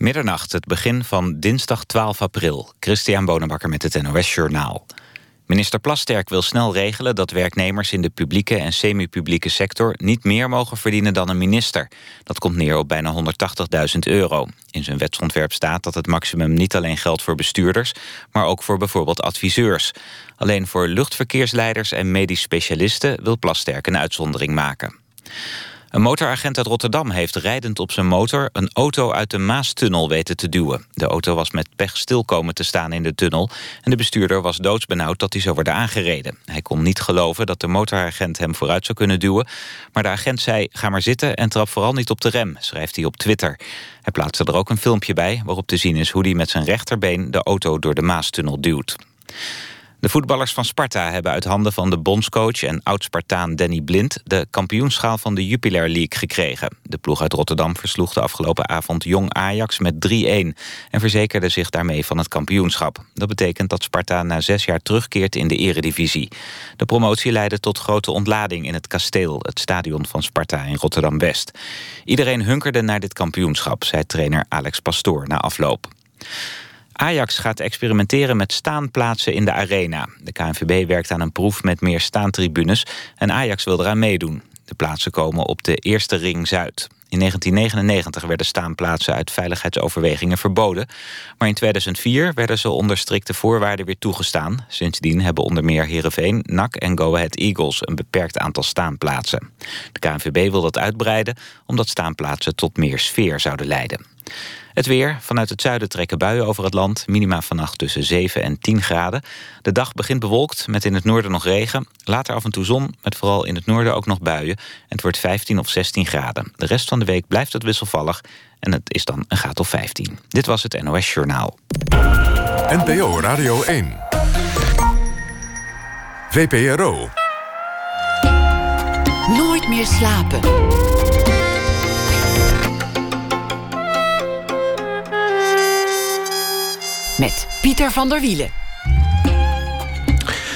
Middernacht, het begin van dinsdag 12 april. Christian Bonenbakker met het NOS Journaal. Minister Plasterk wil snel regelen dat werknemers in de publieke en semi-publieke sector niet meer mogen verdienen dan een minister. Dat komt neer op bijna 180.000 euro. In zijn wetsontwerp staat dat het maximum niet alleen geldt voor bestuurders, maar ook voor bijvoorbeeld adviseurs. Alleen voor luchtverkeersleiders en medisch specialisten wil Plasterk een uitzondering maken. Een motoragent uit Rotterdam heeft rijdend op zijn motor... een auto uit de Maastunnel weten te duwen. De auto was met pech stil komen te staan in de tunnel... en de bestuurder was doodsbenauwd dat hij zou worden aangereden. Hij kon niet geloven dat de motoragent hem vooruit zou kunnen duwen... maar de agent zei, ga maar zitten en trap vooral niet op de rem... schrijft hij op Twitter. Hij plaatste er ook een filmpje bij... waarop te zien is hoe hij met zijn rechterbeen de auto door de Maastunnel duwt. De voetballers van Sparta hebben uit handen van de bondscoach en oud-Spartaan Danny Blind de kampioenschaal van de Jupiler League gekregen. De ploeg uit Rotterdam versloeg de afgelopen avond Jong Ajax met 3-1 en verzekerde zich daarmee van het kampioenschap. Dat betekent dat Sparta na zes jaar terugkeert in de eredivisie. De promotie leidde tot grote ontlading in het kasteel, het stadion van Sparta in Rotterdam-West. Iedereen hunkerde naar dit kampioenschap, zei trainer Alex Pastoor na afloop. Ajax gaat experimenteren met staanplaatsen in de arena. De KNVB werkt aan een proef met meer staantribunes en Ajax wil eraan meedoen. De plaatsen komen op de eerste ring Zuid. In 1999 werden staanplaatsen uit veiligheidsoverwegingen verboden. Maar in 2004 werden ze onder strikte voorwaarden weer toegestaan. Sindsdien hebben onder meer Heerenveen, NAC en Go Ahead Eagles... een beperkt aantal staanplaatsen. De KNVB wil dat uitbreiden... omdat staanplaatsen tot meer sfeer zouden leiden. Het weer. Vanuit het zuiden trekken buien over het land. Minima vannacht tussen 7 en 10 graden. De dag begint bewolkt met in het noorden nog regen. Later af en toe zon, met vooral in het noorden ook nog buien. En het wordt 15 of 16 graden. De rest van de week blijft het wisselvallig. En het is dan een graad of 15. Dit was het NOS Journaal. NPO Radio 1. VPRO. Nooit meer slapen. Met Pieter van der Wielen.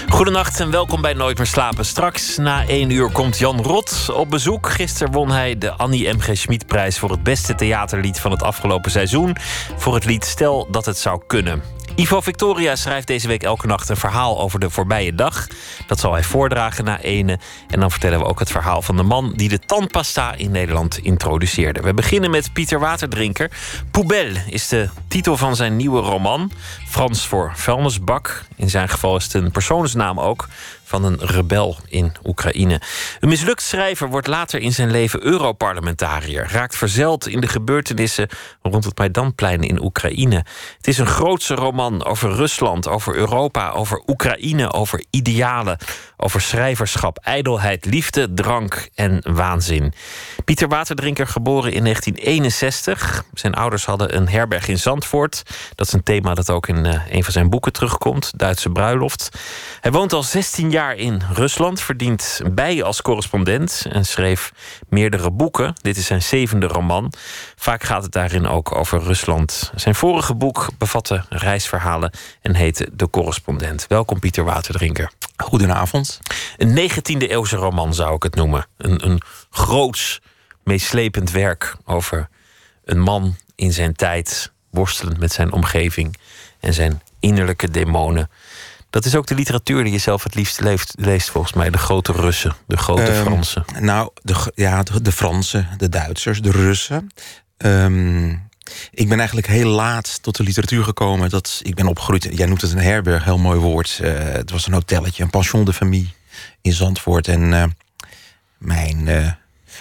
Goedenacht en welkom bij Nooit meer slapen. Straks na één uur komt Jan Rot op bezoek. Gisteren won hij de Annie M. G. Schmid-prijs... voor het beste theaterlied van het afgelopen seizoen. Voor het lied Stel dat het zou kunnen. Ivo Victoria schrijft deze week elke nacht een verhaal over de voorbije dag. Dat zal hij voordragen na ene. En dan vertellen we ook het verhaal van de man die de tandpasta in Nederland introduceerde. We beginnen met Pieter Waterdrinker. Poubelle is de titel van zijn nieuwe roman. Frans voor vuilnisbak. In zijn geval is het een persoonsnaam ook van een rebel in Oekraïne. Een mislukt schrijver wordt later in zijn leven Europarlementariër. Raakt verzeld in de gebeurtenissen rond het Maidanplein in Oekraïne. Het is een grootse roman over Rusland, over Europa, over Oekraïne, over idealen, over schrijverschap, ijdelheid, liefde, drank en waanzin. Pieter Waterdrinker, geboren in 1961. Zijn ouders hadden een herberg in Zandvoort. Dat is een thema dat ook in uh, een van zijn boeken terugkomt, Duitse bruiloft. Hij woont al 16 jaar in Rusland, verdient bij als correspondent en schreef meerdere boeken. Dit is zijn zevende roman. Vaak gaat het daarin ook over Rusland. Zijn vorige boek bevatte reisverhalen en heette De Correspondent. Welkom, Pieter Waterdrinker. Goedenavond. Een 19e eeuwse roman zou ik het noemen. Een, een groots, meeslepend werk over een man in zijn tijd, worstelend met zijn omgeving en zijn innerlijke demonen. Dat is ook de literatuur die je zelf het liefst leest, leest volgens mij. De grote Russen, de grote Ehm, Fransen. Nou, de, ja, de, de Fransen, de Duitsers, de Russen. Ehm, ik ben eigenlijk heel laat tot de literatuur gekomen. Dat, ik ben opgegroeid, jij noemt het een herberg, heel mooi woord. Eh, het was een hotelletje, een pension de famille in Zandvoort. En eh, mijn, eh,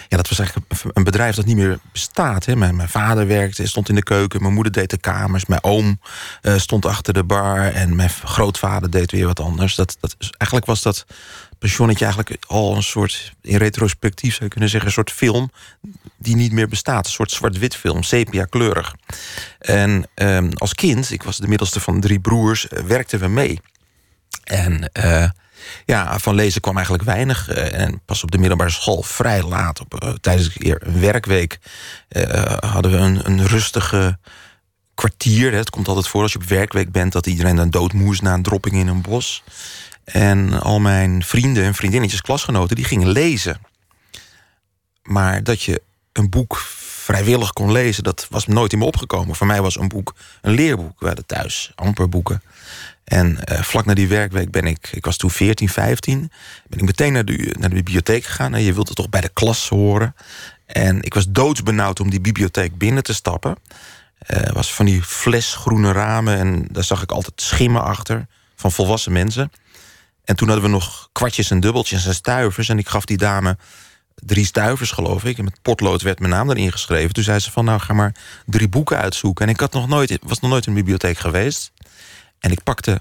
ja, dat was eigenlijk een- bedrijf dat niet meer bestaat. Hè. Mijn, vader werkte, stond in de keuken. Mijn moeder deed de kamers. Mijn oom eh, stond achter de bar. En mijn grootvader deed weer wat anders. Dat, dat, eigenlijk was dat pensionnetje eigenlijk al een soort... in retrospectief zou je kunnen zeggen... een soort film die niet meer bestaat. Een soort zwart-wit film, sepia-kleurig. En ehm, als kind, ik was de middelste van drie broers... eh, werkten we mee. En eh, ja, van lezen kwam eigenlijk weinig. eh, en pas op de middelbare school, vrij laat, op, eh, tijdens een werkweek... eh, hadden we een, een rustige kwartier. Het komt altijd voor als je op werkweek bent... dat iedereen dan doodmoe is na een dropping in een bos. En al mijn vrienden en vriendinnetjes, klasgenoten... die gingen lezen. Maar dat je een boek vrijwillig kon lezen, dat was nooit in me opgekomen. Voor mij was een boek een leerboek. We hadden thuis amper boeken. En uh, vlak na die werkweek ben ik, ik was toen 14, 15, ben ik meteen naar de, naar de bibliotheek gegaan. Je wilt het toch bij de klas horen. En ik was doodsbenauwd om die bibliotheek binnen te stappen. Uh, was van die flesgroene ramen en daar zag ik altijd schimmen achter van volwassen mensen. En toen hadden we nog kwartjes en dubbeltjes en stuivers. En ik gaf die dame drie stuivers, geloof ik. En met potlood werd mijn naam erin geschreven. Toen zei ze van, nou, ga maar drie boeken uitzoeken. En ik had nog nooit, was nog nooit in de bibliotheek geweest. En ik pakte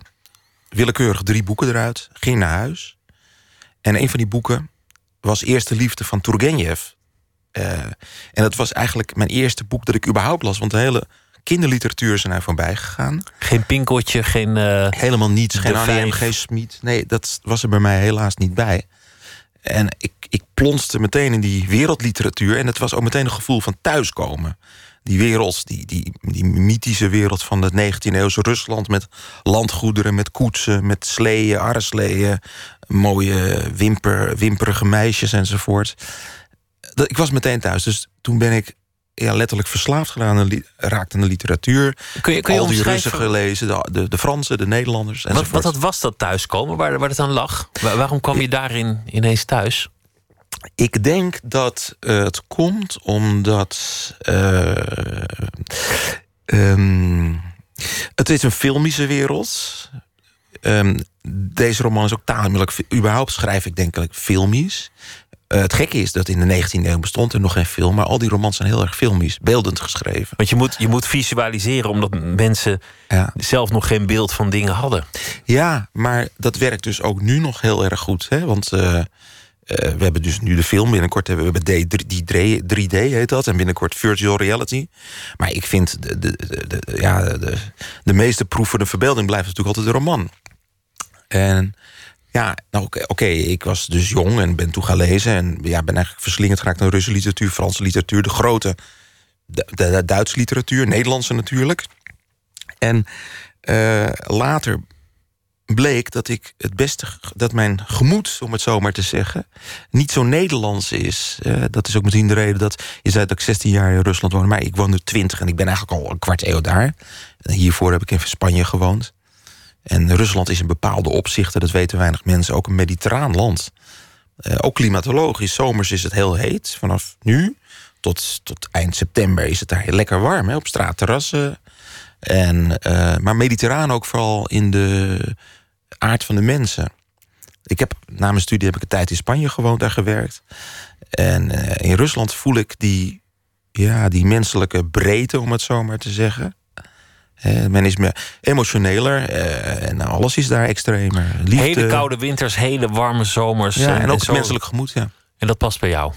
willekeurig drie boeken eruit, ging naar huis. En een van die boeken was Eerste Liefde van Turgenev. Uh, en dat was eigenlijk mijn eerste boek dat ik überhaupt las. Want de hele kinderliteratuur is er voorbij gegaan. Geen pinkeltje, geen... Uh, Helemaal niets, geen Annie M. G. Smit. Nee, dat was er bij mij helaas niet bij. En ik, ik plonste meteen in die wereldliteratuur. En het was ook meteen een gevoel van thuiskomen. Die wereld, die, die, die mythische wereld van het 19e-eeuwse Rusland... met landgoederen, met koetsen, met sleeën, arresleeën... mooie wimper, wimperige meisjes enzovoort. Ik was meteen thuis, dus toen ben ik ja, letterlijk verslaafd geraakt raakte aan de literatuur. Kun je, kun je Al die Russen gelezen, de, de, de Fransen, de Nederlanders. Wat, wat dat was dat thuiskomen, waar, waar het aan lag? waarom kwam je daarin ineens thuis? Ik denk dat het komt omdat. Uh, um, het is een filmische wereld. Um, deze roman is ook tamelijk. Überhaupt schrijf ik denk ik filmisch. Uh, het gekke is dat in de 19e eeuw bestond er nog geen film, maar al die romans zijn heel erg filmisch, beeldend geschreven. Want je moet, je moet visualiseren omdat mensen ja. zelf nog geen beeld van dingen hadden. Ja, maar dat werkt dus ook nu nog heel erg goed. Hè? Want uh, we hebben dus nu de film, binnenkort hebben we die 3D, heet dat, en binnenkort virtual reality. Maar ik vind de, de, de, ja, de, de meeste proeven de verbeelding blijft natuurlijk altijd de roman. En ja, nou, oké, ik was dus jong en ben toen gaan lezen. En ja, ben eigenlijk verslingerd geraakt naar Russische literatuur, Franse literatuur, de grote de, Duitse literatuur, Nederlandse natuurlijk. En uh, later bleek dat ik het beste, dat mijn gemoed, om het zo maar te zeggen, niet zo Nederlands is. Uh, dat is ook misschien de reden dat je zei dat ik 16 jaar in Rusland woonde, maar ik woon nu 20 en ik ben eigenlijk al een kwart eeuw daar. En hiervoor heb ik in Spanje gewoond. En Rusland is in bepaalde opzichten, dat weten weinig mensen, ook een mediterraan land. Uh, ook klimatologisch. Zomers is het heel heet. Vanaf nu tot, tot eind september is het daar heel lekker warm hè, op straatterrassen. En, uh, maar mediterraan ook vooral in de aard van de mensen. Ik heb na mijn studie heb ik een tijd in Spanje gewoond, daar gewerkt. En uh, in Rusland voel ik die, ja, die menselijke breedte, om het zo maar te zeggen. Men is meer emotioneler uh, en alles is daar extremer. Liefde. Hele koude winters, hele warme zomers. Ja, en, en ook het menselijk gemoed, ja. En dat past bij jou?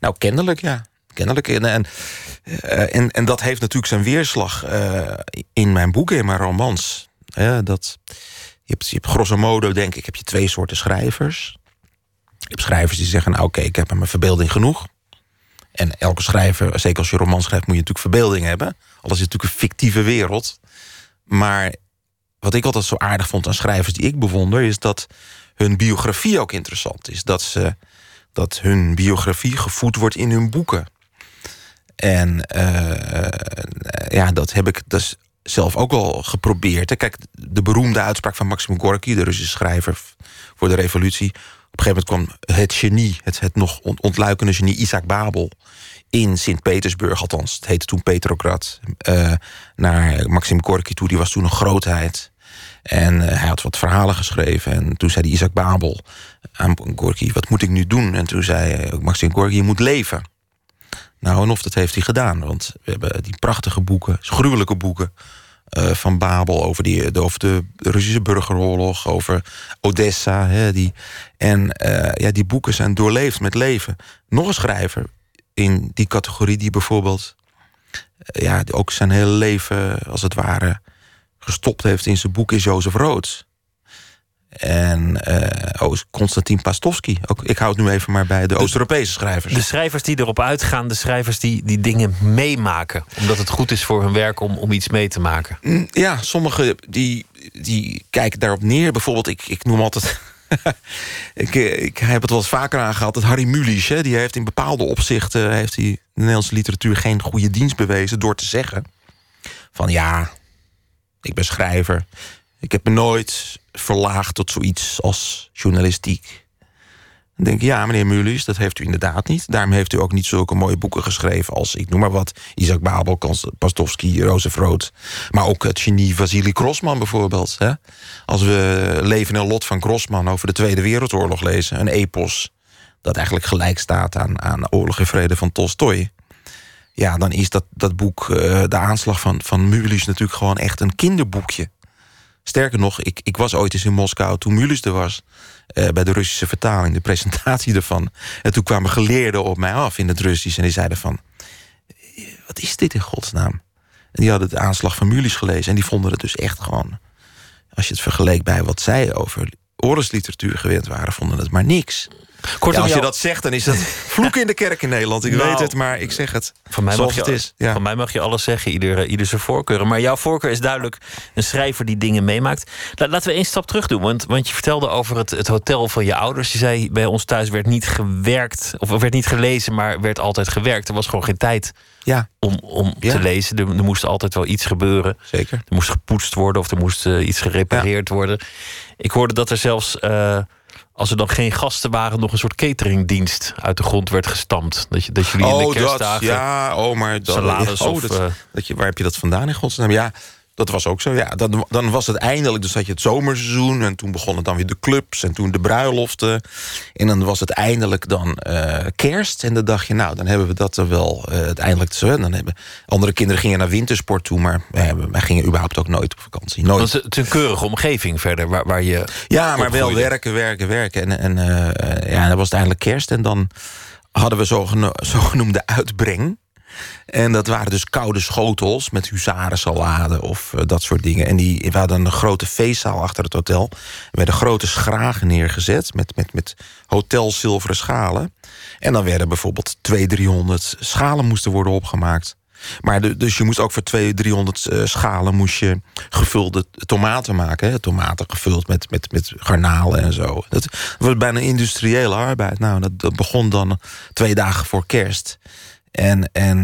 Nou, kennelijk, ja. Kennelijk. En, en, uh, en, en dat heeft natuurlijk zijn weerslag in mijn boeken, in mijn romans. dat, je, hebt, je hebt grosso modo, denk ik, heb je twee soorten schrijvers. Je hebt schrijvers die zeggen, nou oké, ik heb mijn verbeelding genoeg. En elke schrijver, zeker als je roman schrijft, moet je natuurlijk verbeelding hebben. Alles is natuurlijk een fictieve wereld. Maar wat ik altijd zo aardig vond aan schrijvers die ik bewonder, is dat hun biografie ook interessant is. Dat, ze, dat hun biografie gevoed wordt in hun boeken. En uh, ja, dat heb ik dus zelf ook al geprobeerd. Kijk, de beroemde uitspraak van Maxim Gorky, de Russische schrijver voor de revolutie. Op een gegeven moment kwam het genie, het, het nog ontluikende genie Isaac Babel in Sint-Petersburg, althans, het heette toen Petrograd, uh, naar Maxim Gorky toe. Die was toen een grootheid. En uh, hij had wat verhalen geschreven. En toen zei die Isaac Babel aan Gorky, wat moet ik nu doen? En toen zei Maxim Gorky, je moet leven. Nou, en of dat heeft hij gedaan. Want we hebben die prachtige boeken, gruwelijke boeken... Uh, van Babel over, die, over de Russische burgeroorlog, over Odessa. Hè, die, en ja, die boeken zijn doorleefd met leven. Nog een schrijver, in die categorie die bijvoorbeeld ja, ook zijn hele leven als het ware gestopt heeft in zijn boek is Jozef Roods. En uh, oh, Konstantin Pastovsky. Ook, ik houd nu even maar bij de, Oost-Europese schrijvers. De schrijvers die erop uitgaan, de schrijvers die, die dingen meemaken. Omdat het goed is voor hun werk om, om iets mee te maken. Ja, sommigen die, die kijken daarop neer. Bijvoorbeeld, ik, ik noem altijd ik, ik heb het wel eens vaker aangehaald. Dat Harry Mulisch, hè, die heeft in bepaalde opzichten... heeft hij de Nederlandse literatuur geen goede dienst bewezen... door te zeggen van ja, ik ben schrijver. Ik heb me nooit verlaagd tot zoiets als journalistiek. Dan denk ik, ja, meneer Mulisch, dat heeft u inderdaad niet. Daarom heeft u ook niet zulke mooie boeken geschreven als, ik noem maar wat, Isaac Babel, Pastovsky, Roosevroot. Maar ook het genie Vasily Grossman bijvoorbeeld. Hè? Als we Leven en Lot van Grossman over de Tweede Wereldoorlog lezen, een epos dat eigenlijk gelijk staat aan, aan Oorlog en Vrede van Tolstoy. Ja, dan is dat, dat boek, uh, de aanslag van, van natuurlijk gewoon echt een kinderboekje. Sterker nog, ik, ik was ooit eens in Moskou toen Mulisch er was. Uh, bij de Russische vertaling, de presentatie ervan. En toen kwamen geleerden op mij af in het Russisch. En die zeiden van, wat is dit in godsnaam? En die hadden de aanslag van Mulisch gelezen. En die vonden het dus echt gewoon... als je het vergeleek bij wat zij over oorlogsliteratuur gewend waren... vonden het maar niks. Kortom, als je dat zegt, dan is dat vloek in de kerk in Nederland. Ik nou, weet het, maar ik zeg het van mij mag je, het is. Van mij mag je alles zeggen, ieder, ieder zijn voorkeuren. Maar jouw voorkeur is duidelijk een schrijver die dingen meemaakt. Laten we één stap terug doen. Want, want je vertelde over het, het hotel van je ouders. Je zei, bij ons thuis werd niet gewerkt, of werd niet gelezen, maar werd altijd gewerkt. Er was gewoon geen tijd ja. om, om te lezen. Er, er, moest altijd wel iets gebeuren. Zeker. Er moest gepoetst worden of er moest uh, iets gerepareerd worden. Ik hoorde dat er zelfs... Uh, als er dan geen gasten waren, nog een soort cateringdienst uit de grond werd gestampt. Dat, je, dat jullie in de oh, kerstdagen... Dat, ja, oh, maar... Dat, salades oh, of... Dat, dat je, waar heb je dat vandaan in godsnaam? Ja, dat was ook zo, ja. Dan, dan was het eindelijk, dus had je het zomerseizoen... en toen begonnen dan weer de clubs en toen de bruiloften. En dan was het eindelijk dan uh, kerst. En dan dacht je, nou, dan hebben we dat er wel uh, uiteindelijk... Zo, dan hebben, andere kinderen gingen naar wintersport toe... maar wij, wij gingen überhaupt ook nooit op vakantie. Nooit. Het is een keurige omgeving verder, waar, waar je... Ja, maar wel werken, werken, werken. En, en ja, dan was het eindelijk kerst en dan hadden we zogenoemde uitbreng... En dat waren dus koude schotels met huzarensalade of uh, dat soort dingen. En die, we hadden een grote feestzaal achter het hotel. Er werden grote schragen neergezet met, met, met hotelzilveren schalen. En dan werden bijvoorbeeld 200, 300 schalen moesten worden opgemaakt. Maar dus je moest ook voor 200, 300 uh, schalen moest je gevulde tomaten maken. Hè? Tomaten gevuld met, met, met garnalen en zo. Dat was bijna industriële arbeid. Nou, dat, dat begon dan twee dagen voor kerst. En, en,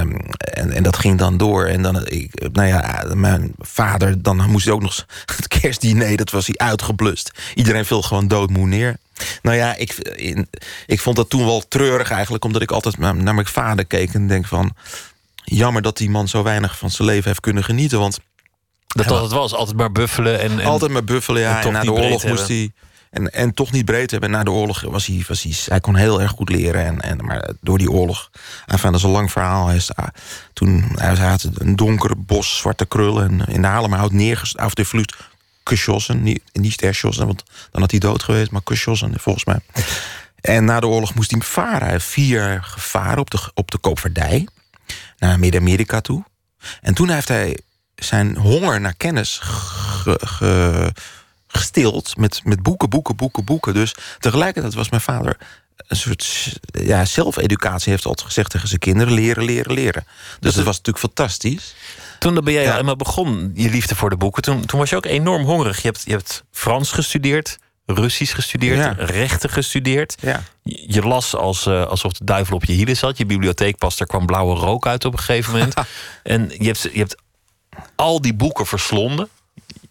um, en, en, dat ging dan door. En dan, ik, nou ja, mijn vader, dan moest hij ook nog het kerstdiner, dat was hij uitgeblust. Iedereen viel gewoon doodmoe neer. Nou ja, ik, in, ik vond dat toen wel treurig eigenlijk, omdat ik altijd naar, mijn vader keek en denk van. Jammer dat die man zo weinig van zijn leven heeft kunnen genieten. Want dat was het was, altijd maar buffelen. En, en altijd maar buffelen, ja. En, en na de oorlog moest hij en, en toch niet breed hebben. Na de oorlog was hij, was hij, kon heel erg goed leren. En, en, maar door die oorlog, enfin, dat is een lang verhaal. Hij, is, ah, toen, hij had een donker bos zwarte krullen. En in de Halemhout neergeschoten, of de vlucht geschossen. Niet, niet want dan had hij dood geweest. Maar geschossen, volgens mij. En na de oorlog moest hij varen. Vier gevaren op de, op de koopvaardij. Naar Midden-Amerika toe. En toen heeft hij zijn honger naar kennis ge, gestild met, met boeken, boeken, boeken, boeken. Dus tegelijkertijd was mijn vader een soort ja, zelfeducatie heeft altijd gezegd tegen zijn kinderen: leren, leren, leren. Dus dat was natuurlijk fantastisch. Toen ben jij ja. eenmaal begon, je liefde voor de boeken, toen, toen was je ook enorm hongerig. Je hebt, je hebt Frans gestudeerd, Russisch gestudeerd, rechten gestudeerd. Ja. Je las als, uh, alsof de duivel op je hielen zat. Je bibliotheek pas, er kwam blauwe rook uit op een gegeven moment. en je hebt, je hebt al die boeken verslonden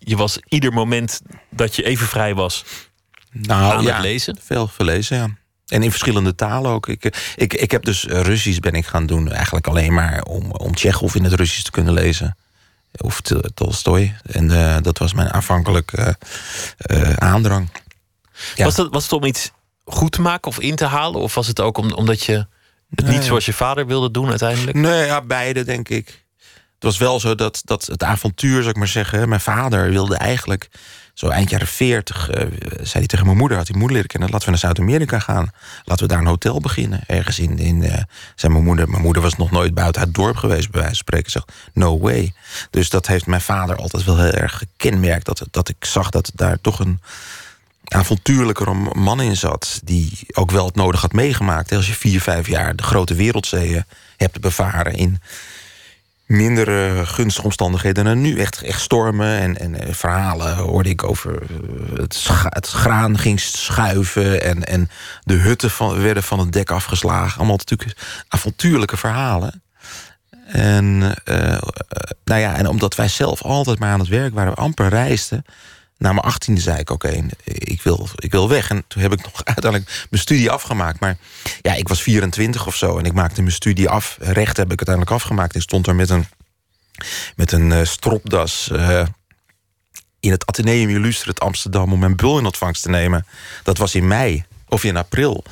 je was ieder moment dat je even vrij was nou, aan ja, het lezen? Veel gelezen, ja. En in verschillende talen ook. Ik, ik, ik heb dus eh, Russisch ben ik gaan doen. Eigenlijk alleen maar om, om Tsjechov in het Russisch te kunnen lezen. Of Tolstoy. En uh, dat was mijn aanvankelijke uh, aandrang. Ja. Was, dat, was het om iets goed te maken of in te halen? Of was het ook om, omdat je het niet zoals je vader wilde doen uiteindelijk? Nee, ja, beide denk ik het was wel zo dat, dat het avontuur, zou ik maar zeggen... mijn vader wilde eigenlijk, zo eind jaren 40... Uh, zei hij tegen mijn moeder, had hij moeder leren kennen... laten we naar Zuid-Amerika gaan. Laten we daar een hotel beginnen. Ergens in, in uh, zei mijn moeder... mijn moeder was nog nooit buiten het dorp geweest... bij wijze van spreken, zegt no way. Dus dat heeft mijn vader altijd wel heel erg gekenmerkt... dat, dat ik zag dat daar toch een avontuurlijker man in zat... die ook wel het nodig had meegemaakt. Als je vier, vijf jaar de grote wereldzeeën hebt bevaren... in mindere gunstige omstandigheden dan nu. Echt, echt stormen en, en eh, verhalen hoorde ik over... eh, Het, het graan ging schuiven en, en de hutten van, werden van het dek afgeslagen. Allemaal natuurlijk avontuurlijke verhalen. En, eh, nou ja, en omdat wij zelf altijd maar aan het werk waren, we amper reisden. Na mijn achttiende zei ik, oké, ik, wil, ik wil weg. En toen heb ik nog uiteindelijk mijn studie afgemaakt. Maar ja, ik was 24 of zo en ik maakte mijn studie af. Recht heb ik uiteindelijk afgemaakt. Ik stond er met een, met een eh, stropdas eh, in het Atheneum Illustret Amsterdam... om mijn bul in ontvangst te nemen. Dat was in mei of in april.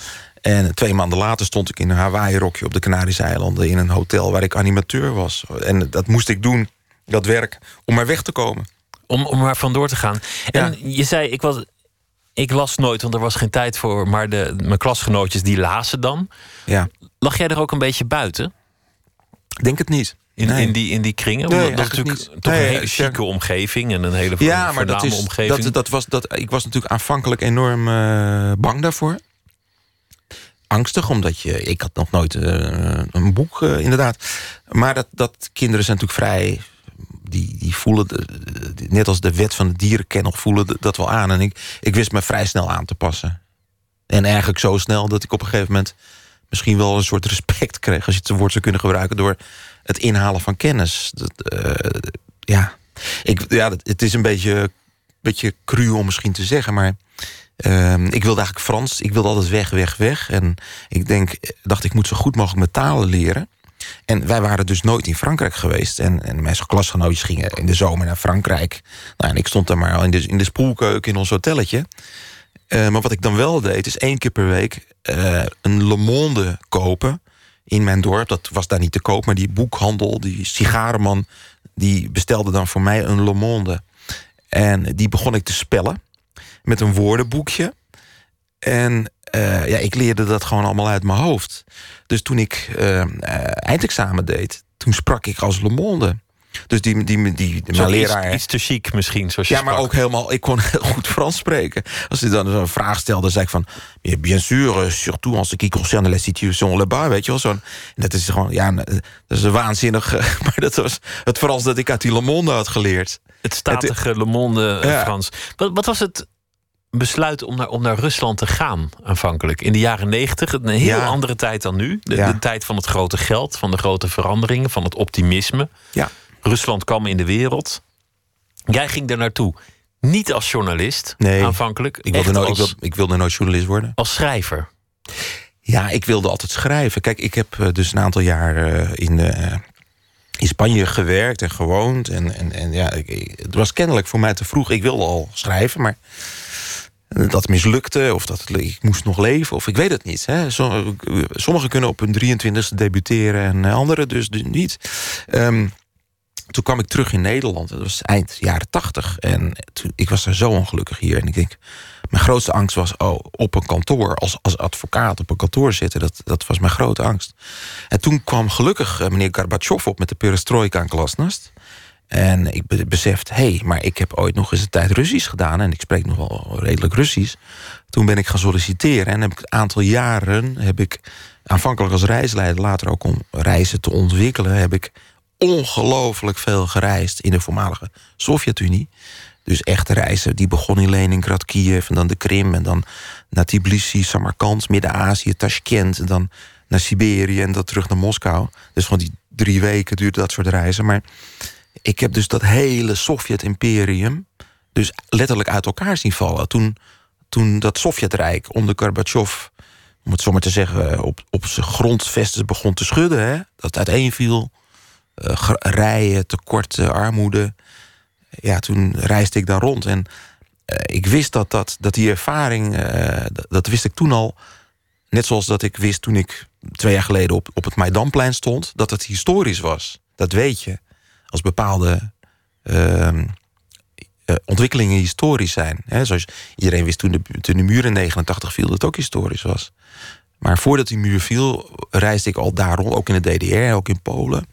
En twee maanden later stond ik in een Hawaii-rokje op de Canarische eilanden... in een hotel waar ik animateur was. En dat moest ik doen, dat werk, om maar weg te komen. Om, om maar vandoor te gaan. En je zei, ik, was, ik las nooit, want er was geen tijd voor. Maar de, mijn klasgenootjes die lazen dan. Ja, Lag jij er ook een beetje buiten? ik denk het niet. In, Nee. in, die, in die kringen? Nee, Omdat dat is natuurlijk niet. toch Nee, een hele chique omgeving en een hele Ja, maar dat is, omgeving. dat, dat was, dat, ik was natuurlijk aanvankelijk enorm eh, bang daarvoor. Angstig, omdat je... Ik had nog nooit eh, een boek, eh, inderdaad. Maar dat, dat kinderen zijn natuurlijk vrij... Die, die voelen, net als de wet van de dierenkennel, voelen dat wel aan. En ik, ik wist me vrij snel aan te passen. En eigenlijk zo snel dat ik op een gegeven moment... misschien wel een soort respect kreeg... als je het woord zou kunnen gebruiken... door het inhalen van kennis. Dat, eh, ja, ik, ja, het is een beetje, beetje cru om misschien te zeggen, maar ehm, ik wilde eigenlijk Frans. Ik wilde altijd weg, weg, weg. En ik denk, dacht ik moet zo goed mogelijk mijn talen leren. En wij waren dus nooit in Frankrijk geweest. En, en mijn klasgenootjes gingen in de zomer naar Frankrijk. Nou, en ik stond daar maar al in de, in de spoelkeuken in ons hotelletje. Eh, maar wat ik dan wel deed, is één keer per week eh, een Le Monde kopen in mijn dorp. Dat was daar niet te koop, maar die boekhandel, die sigarenman... die bestelde dan voor mij een Le Monde. En die begon ik te spellen met een woordenboekje. En eh, ja, ik leerde dat gewoon allemaal uit mijn hoofd. Dus toen ik eh, eh, eindexamen deed, toen sprak ik als Le Monde. Dus die, die, die, mijn leraar... iets te chic misschien, zoals je Ja, maar sprak. ook helemaal, ik kon heel goed Frans spreken. Als hij dan zo'n vraag stelde, zei ik van... "Mais Bien sûr, euh, surtout ce qui concerne la situation là-bas, weet je wel. Zo'n, dat is gewoon, ja, dat is een waanzinnig... eh, Maar dat was het Frans dat ik uit die Le Monde had geleerd. Het statige Le Monde eh, Ja. Frans. Wat, wat was het besluit om naar, om naar Rusland te gaan aanvankelijk? In de jaren negentig, een heel Ja. andere tijd dan nu. De, Ja. de tijd van het grote geld, van de grote veranderingen, van het optimisme. Ja. Rusland kwam in de wereld. Jij ging daar naartoe. Niet als journalist Nee. aanvankelijk. Ik wilde, als, ik, wilde, ik wilde nooit journalist worden. als schrijver. Ja, ik wilde altijd schrijven. Kijk, ik heb eh, dus een aantal jaar eh, in, eh, in Spanje gewerkt en gewoond. En, en, en ja, ik- het was kennelijk voor mij te vroeg. Ik wilde al schrijven, maar dat mislukte. Of dat ik moest nog leven, of ik weet het niet. Hè. Som- Sommigen kunnen op hun 23e debuteren en eh, anderen dus niet. Ehm, toen kwam ik terug in Nederland. Dat was eind jaren tachtig. En toen, ik was er zo ongelukkig hier. En ik denk, mijn grootste angst was oh, op een kantoor, als, als advocaat op een kantoor zitten. Dat, dat was mijn grote angst. En toen kwam gelukkig eh, meneer Gorbachev op met de perestroika en glasnost. En ik be- besefte, hé, hey, maar ik heb ooit nog eens een tijd Russisch gedaan. En ik spreek nog wel redelijk Russisch. Toen ben ik gaan solliciteren. En heb ik een aantal jaren heb ik aanvankelijk als reisleider, later ook om reizen te ontwikkelen, heb ik ongelooflijk veel gereisd in de voormalige Sovjet-Unie. Dus echte reizen, die begon in Leningrad, Kiev en dan de Krim... en dan naar Tbilisi, Samarkand, Midden-Azië, Tashkent... en dan naar Siberië en dan terug naar Moskou. Dus gewoon die drie weken duurde dat soort reizen. Maar ik heb dus dat hele Sovjet-imperium... dus letterlijk uit elkaar zien vallen. Toen, toen dat Sovjetrijk onder Gorbachev... om het zo maar te zeggen, op, op zijn grondvesten begon te schudden... Hè, dat uiteenviel, eh, rijen, tekorten, armoede ja, toen reisde ik daar rond. En eh, ik wist dat, dat, dat die ervaring, eh, dat, dat wist ik toen al. Net zoals dat ik wist toen ik twee jaar geleden op, op het Maidanplein stond, dat het historisch was. Dat weet je. Als bepaalde ehm, eh, ontwikkelingen historisch zijn. Hè, zoals iedereen wist toen de, de muur in 89 viel, dat het ook historisch was. Maar voordat die muur viel, reisde ik al daar rond, ook in de DDR, ook in Polen.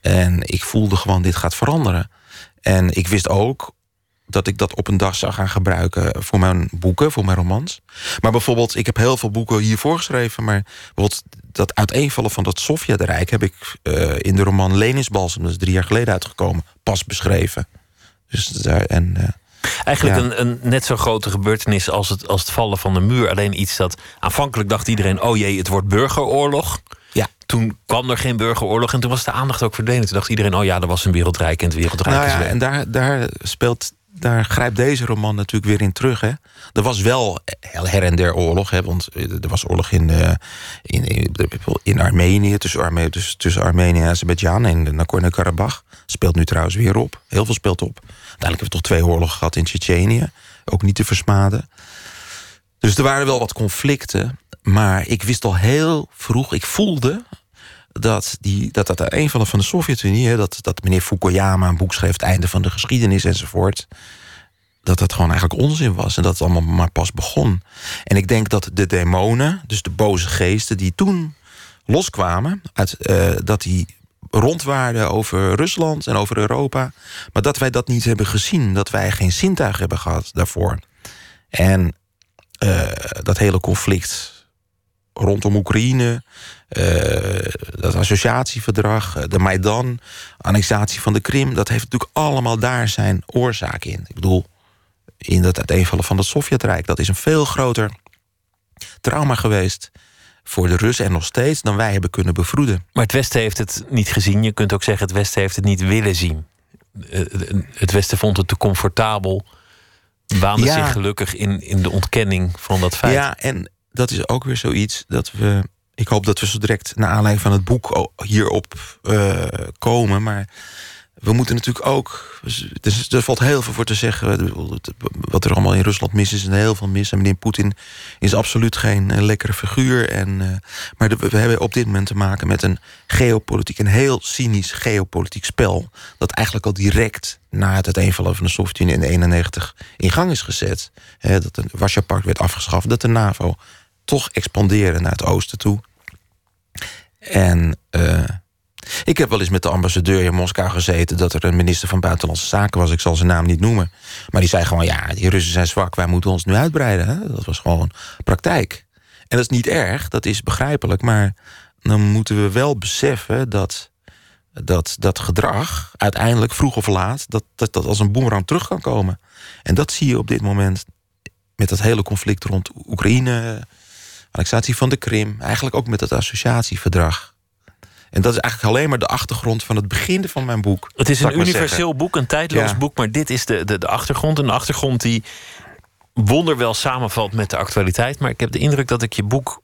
En ik voelde gewoon, dit gaat veranderen. En ik wist ook, dat ik dat op een dag zou gaan gebruiken voor mijn boeken, voor mijn romans. Maar bijvoorbeeld, ik heb heel veel boeken hiervoor geschreven, maar bijvoorbeeld dat uiteenvallen van dat Sovjetrijk heb ik uh, in de roman Lenisbalsem, dat is drie jaar geleden uitgekomen, pas beschreven. Dus daar en. Uh, Eigenlijk een, een net zo grote gebeurtenis als het, als het vallen van de muur. Alleen iets dat aanvankelijk dacht iedereen: oh jee, het wordt burgeroorlog. Ja. Toen kwam er geen burgeroorlog en toen was de aandacht ook verdwenen. Toen dacht iedereen: oh ja, er was een wereldrijk en het wereldrijk nou ja, is weg. En daar, daar speelt daar grijpt deze roman natuurlijk weer in terug. Hè. Er was wel her en der oorlog, hè, want er was oorlog in, uh, in, in, Armenië, tussen, Arme tussen, tussen Armenië en Azerbeidzjan en Nagorno-Karabakh. Speelt nu trouwens weer op. Heel veel speelt op. Uiteindelijk hebben we toch twee oorlogen gehad in Tsjetsjenië. Ook niet te versmaden. Dus er waren wel wat conflicten. Maar ik wist al heel vroeg, ik voelde dat, die, dat dat een van de, van de Sovjet-Unie, dat, dat meneer Fukuyama een boek schreef, het einde van de geschiedenis enzovoort, dat dat gewoon eigenlijk onzin was en dat het allemaal maar pas begon. En ik denk dat de demonen, dus de boze geesten die toen loskwamen, uit, uh, dat die rondwaarden over Rusland en over Europa, maar dat wij dat niet hebben gezien, dat wij geen zintuig hebben gehad daarvoor. En uh, dat hele conflict rondom Oekraïne, dat associatieverdrag, de Maidan, annexatie van de Krim, dat heeft natuurlijk allemaal daar zijn oorzaak in. Ik bedoel, in dat uiteenvallen van het Sovjetrijk, dat is een veel groter trauma geweest voor de Russen en nog steeds dan wij hebben kunnen bevroeden. Maar het Westen heeft het niet gezien. Je kunt ook zeggen, het Westen heeft het niet willen zien. Eh, het Westen vond het te comfortabel. Waande ja. zich gelukkig in, in de ontkenning van dat feit. Ja, en dat is ook weer zoiets dat we. Ik hoop dat we zo direct naar aanleiding van het boek hierop uh, komen. Maar we moeten natuurlijk ook. Dus, er valt heel veel voor te zeggen. Wat er allemaal in Rusland mis is, en heel veel mis. En meneer Poetin is absoluut geen uh, lekkere figuur. En, uh, maar we hebben op dit moment te maken met een geopolitiek, een heel cynisch geopolitiek spel. Dat eigenlijk al direct na het uiteenvallen van de Sovjet-Unie in 1991 in gang is gezet. Dat de Warschau-Pact werd afgeschaft, dat de NAVO toch expanderen naar het oosten toe. En uh, ik heb wel eens met de ambassadeur in Moskou gezeten... dat er een minister van Buitenlandse Zaken was. Ik zal zijn naam niet noemen. Maar die zei gewoon, ja, die Russen zijn zwak. Wij moeten ons nu uitbreiden. Hè? Dat was gewoon praktijk. En dat is niet erg, dat is begrijpelijk. Maar dan moeten we wel beseffen dat dat, dat gedrag uiteindelijk vroeg of laat... Dat, dat dat als een boemerang terug kan komen. En dat zie je op dit moment met dat hele conflict rond Oekraïne annexatie van de Krim, eigenlijk ook met het associatieverdrag. En dat is eigenlijk alleen maar de achtergrond van het begin van mijn boek. Het is een universeel boek, een tijdloos ja. boek, maar dit is de, de, de achtergrond. Een achtergrond die wonderwel samenvalt met de actualiteit. Maar ik heb de indruk dat ik je boek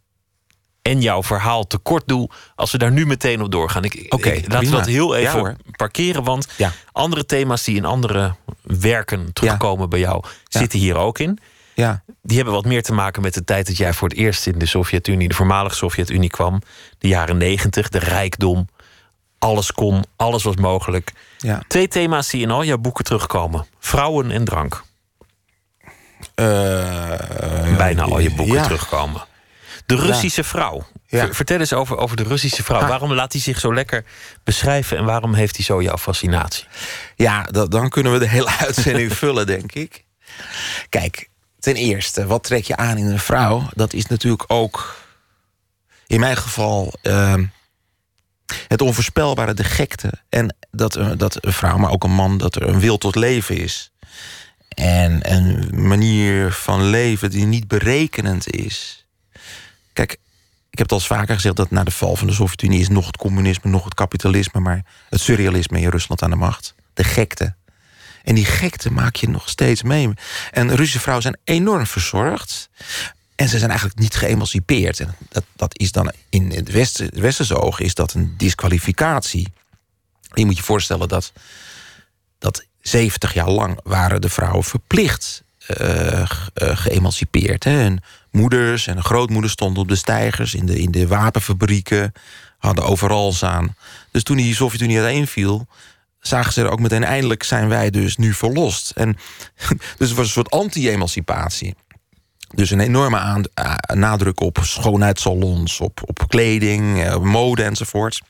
en jouw verhaal tekort doe als we daar nu meteen op doorgaan. Ik, okay, ik, laten we dat heel even ja, parkeren, want ja. andere thema's die in andere werken terugkomen bij jou zitten hier ook in. Ja. Die hebben wat meer te maken met de tijd dat jij voor het eerst in de Sovjet-Unie, de voormalige Sovjet-Unie kwam. De jaren negentig, de rijkdom. Alles kon, alles was mogelijk. Ja. Twee thema's die in al jouw boeken terugkomen: vrouwen en drank. Uh, Bijna al je boeken ja. terugkomen. De Russische vrouw. Ja. Vertel eens over, over de Russische vrouw. Ah. Waarom laat hij zich zo lekker beschrijven en waarom heeft hij zo jouw fascinatie? Ja, dat, dan kunnen we de hele uitzending vullen, denk ik. Kijk, ten eerste, wat trek je aan in een vrouw? Dat is natuurlijk ook, in mijn geval, uh, het onvoorspelbare, de gekte. En dat, uh, dat een vrouw, maar ook een man, dat er een wil tot leven is. En een manier van leven die niet berekenend is. Kijk, ik heb het al eens vaker gezegd dat na de val van de Sovjet-Unie is nog het communisme, nog het kapitalisme, maar het surrealisme in Rusland aan de macht. De gekte. En die gekte maak je nog steeds mee. En Russische vrouwen zijn enorm verzorgd. En ze zijn eigenlijk niet geëmancipeerd. En dat, dat is dan in het westen, het westerse oog is dat een disqualificatie. Je moet je voorstellen dat, dat 70 jaar lang waren de vrouwen verplicht uh, uh, geëmancipeerd. Hè. Moeders en grootmoeders stonden op de stijgers in de, in de wapenfabrieken, hadden overal aan. Dus toen die Sovjet-Unie uiteenviel, zagen ze er ook meteen eindelijk zijn wij dus nu verlost. En dus het was een soort anti-emancipatie. Dus een enorme uh, nadruk op schoonheidssalons, op, op kleding, uh, mode enzovoort.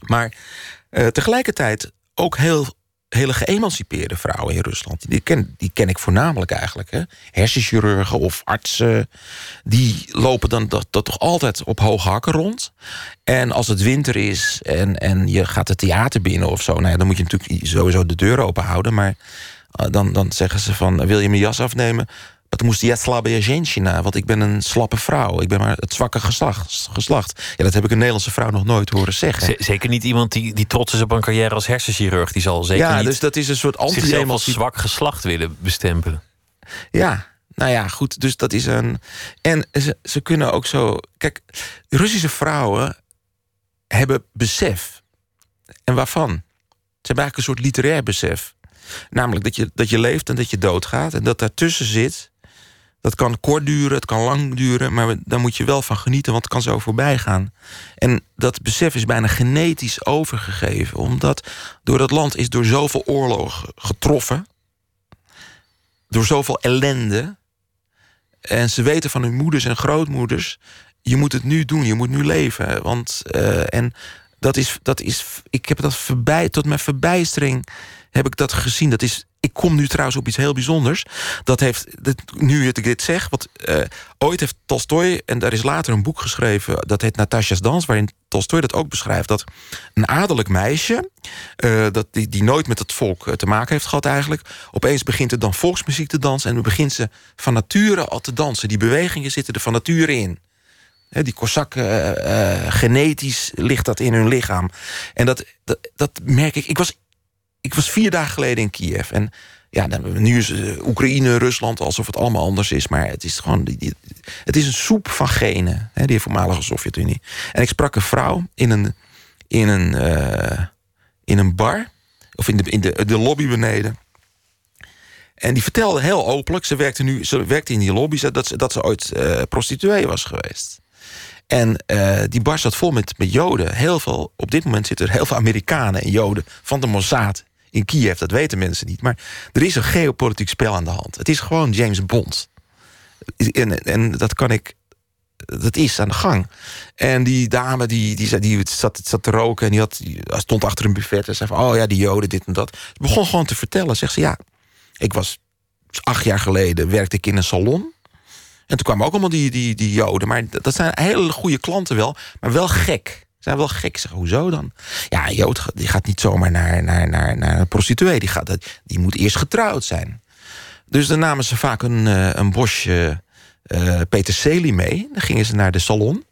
Maar uh, tegelijkertijd ook heel, hele geëmancipeerde vrouwen in Rusland. Die ken, die ken ik voornamelijk eigenlijk. Hè. Hersenchirurgen of artsen. Die lopen dan dat, dat toch altijd op hoge hakken rond. En als het winter is en, en je gaat het theater binnen of zo... Nou ja, dan moet je natuurlijk sowieso de deur open houden. Maar uh, dan, dan zeggen ze van, wil je mijn jas afnemen? Het moest ja slabbe женщина, want ik ben een slappe vrouw. Ik ben maar het zwakke geslacht. geslacht. Ja, dat heb ik een Nederlandse vrouw nog nooit horen zeggen. Z zeker niet iemand die, die trots is op een carrière als hersenchirurg. Die zal zeker ja, niet dus dat is een soort anti zichzelf als zwak geslacht willen bestempelen. Ja, nou ja, goed. Dus dat is een. En ze, ze kunnen ook zo. Kijk, Russische vrouwen hebben besef. En waarvan? Ze hebben eigenlijk een soort literair besef. Namelijk dat je, dat je leeft en dat je doodgaat. En dat daartussen zit. dat kan kort duren, het kan lang duren. Maar daar moet je wel van genieten, want het kan zo voorbij gaan. En dat besef is bijna genetisch overgegeven. Omdat door dat land is door zoveel oorlogen getroffen. Door zoveel ellende. En ze weten van hun moeders en grootmoeders. Je moet het nu doen, je moet nu leven. Want, uh, en dat is, dat is. Ik heb dat voorbij, tot mijn verbijstering heb ik dat gezien. Dat is, ik kom nu trouwens op iets heel bijzonders. Dat heeft, dat, nu ik dit zeg, wat uh, ooit heeft Tolstoy... en daar is later een boek geschreven, dat heet Natasja's Dans... waarin Tolstoy dat ook beschrijft, dat een adellijk meisje... Uh, dat die, die nooit met het volk te maken heeft gehad eigenlijk... opeens begint er dan volksmuziek te dansen... en begint ze van nature al te dansen. Die bewegingen zitten er van nature in. Die Kozakken, uh, genetisch ligt dat in hun lichaam. En dat, dat, dat merk ik. Ik was ik was vier dagen geleden in Kiev. En ja, nu is uh, Oekraïne, Rusland, alsof het allemaal anders is. Maar het is gewoon. Het is een soep van genen, hè, die voormalige Sovjet-Unie. En ik sprak een vrouw in een, in een, uh, in een bar. Of in, de, in de, de lobby beneden. En die vertelde heel openlijk, ze werkte nu ze werkte in die lobby, dat ze, dat ze ooit uh, prostituee was geweest. En die bar zat vol met, met Joden. Heel veel, op dit moment zitten er heel veel Amerikanen en Joden van de Mossad in Kiev. Dat weten mensen niet. Maar er is een geopolitiek spel aan de hand. Het is gewoon James Bond. En, en dat kan ik. Dat is aan de gang. En die dame die, die, die zat, zat te roken en die, had, die stond achter een buffet en zei van: Oh ja, die Joden, dit en dat. Ze begon gewoon te vertellen. Zegt ze: Ja, ik was acht jaar geleden werkte ik in een salon. En toen kwamen ook allemaal die, die, die Joden. Maar dat zijn hele goede klanten wel, maar wel gek zijn wel gek. Zeg, hoezo dan? Ja, een Jood die gaat niet zomaar naar, naar, naar, naar een prostituee. Die, gaat, die moet eerst getrouwd zijn. Dus dan namen ze vaak een, een bosje uh, peterselie mee. Dan gingen ze naar de salon.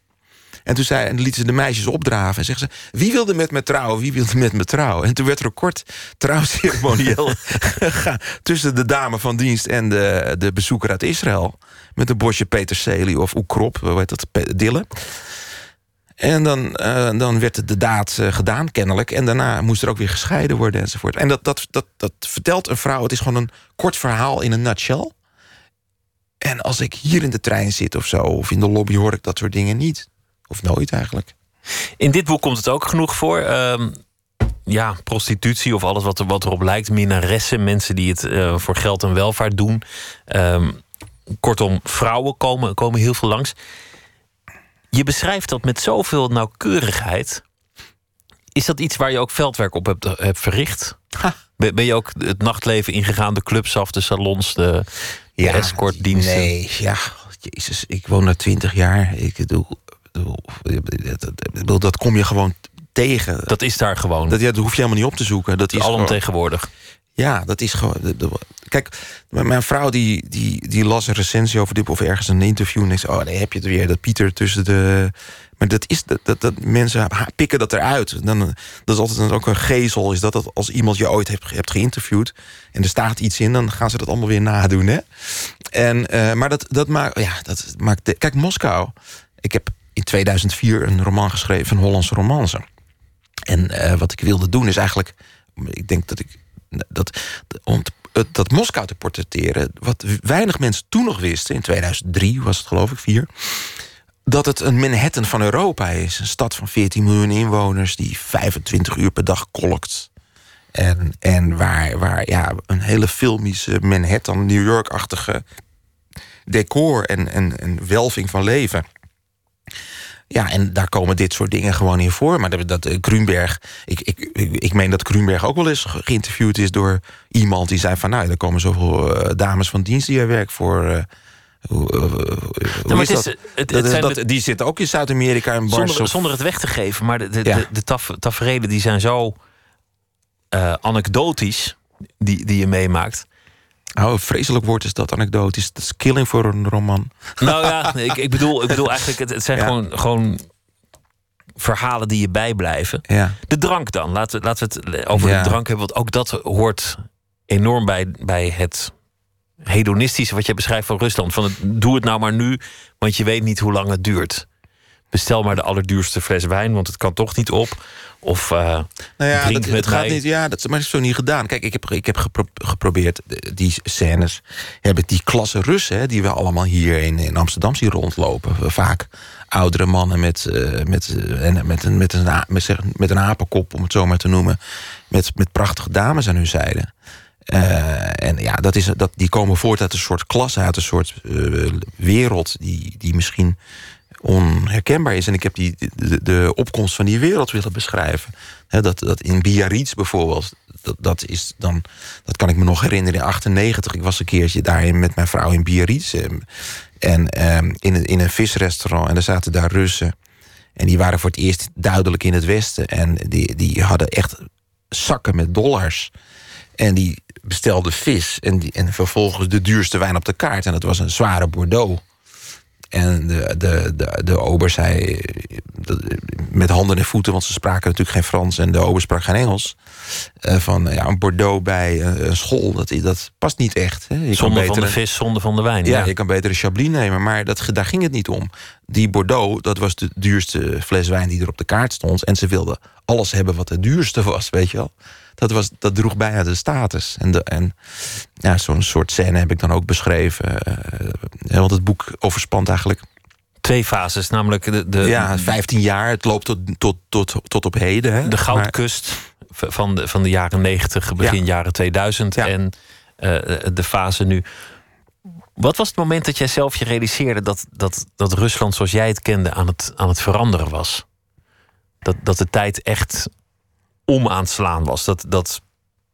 En toen zei, en lieten ze de meisjes opdraven. En zeggen ze, wie wilde met me trouwen? Wie wilde met me trouwen? En toen werd er een kort trouwceremonieel tussen de dame van dienst en de, de bezoeker uit Israël. Met een bosje peterselie of oekrop, hoe heet dat, dille. En dan, uh, dan werd de daad uh, gedaan, kennelijk. En daarna moest er ook weer gescheiden worden enzovoort. En dat, dat, dat, dat vertelt een vrouw. Het is gewoon een kort verhaal in een nutshell. En als ik hier in de trein zit of zo, of in de lobby, hoor ik dat soort dingen niet. Of nooit eigenlijk. In dit boek komt het ook genoeg voor. Uh, ja, prostitutie of alles wat, er, wat erop lijkt. Minnaressen, mensen die het uh, voor geld en welvaart doen. Ehm, kortom, vrouwen komen, komen heel veel langs. Je beschrijft dat met zoveel nauwkeurigheid. Is dat iets waar je ook veldwerk op hebt, hebt verricht? Ha. Ben je ook het nachtleven ingegaan, de clubs af, de salons, de, de ja, escortdiensten? Nee, ja, jezus, ik woon er twintig jaar. Ik bedoel, dat kom je gewoon tegen. Dat is daar gewoon. Dat, ja, dat hoef je helemaal niet op te zoeken. Dat is alomtegenwoordig. Ja, dat is gewoon. Kijk, mijn vrouw die, die, die las een recensie over dit of ergens een interview. En ik zei: Oh, nee, heb je het weer. Dat Pieter tussen de. Maar dat is dat, dat, dat mensen pikken dat eruit. Dan, dat is altijd ook een gezel. Is dat, dat als iemand je ooit hebt, hebt geïnterviewd. en er staat iets in, dan gaan ze dat allemaal weer nadoen. Hè? En, uh, maar dat, dat maakt. Ja, dat maakt de, kijk, Moskou. Ik heb in 2004 een roman geschreven, een Hollandse romance. En uh, wat ik wilde doen is eigenlijk. Ik denk dat ik dat, om dat Moskou te portretteren... wat weinig mensen toen nog wisten, in 2003 was het geloof ik, vier... dat het een Manhattan van Europa is. Een stad van 14 miljoen inwoners die 25 uur per dag kolkt. En, en waar, waar ja, een hele filmische Manhattan, New York-achtige decor en, en, en welving van leven Ja, en daar komen dit soort dingen gewoon in voor. Maar dat, dat Grunberg, ik, ik, ik, ik meen dat Grunberg ook wel eens geïnterviewd is door iemand die zei van, nou, er komen zoveel dames van dienst die er werk voor. Hoe, is dat? Het, die zitten ook in Zuid-Amerika en zonder, zonder het weg te geven, maar de, de, de, de taf, tafereelen die zijn zo uh, anekdotisch die, die je meemaakt. Oh, vreselijk woord is dat anekdotisch. Dat is killing voor een roman. Nou ja, ik, ik, bedoel, ik bedoel eigenlijk, het, het zijn gewoon, gewoon verhalen die je bijblijven. Ja. De drank dan, laten we, laten we het over de drank hebben. Want ook dat hoort enorm bij, bij het hedonistische wat je beschrijft van Rusland. Van het, doe het nou maar nu, want je weet niet hoe lang het duurt. Bestel maar de allerduurste fles wijn, want het kan toch niet op. Of uh, nou ja, dat, met gaat niet. Ja, dat maar is zo niet gedaan. Kijk, ik heb, ik heb geprobeerd die scènes. Heb ik die klasse Russen, hè, die we allemaal hier in, in Amsterdam zien rondlopen. Vaak oudere mannen met, uh, met, uh, met, een, met, een, met, met een apenkop, om het zo maar te noemen. Met, met prachtige dames aan hun zijde. en ja, dat is, dat, die komen voort uit een soort klasse, uit een soort wereld die, die misschien onherkenbaar is. En ik heb die, de, de opkomst van die wereld willen beschrijven. dat, dat in Biarritz bijvoorbeeld, dat, dat, is dan, dat kan ik me nog herinneren in 98. Ik was een keertje daarin met mijn vrouw in Biarritz. Ehm, en ehm, in, een, in een visrestaurant. En er zaten daar Russen. En die waren voor het eerst duidelijk in het Westen. En die, die hadden echt zakken met dollars. En die bestelden vis. En, die, en vervolgens de duurste wijn op de kaart. En dat was een zware Bordeaux. En de, de, de, de ober zei met handen en voeten, want ze spraken natuurlijk geen Frans en de ober sprak geen Engels. Uh, van ja, een Bordeaux bij een school, dat, dat past niet echt. Hè. Je zonde van de vis, zonde van de wijn. Ja, je kan beter een Chablis nemen, maar dat, daar ging het niet om. Die Bordeaux, dat was de duurste fles wijn die er op de kaart stond. En ze wilden alles hebben wat het duurste was, weet je wel dat, was, dat droeg bij aan de status. En, de, en ja, zo'n soort scène heb ik dan ook beschreven. Uh, want het boek overspant eigenlijk twee fases, namelijk de, de... Ja, 15 jaar. Het loopt tot, tot, tot, tot op heden. Hè? De goudkust van, de, van de jaren 90, begin jaren 2000. En uh, de fase nu. Wat was het moment dat jij zelf je realiseerde... dat, dat, dat Rusland zoals jij het kende aan het, aan het veranderen was? Dat, dat de tijd echt om aan het slaan was. Dat, dat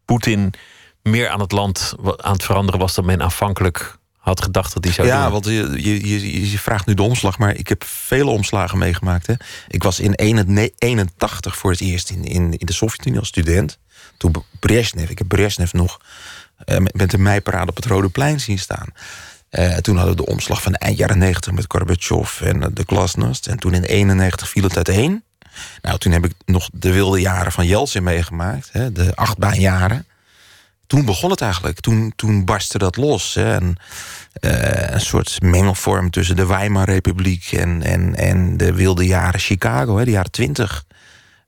Poetin meer aan het land aan het veranderen was dan men aanvankelijk had gedacht dat hij zou ja, doen. want je, je, je, vraagt nu de omslag, maar ik heb vele omslagen meegemaakt. Hè. Ik was in 81 voor het eerst in, in, in de Sovjet-Unie als student. Toen Brezhnev, ik heb Brezhnev nog uh, met de meiparade op het Rode Plein zien staan. Uh, toen hadden we de omslag van de eind jaren 90 met Gorbachev en de Glasnost. En toen in 91 viel het uiteen. Nou, toen heb ik nog de wilde jaren van Jeltsin meegemaakt. Hè, de achtbaanjaren. Toen begon het eigenlijk. Toen, toen barstte dat los. Hè, en, uh, een soort mengelvorm tussen de Weimar-republiek... En, en, en de wilde jaren Chicago, hè, de jaren twintig.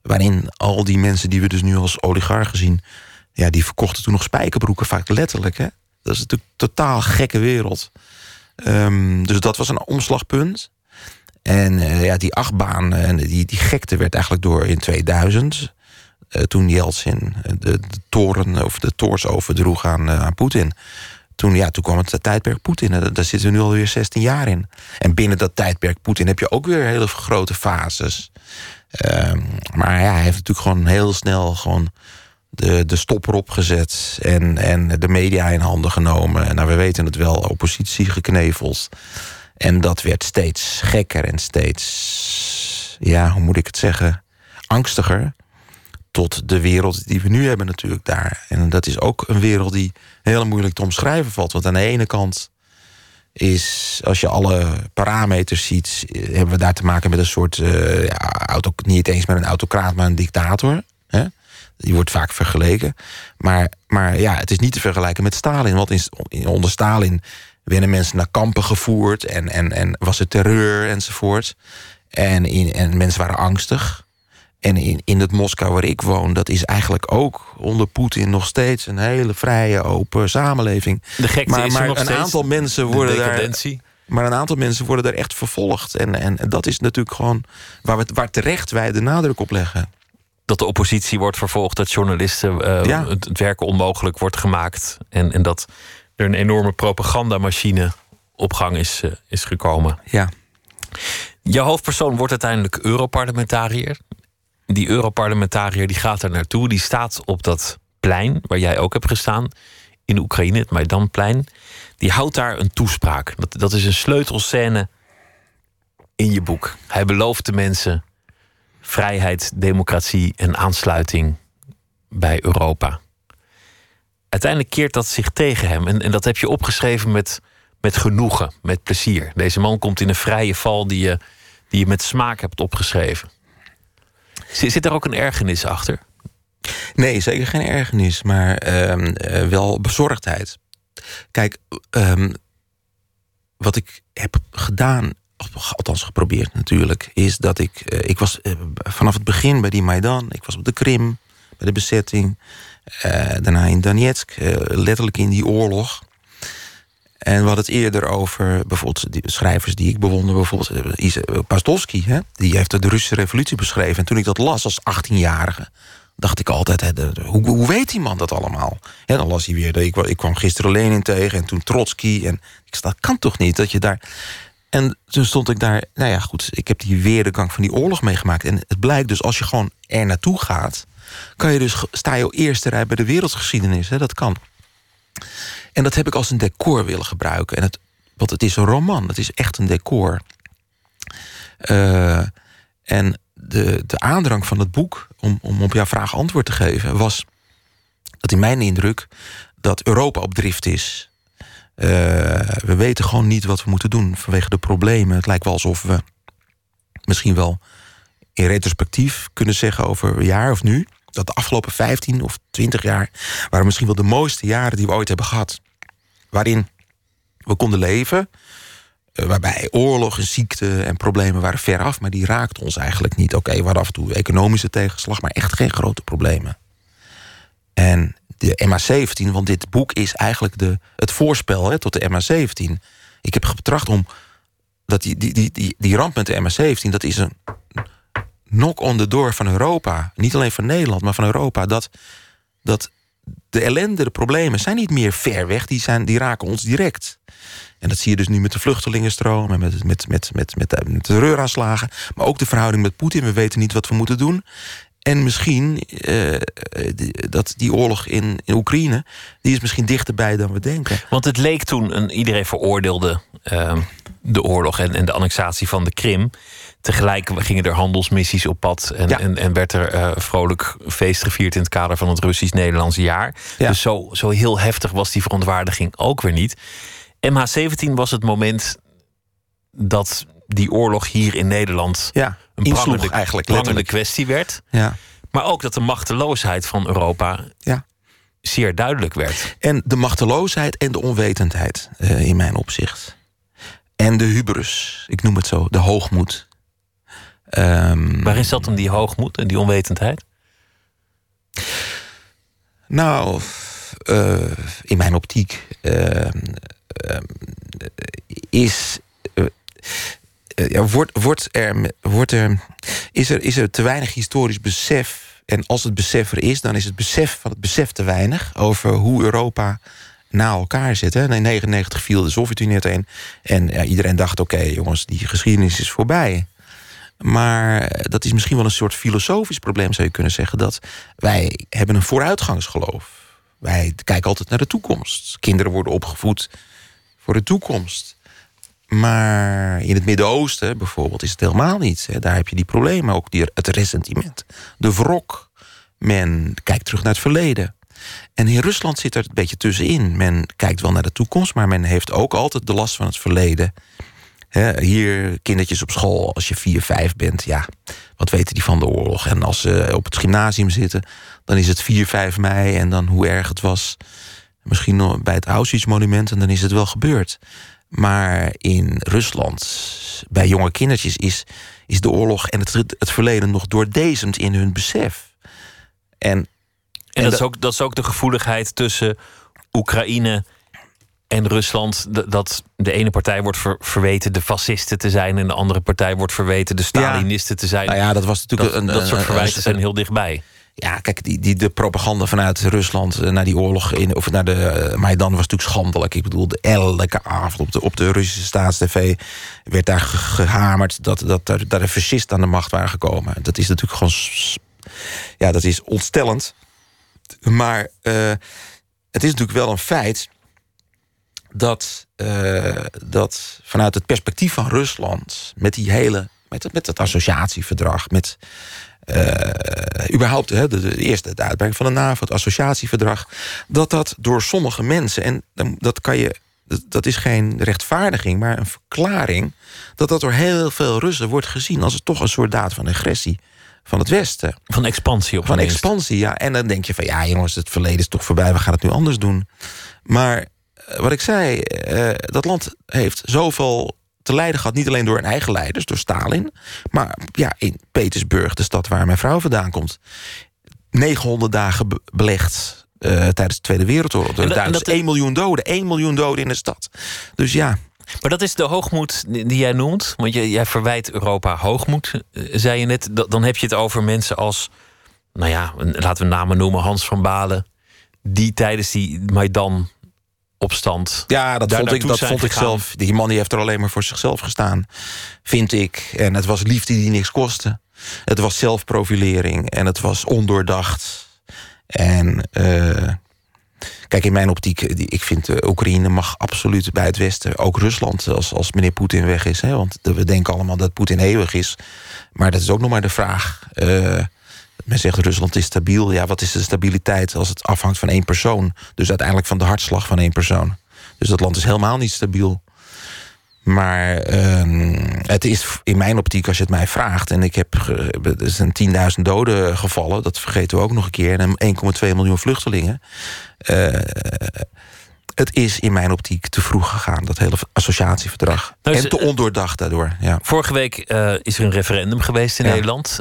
Waarin al die mensen die we dus nu als oligarchen zien... Ja, die verkochten toen nog spijkerbroeken, vaak letterlijk. Hè? Dat is natuurlijk een totaal gekke wereld. Um, dus dat was een omslagpunt. En uh, ja, die achtbaan, en die, die gekte werd eigenlijk door in 2000. Uh, toen Yeltsin de, de, toren of de toors overdroeg aan, aan Poetin. Toen, ja, toen kwam het tijdperk Poetin. Daar zitten we nu alweer 16 jaar in. En binnen dat tijdperk Poetin heb je ook weer hele grote fases. Ehm, maar ja, hij heeft natuurlijk gewoon heel snel gewoon de, de stopper opgezet. En, en de media in handen genomen. Nou, we weten het wel, oppositie gekneveld. En dat werd steeds gekker en steeds, ja, hoe moet ik het zeggen, angstiger. Tot de wereld die we nu hebben natuurlijk daar. En dat is ook een wereld die heel moeilijk te omschrijven valt. Want aan de ene kant is, als je alle parameters ziet... hebben we daar te maken met een soort, uh, ja, niet eens met een autocraat, maar een dictator. Hè? Die wordt vaak vergeleken. Maar, maar ja, het is niet te vergelijken met Stalin. Want in, onder Stalin werden mensen naar kampen gevoerd en, en, en was er terreur enzovoort. En, in, en mensen waren angstig. En in, in het Moskou waar ik woon, dat is eigenlijk ook onder Poetin nog steeds een hele vrije, open samenleving. De gekte maar, is maar nog een aantal mensen worden de daar. Maar een aantal mensen worden daar echt vervolgd. En, en, dat is natuurlijk gewoon waar, we, waar terecht wij de nadruk op leggen. Dat de oppositie wordt vervolgd, dat journalisten uh, Ja. het, het werken onmogelijk wordt gemaakt. En, en dat er een enorme propagandamachine op gang is, eh, is gekomen. Ja. Je hoofdpersoon wordt uiteindelijk Europarlementariër. Die Europarlementariër die gaat er naartoe. Die staat op dat plein waar jij ook hebt gestaan in Oekraïne, het Maidanplein. Die houdt daar een toespraak. Dat, dat is een sleutelscène in je boek. Hij belooft de mensen vrijheid, democratie en aansluiting bij Europa. Uiteindelijk keert dat zich tegen hem. En, en dat heb je opgeschreven met, met genoegen, met plezier. Deze man komt in een vrije val die je, die je met smaak hebt opgeschreven. Zit, er ook een ergernis achter? Nee, zeker geen ergernis, maar ehm, eh, wel bezorgdheid. Kijk, ehm, wat ik heb gedaan, althans geprobeerd natuurlijk, is dat ik. eh, ik was eh, vanaf het begin bij die Maidan, ik was op de Krim, bij de bezetting, daarna in Donetsk, eh, letterlijk in die oorlog. En we hadden het eerder over bijvoorbeeld schrijvers die ik bewonder, bijvoorbeeld eh, eh, Pastovsky, hè? die heeft de Russische revolutie beschreven. En toen ik dat las als 18-jarige, dacht ik altijd: hè, hoe, hoe weet die man dat allemaal? En dan las hij weer: ik, ik kwam gisteren Lenin tegen en toen Trotsky. En ik zei: dat kan toch niet dat je daar. En toen stond ik daar, nou ja, goed, ik heb die weerdegang van die oorlog meegemaakt. En het blijkt dus, als je gewoon er naartoe gaat, kan je dus, sta je eerste rij bij de wereldgeschiedenis. Hè? Dat kan. En dat heb ik als een decor willen gebruiken. En het, want het is een roman, het is echt een decor. Eh, en de, de aandrang van het boek, om, om op jouw vraag antwoord te geven, was dat in mijn indruk dat Europa op drift is. Eh, we weten gewoon niet wat we moeten doen vanwege de problemen. Het lijkt wel alsof we misschien wel in retrospectief kunnen zeggen over een jaar of nu. Dat de afgelopen 15 of 20 jaar waren misschien wel de mooiste jaren die we ooit hebben gehad. Waarin we konden leven. eh, Waarbij oorlog en ziekte en problemen waren veraf, maar die raakten ons eigenlijk niet. Oké, hadden af en toe economische tegenslag, maar echt geen grote problemen. En de MH17, want dit boek is eigenlijk de, het voorspel hè, tot de MH17. Ik heb getracht om dat die, die, die, die, ramp met de MH17, dat is een knock on the door van Europa. Niet alleen van Nederland, maar van Europa. Dat, dat de ellende, de problemen zijn niet meer ver weg, die, zijn, die raken ons direct. En dat zie je dus nu met de vluchtelingenstroom en met, met, met, met, met, de, terreuraanslagen. Maar ook de verhouding met Poetin. We weten niet wat we moeten doen. En misschien eh, die, dat die oorlog in, in Oekraïne, die is misschien dichterbij dan we denken. Want het leek toen, een, iedereen veroordeelde eh, de oorlog en, en de annexatie van de Krim. Tegelijk gingen er handelsmissies op pad en, Ja. en, en werd er eh, vrolijk feest gevierd in het kader van het Russisch-Nederlandse jaar. Ja. Dus zo, zo heel heftig was die verontwaardiging ook weer niet. MH17 was het moment dat die oorlog hier in Nederland Ja, een insloeg prangende, eigenlijk prangende kwestie werd. Ja. Maar ook dat de machteloosheid van Europa Ja. zeer duidelijk werd. En de machteloosheid en de onwetendheid eh, in mijn opzicht. En de hubris, ik noem het zo, de hoogmoed. Ehm, Waarin zat hem die hoogmoed en die onwetendheid? Nou, eh, in mijn optiek eh, eh, is. eh, ja, wordt, wordt er, wordt er, is, er, is er te weinig historisch besef. En als het besef er is, dan is het besef van het besef te weinig over hoe Europa na elkaar zit. Hè. In 1999 viel de Sovjet-Unie uiteen. En ja, iedereen dacht: oké, jongens, die geschiedenis is voorbij. Maar dat is misschien wel een soort filosofisch probleem, zou je kunnen zeggen. Dat wij hebben een vooruitgangsgeloof. Wij kijken altijd naar de toekomst. Kinderen worden opgevoed voor de toekomst. Maar in het Midden-Oosten bijvoorbeeld is het helemaal niet. Daar heb je die problemen, ook het ressentiment. De wrok. Men kijkt terug naar het verleden. En in Rusland zit er een beetje tussenin. Men kijkt wel naar de toekomst, maar men heeft ook altijd de last van het verleden. Hier, kindertjes op school, als je 4, 5 bent, ja, wat weten die van de oorlog? En als ze op het gymnasium zitten, dan is het 4, 5 mei en dan hoe erg het was. Misschien nog bij het Auschwitz-monument en dan is het wel gebeurd. Maar in Rusland, bij jonge kindertjes, is, is de oorlog en het, het verleden nog doordezemd in hun besef. En, En, En dat, is ook, dat is ook de gevoeligheid tussen Oekraïne en Rusland. Dat de ene partij wordt ver- verweten de fascisten te zijn... en de andere partij wordt verweten de Stalinisten te zijn. nou ja, dat was natuurlijk dat, een, dat soort verwijten een- zijn heel dichtbij. Ja, kijk, die, die, de propaganda vanuit Rusland eh, naar die oorlog... In, of naar de uh, Maidan was natuurlijk schandelijk. Ik bedoel, elke avond op de, op de Russische staatstv... werd daar gehamerd dat, dat, dat, dat er fascisten aan de macht waren gekomen. Dat is natuurlijk gewoon... Ja, dat is ontstellend. Maar uh, het is natuurlijk wel een feit... dat, uh, dat vanuit het perspectief van Rusland... met die hele met het, met het associatieverdrag, met uh, überhaupt hè, de, de, eerste uitbreiding van de NAVO, het associatieverdrag, dat dat door sommige mensen, en dat kan je, dat is geen rechtvaardiging, maar een verklaring, dat dat door heel veel Russen wordt gezien als het toch een soort daad van agressie van het Westen. Van expansie op Van expansie, ja. En dan denk je van ja, jongens, het verleden is toch voorbij, we gaan het nu anders doen. Maar wat ik zei, uh, dat land heeft zoveel te lijden gehad. Niet alleen door hun eigen leiders, door Stalin. Maar ja, in Petersburg, de stad waar mijn vrouw vandaan komt. 900 dagen be belegd uh, tijdens de Tweede Wereldoorlog. Door de Duitsers. 1 miljoen doden. 1 miljoen doden in de stad. Dus ja. Maar dat is de hoogmoed die jij noemt. Want je, jij verwijt Europa hoogmoed, zei je net. Dan heb je het over mensen als... Nou ja, laten we namen noemen. Hans van Balen. Die tijdens die Maidan opstand. Ja, dat vond ik, dat vond ik zelf. Die man die heeft er alleen maar voor zichzelf gestaan, vind ik. En het was liefde die niks kostte. Het was zelfprofilering en het was ondoordacht. En uh, kijk, in mijn optiek, ik vind Oekraïne mag absoluut bij het Westen, ook Rusland, als, als meneer Poetin weg is. Hè, want we denken allemaal dat Poetin eeuwig is. Maar dat is ook nog maar de vraag. Uh, men zegt Rusland is stabiel. Ja, wat is de stabiliteit als het afhangt van één persoon? Dus uiteindelijk van de hartslag van één persoon. Dus dat land is helemaal niet stabiel. Maar uh, het is in mijn optiek, als je het mij vraagt... en ik heb, er zijn 10.000 doden gevallen... dat vergeten we ook nog een keer... en 1,2 miljoen vluchtelingen... Uh, het is in mijn optiek te vroeg gegaan, dat hele associatieverdrag. Nou, en te ondoordacht daardoor. Ja. Vorige week uh, is er een referendum geweest in ja. Nederland.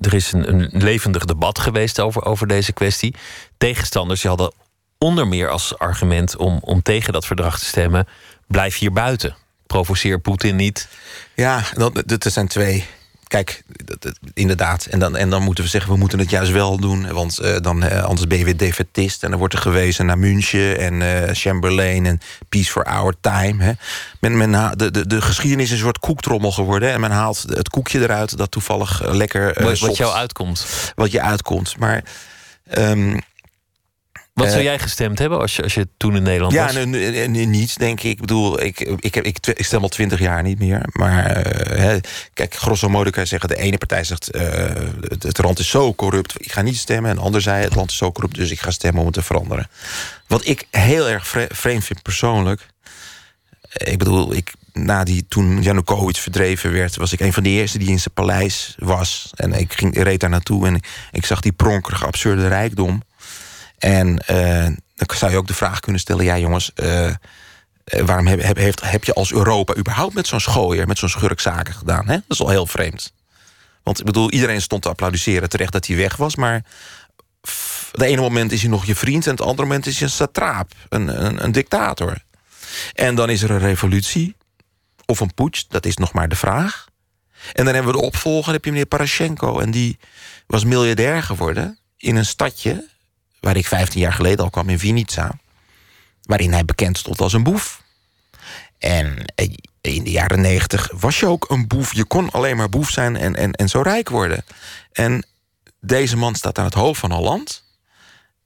Er is een, een, levendig debat geweest over, over deze kwestie. Tegenstanders die hadden onder meer als argument om, om tegen dat verdrag te stemmen: blijf hier buiten. Provoceer Poetin niet. Ja, dat, dat zijn twee kijk, inderdaad. En dan, en dan moeten we zeggen, we moeten het juist wel doen. Want uh, dan, uh, anders ben je weer defetist. En dan wordt er gewezen naar München en uh, Chamberlain en Peace for Our Time. Hè. Men, men, de, de, de geschiedenis is een soort koektrommel geworden. En men haalt het koekje eruit dat toevallig lekker... wat, wat jou uitkomt. Wat je uitkomt. Maar... Um, wat zou jij gestemd hebben als je, als je toen in Nederland ja, was? Ja, niets, denk ik. Ik bedoel, ik, ik, heb, ik, ik stem al twintig jaar niet meer. Maar uh, hè, kijk, grosso modo kan je zeggen... de ene partij zegt, uh, het, het land is zo corrupt, ik ga niet stemmen. En de ander zei, het land is zo corrupt, dus ik ga stemmen om het te veranderen. Wat ik heel erg vreemd vind persoonlijk... Ik bedoel, ik, na die, toen Janukovic verdreven werd... was ik een van de eerste die in zijn paleis was. En ik, ging, reed daar naartoe en ik, ik zag die pronkerige, absurde rijkdom... En uh, dan zou je ook de vraag kunnen stellen: ja, jongens, uh, waarom heb, heeft, heb je als Europa überhaupt met zo'n schooier, met zo'n schurk zaken gedaan? Hè? Dat is al heel vreemd. Want ik bedoel, iedereen stond te applaudisseren terecht dat hij weg was, maar het ene moment is hij nog je vriend en het andere moment is hij een satraap, een, een, een dictator. En dan is er een revolutie of een putsch, dat is nog maar de vraag. En dan hebben we de opvolger, heb je meneer Parashenko. En die was miljardair geworden in een stadje waar ik 15 jaar geleden al kwam in Vinica. Waarin hij bekend stond als een boef. En in de jaren 90 was je ook een boef. Je kon alleen maar boef zijn en, en, en zo rijk worden. En deze man staat aan het hoofd van een land.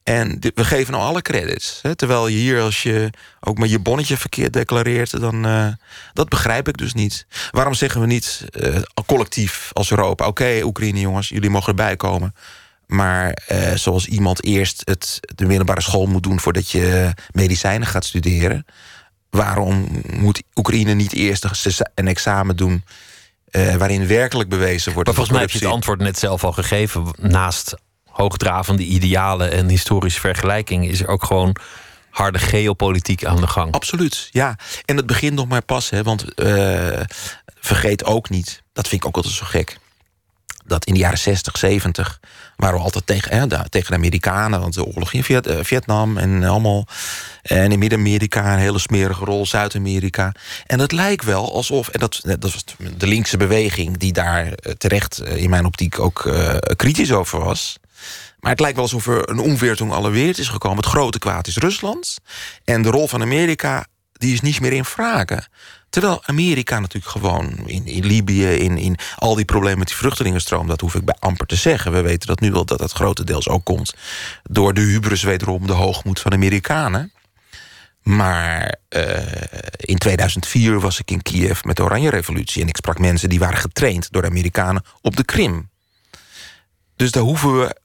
En we geven nou alle credits. Hè? Terwijl je hier, als je ook maar je bonnetje verkeerd declareert... dan uh, dat begrijp ik dus niet. Waarom zeggen we niet uh, collectief als Europa... oké, Oekraïne jongens, jullie mogen erbij komen... Maar uh, zoals iemand eerst het, de middelbare school moet doen... voordat je medicijnen gaat studeren... waarom moet Oekraïne niet eerst een examen doen... Uh, waarin werkelijk bewezen wordt... Maar volgens mij heb je het antwoord net zelf al gegeven. Naast hoogdravende idealen en historische vergelijking... is er ook gewoon harde geopolitiek aan de gang. Absoluut, ja. En het begint nog maar pas, hè, want uh, vergeet ook niet... dat vind ik ook altijd zo gek dat in de jaren 60, 70 waren we altijd tegen, hè, tegen de Amerikanen. Want de oorlog in uh, Vietnam en allemaal. En in Midden-Amerika een hele smerige rol, Zuid-Amerika. En het lijkt wel alsof, en dat, dat was de linkse beweging... die daar terecht in mijn optiek ook kritisch over was... Maar het lijkt wel alsof er een omwertung alle wereld is gekomen. Het grote kwaad is Rusland. En de rol van Amerika die is niet meer in vragen. Terwijl Amerika natuurlijk gewoon in, in Libië, in, in al die problemen met die vluchtelingenstroom, dat hoef ik bij amper te zeggen. We weten dat nu wel dat dat grotendeels ook komt door de hubris wederom, de hoogmoed van Amerikanen. Maar uh, in 2004 was ik in Kiev met de Oranje Revolutie en ik sprak mensen die waren getraind door de Amerikanen op de Krim. Dus daar hoeven we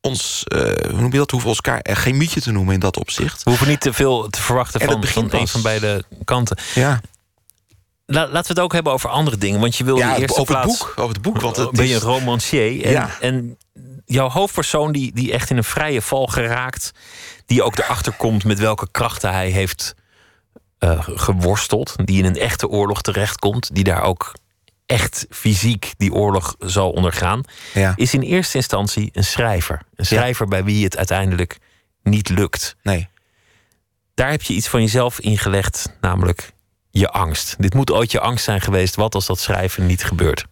ons, uh, hoe noem je dat, hoeven we elkaar geen mietje te noemen in dat opzicht. We hoeven niet te veel te verwachten van, van een van beide kanten. Ja. Laten we het ook hebben over andere dingen. Want je wil ja, de eerste over plaats... Het boek, over het boek. Want het ben je een romancier. En, Ja. en jouw hoofdpersoon die, die echt in een vrije val geraakt... die ook erachter komt met welke krachten hij heeft eh, geworsteld... die in een echte oorlog terechtkomt... die daar ook echt fysiek die oorlog zal ondergaan... Ja. is in eerste instantie een schrijver. Een schrijver bij wie het uiteindelijk niet lukt. Nee. Daar heb je iets van jezelf ingelegd, namelijk je angst. Dit moet ooit je angst zijn geweest. Wat als dat schrijven niet gebeurt?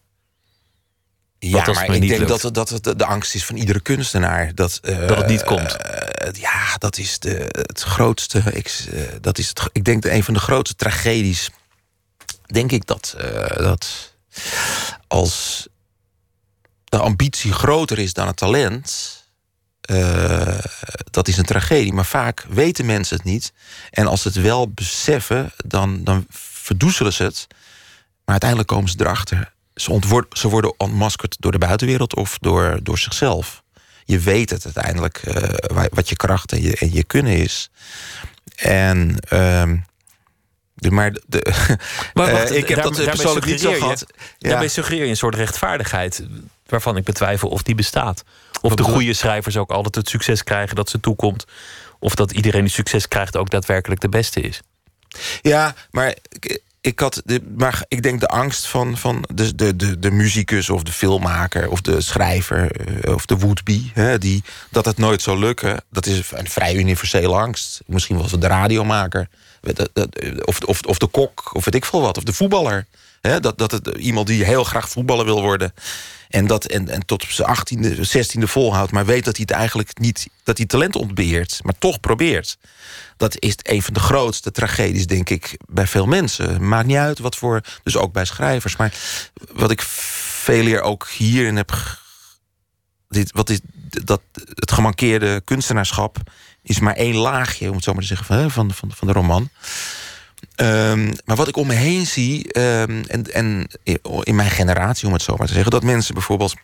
Ja, maar ik denk lukt? dat, het- dat het de angst is van iedere kunstenaar. Dat, eh, Dat het niet komt. eh, ja, dat is de, het grootste. Ik, eh, dat is het, ik denk de, een van de grootste tragedies. Denk ik dat, dat als de ambitie groter is dan het talent. Eh, dat is een tragedie. Maar vaak weten mensen het niet. En als ze het wel beseffen, dan, dan verdoezelen ze het. Maar uiteindelijk komen ze erachter. Ze, ze worden ontmaskerd door de buitenwereld of door, door zichzelf. Je weet het uiteindelijk, eh, wa- wat je kracht en je, en je kunnen is. En. ehm, de, maar de, Maar wacht, eh, ik heb daar- dat persoonlijk niet zo gehad. Ja. Daarbij suggereer je een soort rechtvaardigheid... waarvan ik betwijfel of die bestaat. Of de goede schrijvers ook altijd het succes krijgen dat ze toekomt. Of dat iedereen die succes krijgt ook daadwerkelijk de beste is. Ja, maar ik, ik had de, maar ik denk de angst van, van de, de, de, de muzikus of de filmmaker of de schrijver eh, of de would-be, hè, die dat het nooit zou lukken. Dat is een vrij universele angst. Misschien wel de radiomaker, of, of, of de kok, of weet ik veel wat, of de voetballer. Hè, dat, dat het iemand die heel graag voetballer wil worden. En, dat, en, en tot op zijn 18e, 16e volhoudt, maar weet dat hij het eigenlijk niet, dat hij talent ontbeert, maar toch probeert. Dat is een van de grootste tragedies, denk ik, bij veel mensen. Maakt niet uit wat voor, dus ook bij schrijvers. Maar wat ik veel eer ook hierin heb. Dit, wat is dat het gemankeerde kunstenaarschap is maar één laagje, om het zo maar te zeggen, van, van, van de roman. Ehm, maar wat ik om me heen zie, ehm, en, en in mijn generatie, om het zo maar te zeggen, dat mensen bijvoorbeeld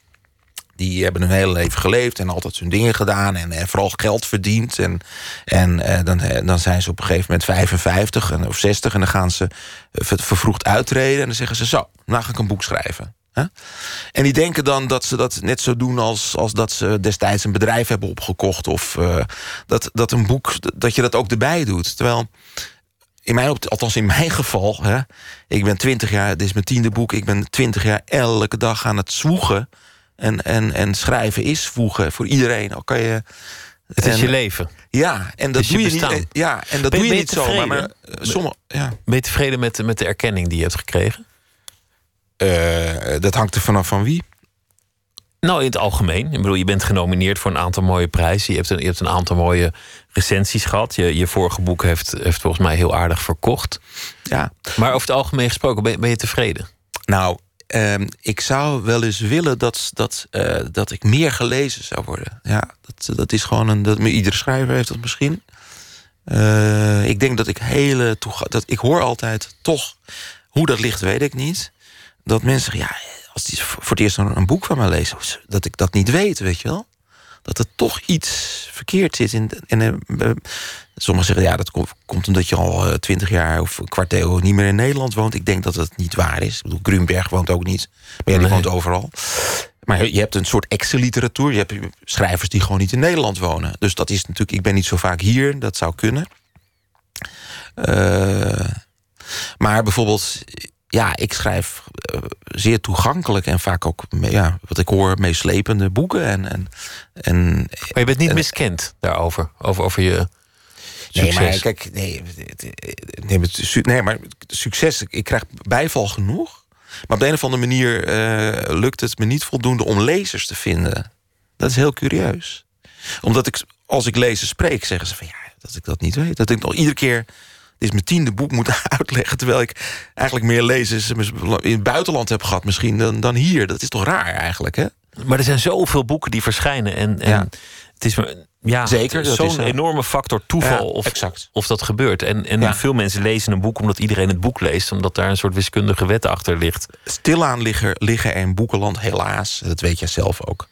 die hebben hun hele leven geleefd en altijd hun dingen gedaan en, en vooral geld verdiend. En, en eh, dan, eh, dan zijn ze op een gegeven moment 55 en, of 60 en dan gaan ze ver- vervroegd uittreden en dan zeggen ze: Zo, nou ga ik een boek schrijven. En die denken dan dat ze dat net zo doen als, als dat ze destijds een bedrijf hebben opgekocht. Of eh, dat, dat een boek, dat je dat ook erbij doet. Terwijl in mijn, althans in mijn geval, hè, ik ben 20 jaar, dit is mijn tiende boek, ik ben 20 jaar elke dag aan het zwoegen. En, en, en schrijven is zwoegen voor iedereen. Al kan je, Het is en- je leven. Ja, en dat je doe je niet. bestaan. Ja, en dat Ben- doe je niet zomaar. Maar tevreden? eh, sommige, ja. Ben je tevreden met, met de erkenning die je hebt gekregen? Eh, dat hangt er vanaf van wie. Nou, in het algemeen. Ik bedoel, je bent genomineerd voor een aantal mooie prijzen. Je hebt een, je hebt een aantal mooie recensies gehad. Je, je vorige boek heeft, heeft volgens mij heel aardig verkocht. Ja. Maar over het algemeen gesproken, ben, ben je tevreden? Nou, ehm, ik zou wel eens willen dat, dat, eh, dat ik meer gelezen zou worden. Ja, dat, dat is gewoon een. Dat, iedere schrijver heeft dat misschien. Eh, ik denk dat ik hele. Dat, ik hoor altijd toch. Hoe dat ligt, weet ik niet. Dat mensen zeggen, ja, als die voor het eerst een, een boek van mij lezen, dat ik dat niet weet, weet je wel. Dat er toch iets verkeerd zit. In, eh, sommigen zeggen, ja, dat komt, komt omdat je al twintig jaar of een kwart eeuw niet meer in Nederland woont. Ik denk dat dat niet waar is. Ik bedoel, Grunberg woont ook niet. Maar ja, die Nee. woont overal. Maar je hebt een soort Excel-literatuur. Je hebt schrijvers die gewoon niet in Nederland wonen. Dus dat is natuurlijk, ik ben niet zo vaak hier. Dat zou kunnen. Eh, maar bijvoorbeeld, ja, ik schrijf eh, zeer toegankelijk en vaak ook, ja, wat ik hoor, meeslepende boeken. En, en, en Maar je bent niet En- miskend daarover. Over, over je Nee, succes. maar kijk, nee, nee, nee, maar succes, ik krijg bijval genoeg. Maar op de een of andere manier eh, lukt het me niet voldoende om lezers te vinden. Dat is heel curieus. Omdat ik, als ik lezen spreek, zeggen ze van ja, dat ik dat niet weet. Dat ik nog iedere keer dit is mijn tiende boek moeten uitleggen... terwijl ik eigenlijk meer lezers in het buitenland heb gehad misschien dan, dan hier. Dat is toch raar eigenlijk, hè? Maar er zijn zoveel boeken die verschijnen. En, en Ja. het is ja, Zeker, zo'n eh, enorme factor toeval Ja, of, exact. of dat gebeurt. En, en Ja. veel mensen lezen een boek omdat iedereen het boek leest. Omdat daar een soort wiskundige wet achter ligt. Stilaan liggen, liggen er in boekenland helaas, dat weet jij zelf ook...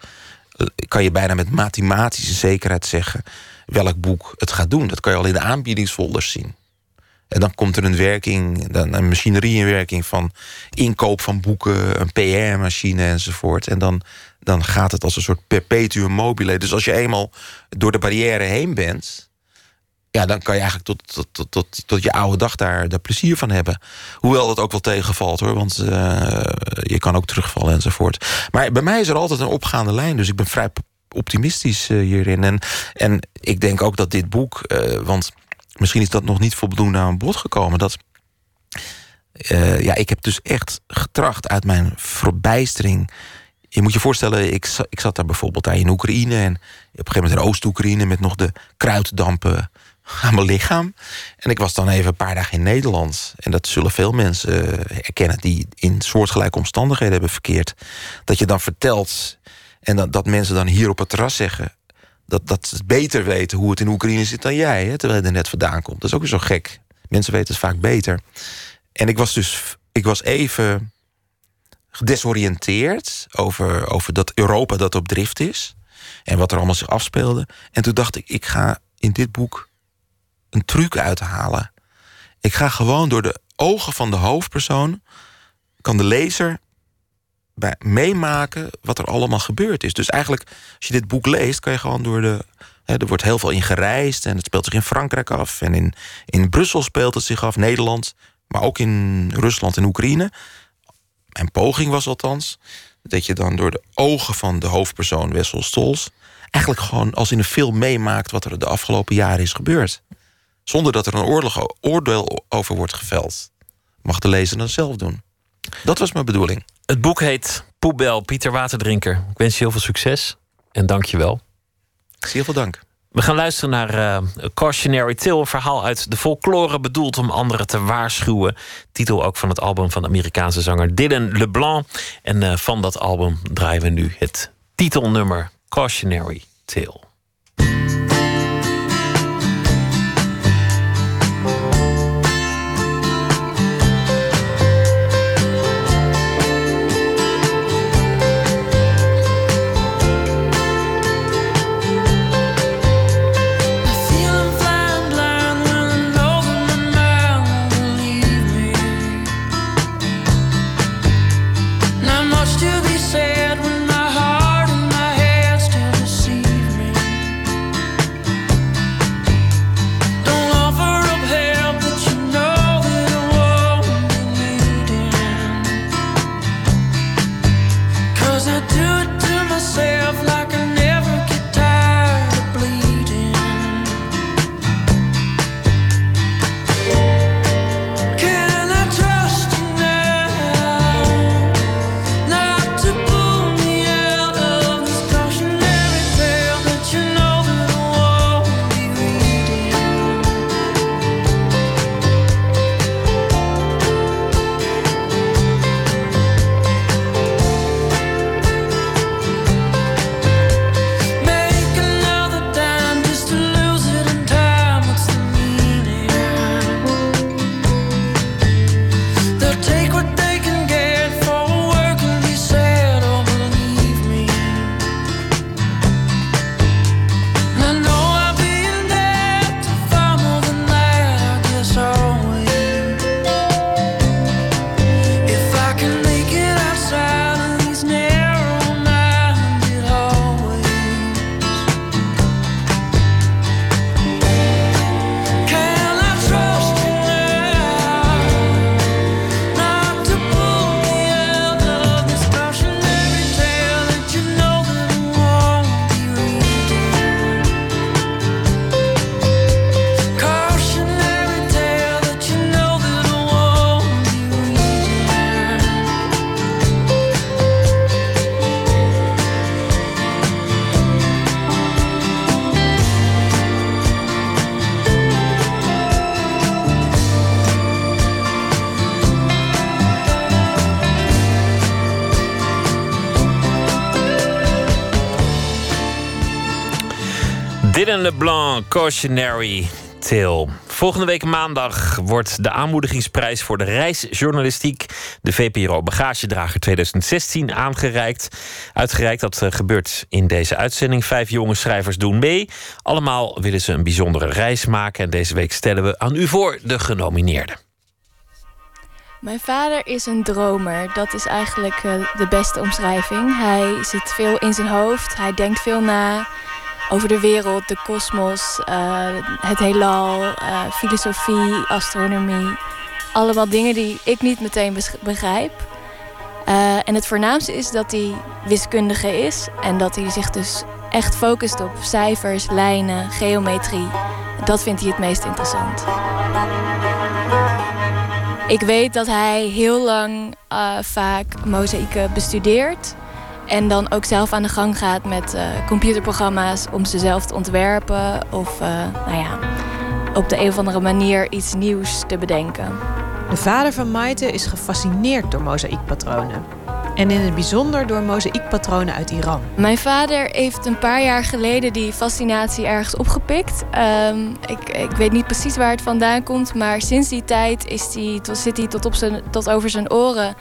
eh, kan je bijna met mathematische zekerheid zeggen... welk boek het gaat doen. Dat kan je al in de aanbiedingsfolders zien. En dan komt er een werking, dan een machinerie in werking... van inkoop van boeken, een PR-machine enzovoort. En dan, dan gaat het als een soort perpetuum mobile. Dus als je eenmaal door de barrière heen bent... ja, dan kan je eigenlijk tot, tot, tot, tot, tot je oude dag daar, daar plezier van hebben. Hoewel dat ook wel tegenvalt hoor, want eh, je kan ook terugvallen enzovoort. Maar bij mij is er altijd een opgaande lijn, dus ik ben vrij optimistisch eh, hierin. En, en ik denk ook dat dit boek, eh, want misschien is dat nog niet voldoende aan bod gekomen, dat. eh, ja, ik heb dus echt getracht uit mijn verbijstering. Je moet je voorstellen, ik, ik zat daar bijvoorbeeld daar in Oekraïne... en op een gegeven moment in Oost-Oekraïne... met nog de kruiddampen aan mijn lichaam. En ik was dan even een paar dagen in Nederland. En dat zullen veel mensen eh, herkennen... die in soortgelijke omstandigheden hebben verkeerd. Dat je dan vertelt... en dat, dat mensen dan hier op het terras zeggen... Dat, dat ze beter weten hoe het in Oekraïne zit dan jij... Hè, terwijl je er net vandaan komt. Dat is ook weer zo gek. Mensen weten het vaak beter. En ik was dus ik was even gedesoriënteerd over, over dat Europa dat op drift is. En wat er allemaal zich afspeelde. En toen dacht ik, ik ga in dit boek een truc uithalen. Ik ga gewoon door de ogen van de hoofdpersoon... kan de lezer bij meemaken wat er allemaal gebeurd is. Dus eigenlijk, als je dit boek leest, kan je gewoon door de... Hè, er wordt heel veel in gereisd en het speelt zich in Frankrijk af. En in, in Brussel speelt het zich af, Nederland. Maar ook in Rusland en Oekraïne. Mijn poging was althans dat je dan door de ogen van de hoofdpersoon Wessel Stols... eigenlijk gewoon als in een film meemaakt wat er de afgelopen jaren is gebeurd. Zonder dat er een oordeel over wordt geveld. Mag de lezer dan zelf doen. Dat was mijn bedoeling. Het boek heet Poebel, Pieter Waterdrinker. Ik wens je heel veel succes en dank je wel. Zeer veel dank. We gaan luisteren naar eh, Cautionary Tale, een verhaal uit de folklore bedoeld om anderen te waarschuwen. Titel ook van het album van de Amerikaanse zanger Dylan LeBlanc. En eh, van dat album draaien we nu het titelnummer Cautionary Tale. Dylan LeBlanc, Cautionary Tale. Volgende week maandag wordt de aanmoedigingsprijs voor de reisjournalistiek, de VPRO Bagagedrager 2016, aangereikt. Uitgereikt, dat eh, gebeurt in deze uitzending. Vijf jonge schrijvers doen mee. Allemaal willen ze een bijzondere reis maken. En deze week stellen we aan u voor de genomineerden. Mijn vader is een dromer. Dat is eigenlijk eh, de beste omschrijving. Hij zit veel in zijn hoofd. Hij denkt veel na over de wereld, de kosmos, eh, het heelal, eh, filosofie, astronomie. Allemaal dingen die ik niet meteen begrijp. Eh, en het voornaamste is dat hij wiskundige is en dat hij zich dus echt focust op cijfers, lijnen, geometrie. Dat vindt hij het meest interessant. Ik weet dat hij heel lang vaak mozaïeken bestudeert. En dan ook zelf aan de gang gaat met eh, computerprogramma's om ze zelf te ontwerpen. Of eh, nou ja, op de een of andere manier iets nieuws te bedenken. De vader van Maite is gefascineerd door mozaïekpatronen. En in het bijzonder door mozaïekpatronen uit Iran. Mijn vader heeft een paar jaar geleden die fascinatie ergens opgepikt. Ehm, ik, ik weet niet precies waar het vandaan komt, maar sinds die tijd is tot, zit hij tot, op zijn, tot over zijn oren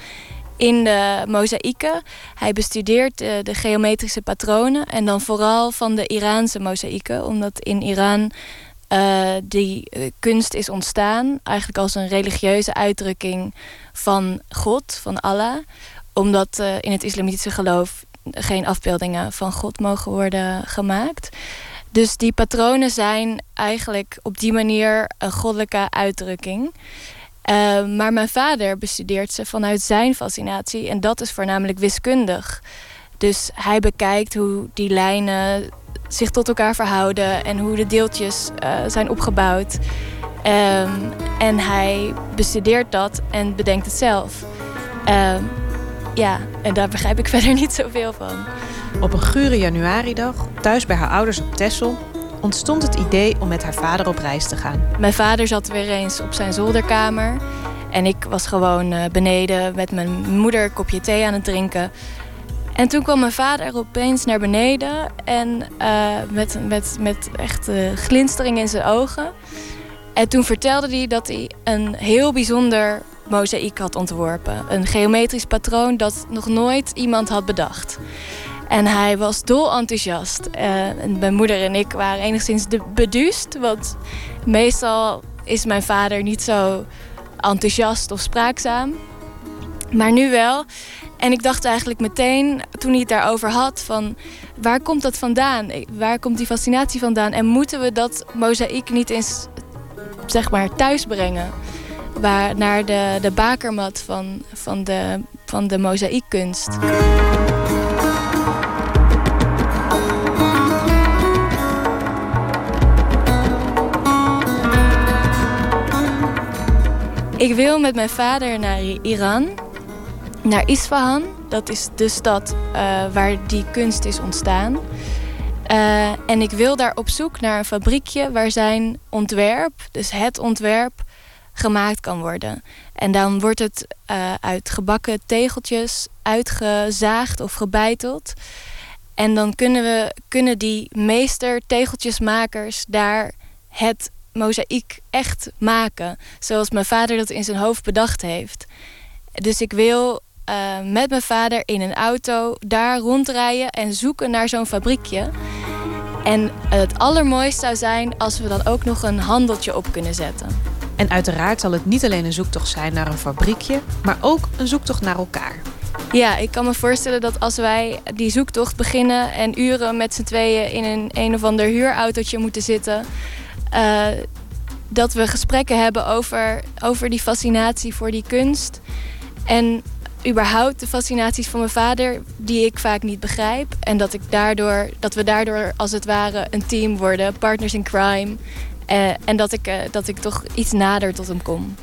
in de mozaïeken. Hij bestudeert eh, de geometrische patronen en dan vooral van de Iraanse mozaïeken, omdat in Iran eh, die eh, kunst is ontstaan, eigenlijk als een religieuze uitdrukking van God, van Allah omdat in het islamitische geloof geen afbeeldingen van God mogen worden gemaakt. Dus die patronen zijn eigenlijk op die manier een goddelijke uitdrukking. Eh, maar mijn vader bestudeert ze vanuit zijn fascinatie en dat is voornamelijk wiskundig. Dus hij bekijkt hoe die lijnen zich tot elkaar verhouden en hoe de deeltjes eh, zijn opgebouwd. Ehm, en hij bestudeert dat en bedenkt het zelf. Ehm, ja, en daar begrijp ik verder niet zoveel van. Op een gure januaridag, thuis bij haar ouders op Texel, ontstond het idee om met haar vader op reis te gaan. Mijn vader zat weer eens op zijn zolderkamer. En ik was gewoon eh, beneden met mijn moeder een kopje thee aan het drinken. En toen kwam mijn vader opeens naar beneden. En eh, met, met, met echt eh, glinstering in zijn ogen. En toen vertelde hij dat hij een heel bijzonder mozaïek had ontworpen. Een geometrisch patroon dat nog nooit iemand had bedacht. En hij was dol enthousiast. Eh, en mijn moeder en ik waren enigszins beduust. Want meestal is mijn vader niet zo enthousiast of spraakzaam. Maar nu wel. En ik dacht eigenlijk meteen, toen hij het daarover had, van waar komt dat vandaan? Waar komt die fascinatie vandaan? En moeten we dat mozaïek niet eens, zeg maar, thuis brengen? Waar, naar de, de bakermat van, van de, van de mozaïekkunst. Ik wil met mijn vader naar Iran, naar Isfahan. Dat is de stad eh, waar die kunst is ontstaan. Eh, en ik wil daar op zoek naar een fabriekje waar zijn ontwerp, dus het ontwerp, gemaakt kan worden. En dan wordt het eh, uit gebakken tegeltjes uitgezaagd of gebeiteld. En dan kunnen, we, kunnen die meester tegeltjesmakers daar het mozaïek echt maken. Zoals mijn vader dat in zijn hoofd bedacht heeft. Dus ik wil eh, met mijn vader in een auto daar rondrijden en zoeken naar zo'n fabriekje. En het allermooiste zou zijn als we dan ook nog een handeltje op kunnen zetten. En uiteraard zal het niet alleen een zoektocht zijn naar een fabriekje, maar ook een zoektocht naar elkaar. Ja, ik kan me voorstellen dat als wij die zoektocht beginnen en uren met z'n tweeën in een een of ander huurautootje moeten zitten, eh, dat we gesprekken hebben over, over die fascinatie voor die kunst. En überhaupt de fascinaties van mijn vader, die ik vaak niet begrijp. En dat, ik daardoor, dat we daardoor als het ware een team worden, partners in crime. Eh, en dat ik, eh, dat ik toch iets nader tot hem kom.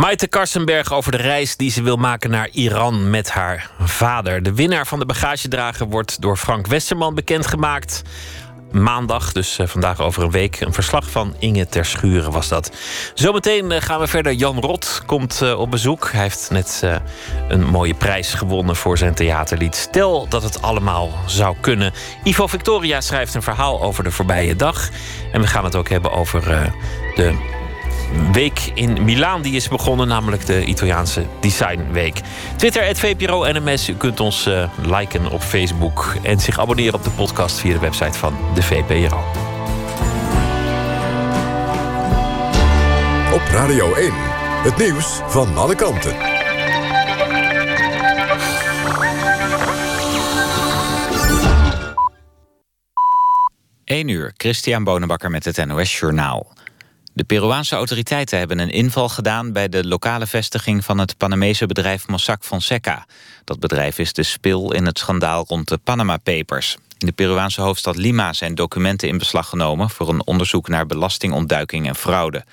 Maite Karsenberg over de reis die ze wil maken naar Iran met haar vader. De winnaar van de bagagedrager wordt door Frank Westerman bekendgemaakt. maandag, dus eh, vandaag over een week. Een verslag van Inge Terschuren was dat. Zometeen eh, gaan we verder. Jan Rot komt eh, op bezoek. Hij heeft net een mooie prijs gewonnen voor zijn theaterlied. Stel dat het allemaal zou kunnen. Ivo Victoria schrijft een verhaal over de voorbije dag. En we gaan het ook hebben over de week in Milaan die is begonnen, namelijk de Italiaanse Design Week. Twitter, VPRO NMS. U kunt ons eh, liken op Facebook en zich abonneren op de podcast via de website van de VPRO. Op Radio 1. Het nieuws van alle kanten. 1 uur, Christian Bonenbakker met het NOS Journaal. De Peruaanse autoriteiten hebben een inval gedaan... bij de lokale vestiging van het Panamese bedrijf Mossack Fonseca. Dat bedrijf is de spil in het schandaal rond de Panama Papers. In de Peruaanse hoofdstad Lima zijn documenten in beslag genomen... voor een onderzoek naar belastingontduiking en fraude.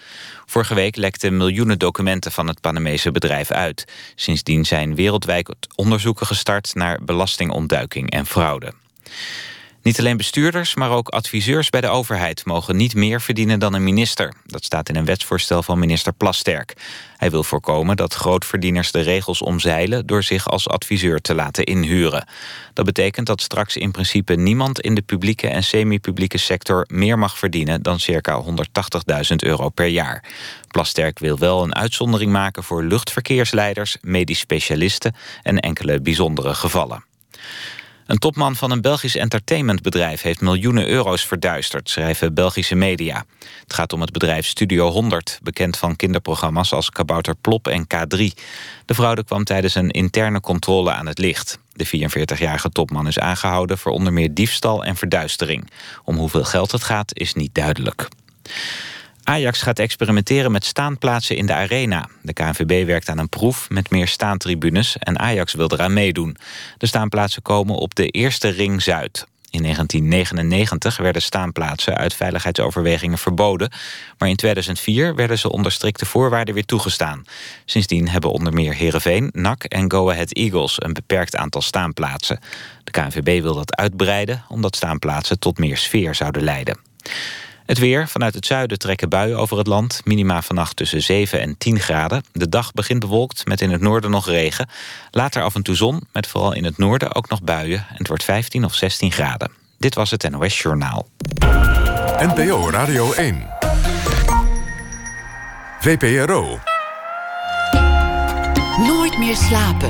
Vorige week lekten miljoenen documenten van het Panamese bedrijf uit. Sindsdien zijn wereldwijd onderzoeken gestart... naar belastingontduiking en fraude. Niet alleen bestuurders, maar ook adviseurs bij de overheid... mogen niet meer verdienen dan een minister. Dat staat in een wetsvoorstel van minister Plasterk. Hij wil voorkomen dat grootverdieners de regels omzeilen... door zich als adviseur te laten inhuren. Dat betekent dat straks in principe niemand... in de publieke en semi-publieke sector meer mag verdienen... dan circa 180.000 euro per jaar. Plasterk wil wel een uitzondering maken voor luchtverkeersleiders... medisch specialisten en enkele bijzondere gevallen. Een topman van een Belgisch entertainmentbedrijf heeft miljoenen euro's verduisterd, schrijven Belgische media. Het gaat om het bedrijf Studio 100, bekend van kinderprogramma's als Kabouter Plop en K3. De fraude kwam tijdens een interne controle aan het licht. De 44-jarige topman is aangehouden voor onder meer diefstal en verduistering. Om hoeveel geld het gaat is niet duidelijk. Ajax gaat experimenteren met staanplaatsen in de arena. De KNVB werkt aan een proef met meer staantribunes en Ajax wil eraan meedoen. De staanplaatsen komen op de eerste ring Zuid. In 1999 werden staanplaatsen uit veiligheidsoverwegingen verboden... maar in 2004 werden ze onder strikte voorwaarden weer toegestaan. Sindsdien hebben onder meer Heerenveen, NAC en Go Ahead Eagles... een beperkt aantal staanplaatsen. De KNVB wil dat uitbreiden... omdat staanplaatsen tot meer sfeer zouden leiden. Het weer. Vanuit het zuiden trekken buien over het land. Minima vannacht tussen 7 en 10 graden. De dag begint bewolkt met in het noorden nog regen. Later af en toe zon, met vooral in het noorden ook nog buien. En het wordt 15 of 16 graden. Dit was het NOS Journaal. NPO Radio 1. VPRO. Nooit meer slapen.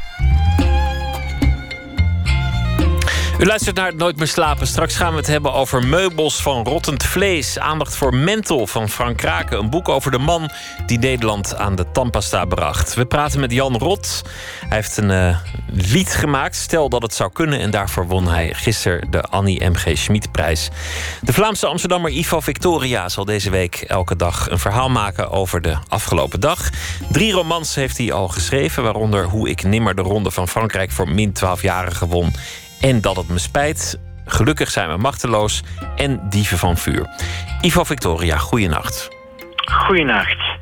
U luistert naar het Nooit meer slapen. Straks gaan we het hebben over meubels van rottend vlees. Aandacht voor Mental van Frank Kraken. Een boek over de man die Nederland aan de tandpasta bracht. We praten met Jan Rot. Hij heeft een eh, lied gemaakt. Stel dat het zou kunnen. En daarvoor won hij gisteren de Annie M.G. Schmid-prijs. De Vlaamse Amsterdammer Ivo Victoria zal deze week elke dag een verhaal maken over de afgelopen dag. Drie romans heeft hij al geschreven. Waaronder Hoe ik nimmer de Ronde van Frankrijk voor min 12-jarigen won en dat het me spijt. Gelukkig zijn we machteloos en dieven van vuur. Ivo Victoria, goeienacht. Goeienacht.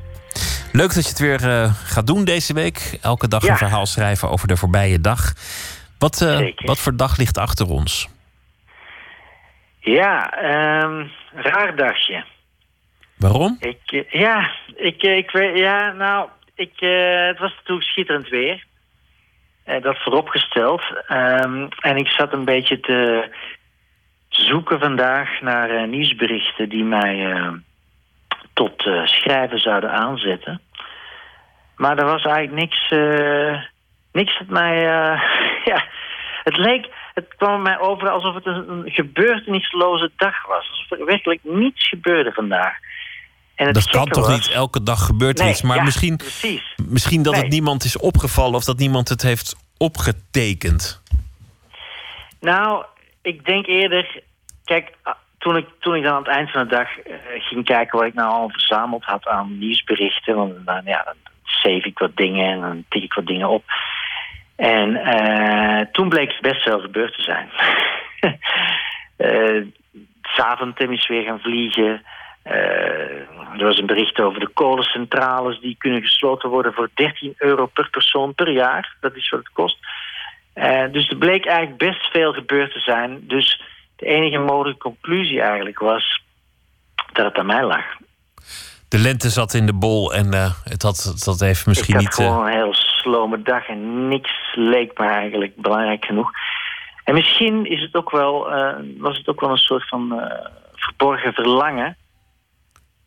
Leuk dat je het weer eh, gaat doen deze week. Elke dag Ja. een verhaal schrijven over de voorbije dag. Wat, eh, wat voor dag ligt achter ons? Ja, ehm raar dagje. Waarom? Ik, eh, ja, ik, ik weet, ja, nou, ik, het was natuurlijk schitterend weer. Eh, dat vooropgesteld. Ehm, en ik zat een beetje te zoeken vandaag naar eh, nieuwsberichten die mij eh, tot schrijven zouden aanzetten. Maar er was eigenlijk niks, niks dat mij, ja, het leek, het kwam mij over alsof het een gebeurtenisloze dag was. Alsof er werkelijk niets gebeurde vandaag. En het Dat kan toch was- niet? Elke dag gebeurt Nee, iets. Maar ja, misschien, Precies. misschien dat het niemand is opgevallen of dat niemand het heeft opgetekend. Nou, ik denk eerder... Kijk, ah, toen ik, toen ik dan aan het eind van de dag eh, ging kijken... wat ik nou al verzameld had aan nieuwsberichten... want dan, ja, dan save ik wat dingen en dan tik ik wat dingen op. En eh, toen bleek het best wel gebeurd te zijn. Eh, S'avonds is weer gaan vliegen. Eh, er was een bericht over de kolencentrales die kunnen gesloten worden voor 13 euro per persoon per jaar. Dat is wat het kost. Eh, dus er bleek eigenlijk best veel gebeurd te zijn. Dus de enige mogelijke conclusie eigenlijk was dat het aan mij lag. De lente zat in de bol en eh, het, had, het had even misschien ik niet... had eh, gewoon een heel slome dag en niks leek me eigenlijk belangrijk genoeg. En misschien is het ook wel, was het ook wel een soort van verborgen verlangen.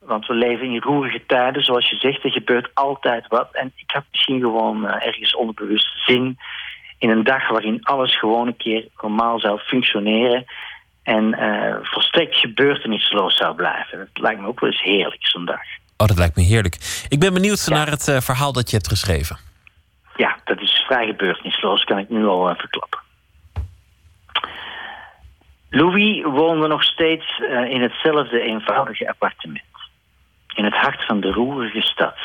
Want we leven in roerige tijden, zoals je zegt, er gebeurt altijd wat. En ik had misschien gewoon eh, ergens onderbewust zin in een dag waarin alles gewoon een keer normaal zou functioneren. En eh volstrekt gebeurtenisloos zou blijven. Dat lijkt me ook wel eens heerlijk, zo'n dag. Oh, dat lijkt me heerlijk. Ik ben benieuwd naar het eh, verhaal dat je hebt geschreven. Ja, dat is vrij gebeurtenisloos, kan ik nu al eh, verklappen. Louis woonde nog steeds in hetzelfde eenvoudige appartement. In het hart van de roerige stad,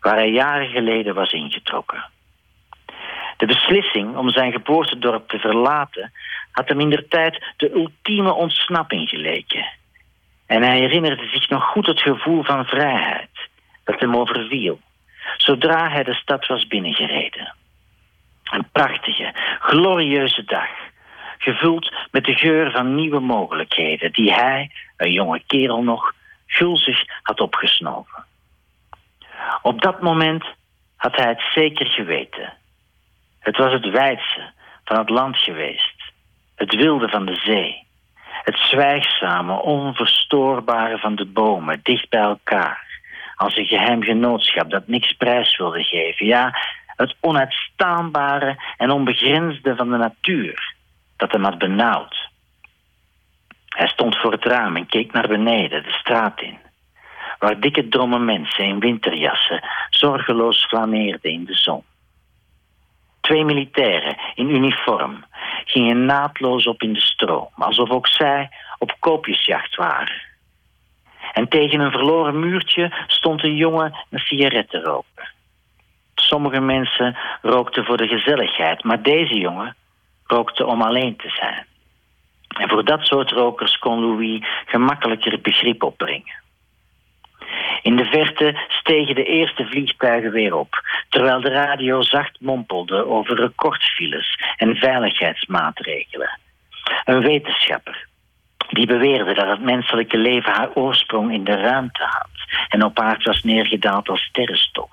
waar hij jaren geleden was ingetrokken. De beslissing om zijn geboortedorp te verlaten had hem in der tijd de ultieme ontsnapping geleken. En hij herinnerde zich nog goed het gevoel van vrijheid dat hem overviel, zodra hij de stad was binnengereden. Een prachtige, glorieuze dag, gevuld met de geur van nieuwe mogelijkheden die hij, een jonge kerel nog, gulzig had opgesnoven. Op dat moment had hij het zeker geweten. Het was het wijdse van het land geweest, het wilde van de zee, het zwijgzame, onverstoorbare van de bomen, dicht bij elkaar, als een geheim genootschap dat niks prijs wilde geven. Ja, het onuitstaanbare en onbegrensde van de natuur, dat hem had benauwd. Hij stond voor het raam en keek naar beneden, de straat in, waar dikke dromme mensen in winterjassen zorgeloos flaneerden in de zon. Twee militairen in uniform gingen naadloos op in de stroom, alsof ook zij op koopjesjacht waren. En tegen een verloren muurtje stond een jongen een sigaret te roken. Sommige mensen rookten voor de gezelligheid, maar deze jongen rookte om alleen te zijn. En voor dat soort rokers kon Louis gemakkelijker begrip opbrengen. In de verte stegen de eerste vliegtuigen weer op, terwijl de radio zacht mompelde over recordfiles en veiligheidsmaatregelen. Een wetenschapper die beweerde dat het menselijke leven haar oorsprong in de ruimte had en op aard was neergedaald als sterrenstof.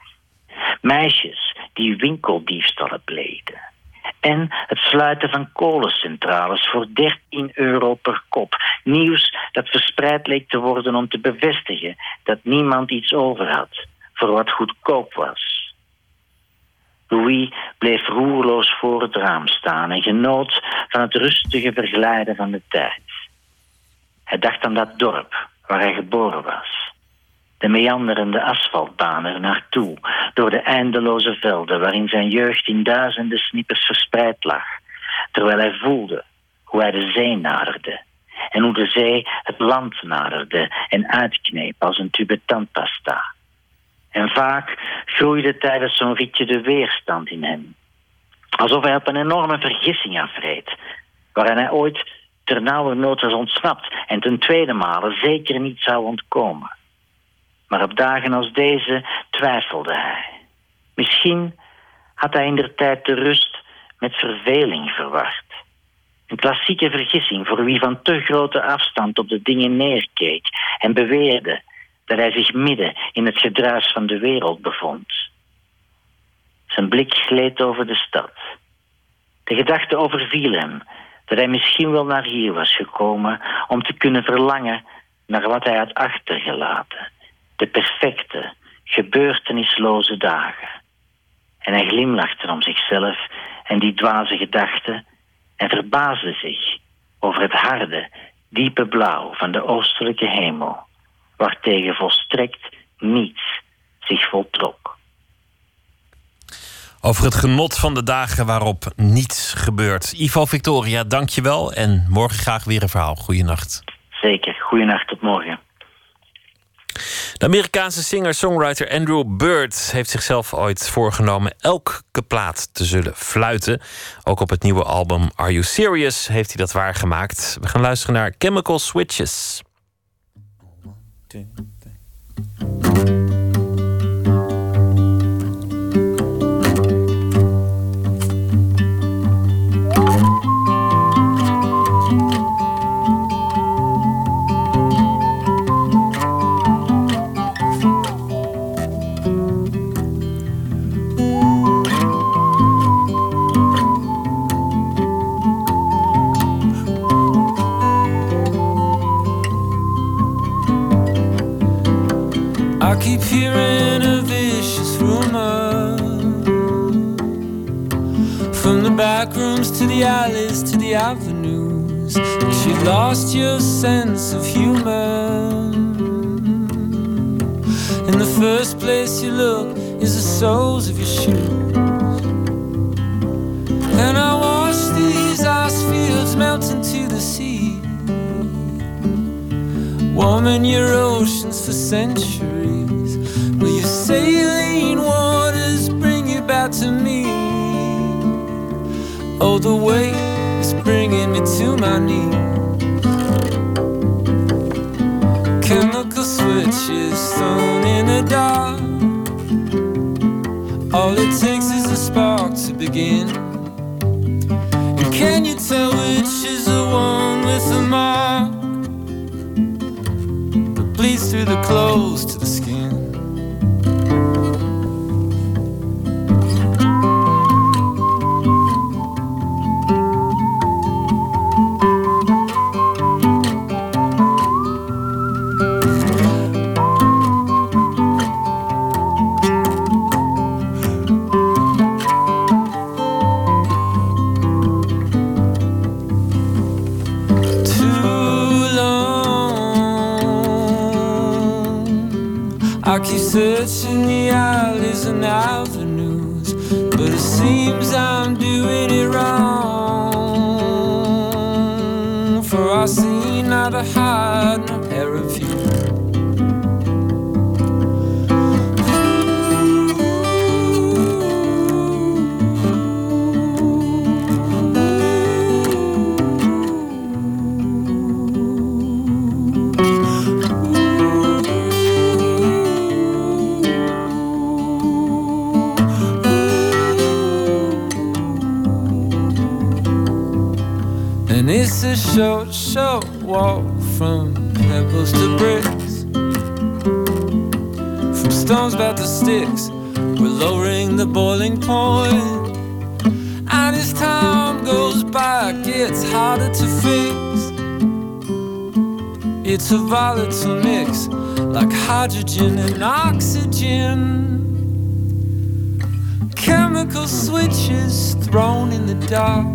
Meisjes die winkeldiefstallen pleden. En het sluiten van kolencentrales voor 13 euro per kop. Nieuws dat verspreid leek te worden om te bevestigen dat niemand iets over had voor wat goedkoop was. Louis bleef roerloos voor het raam staan en genoot van het rustige verglijden van de tijd. Hij dacht aan dat dorp waar hij geboren was. De meanderende asfaltbaan er naartoe, door de eindeloze velden waarin zijn jeugd in duizenden snippers verspreid lag, terwijl hij voelde hoe hij de zee naderde en hoe de zee het land naderde en uitkneep als een tube tandpasta. En vaak groeide tijdens zo'n ritje de weerstand in hem, alsof hij op een enorme vergissing afreed, waaraan hij ooit ternauwernood was ontsnapt en ten tweede male zeker niet zou ontkomen. Maar op dagen als deze twijfelde hij. Misschien had hij in der tijd de rust met verveling verward. Een klassieke vergissing voor wie van te grote afstand op de dingen neerkeek en beweerde dat hij zich midden in het gedruis van de wereld bevond. Zijn blik gleed over de stad. De gedachte overviel hem dat hij misschien wel naar hier was gekomen om te kunnen verlangen naar wat hij had achtergelaten. De perfecte, gebeurtenisloze dagen. En hij glimlachte om zichzelf en die dwaze gedachten en verbaasde zich over het harde, diepe blauw van de oostelijke hemel, waartegen volstrekt niets zich voltrok. Over het genot van de dagen waarop niets gebeurt. Ivo Victoria, dank je wel. En morgen graag weer een verhaal. Goeienacht. Zeker. Goeienacht, tot morgen. De Amerikaanse singer-songwriter Andrew Bird heeft zichzelf ooit voorgenomen elke plaat te zullen fluiten. Ook op het nieuwe album Are You Serious heeft hij dat waargemaakt. We gaan luisteren naar Chemical Switches. Hearing a vicious rumor. From the back rooms to the alleys to the avenues That you lost your sense of humor. In the first place you look is the soles of your shoes. And I watch these ice fields melt into the sea. Warming your oceans for centuries. Saline waters bring you back to me? Oh, the weight is bringing me to my knees. Chemical switches thrown in the dark. All it takes is a spark to begin. And can you tell which is the one with the mark? bleeds through the clothes alleys and avenues, but it seems I'm doing it wrong. For I see neither hide It's a short, short walk from pebbles to bricks. From stones back to sticks, we're lowering the boiling. And as time goes by, it gets harder to fix. It's a volatile mix, like hydrogen and oxygen. Chemical switches thrown in the dark.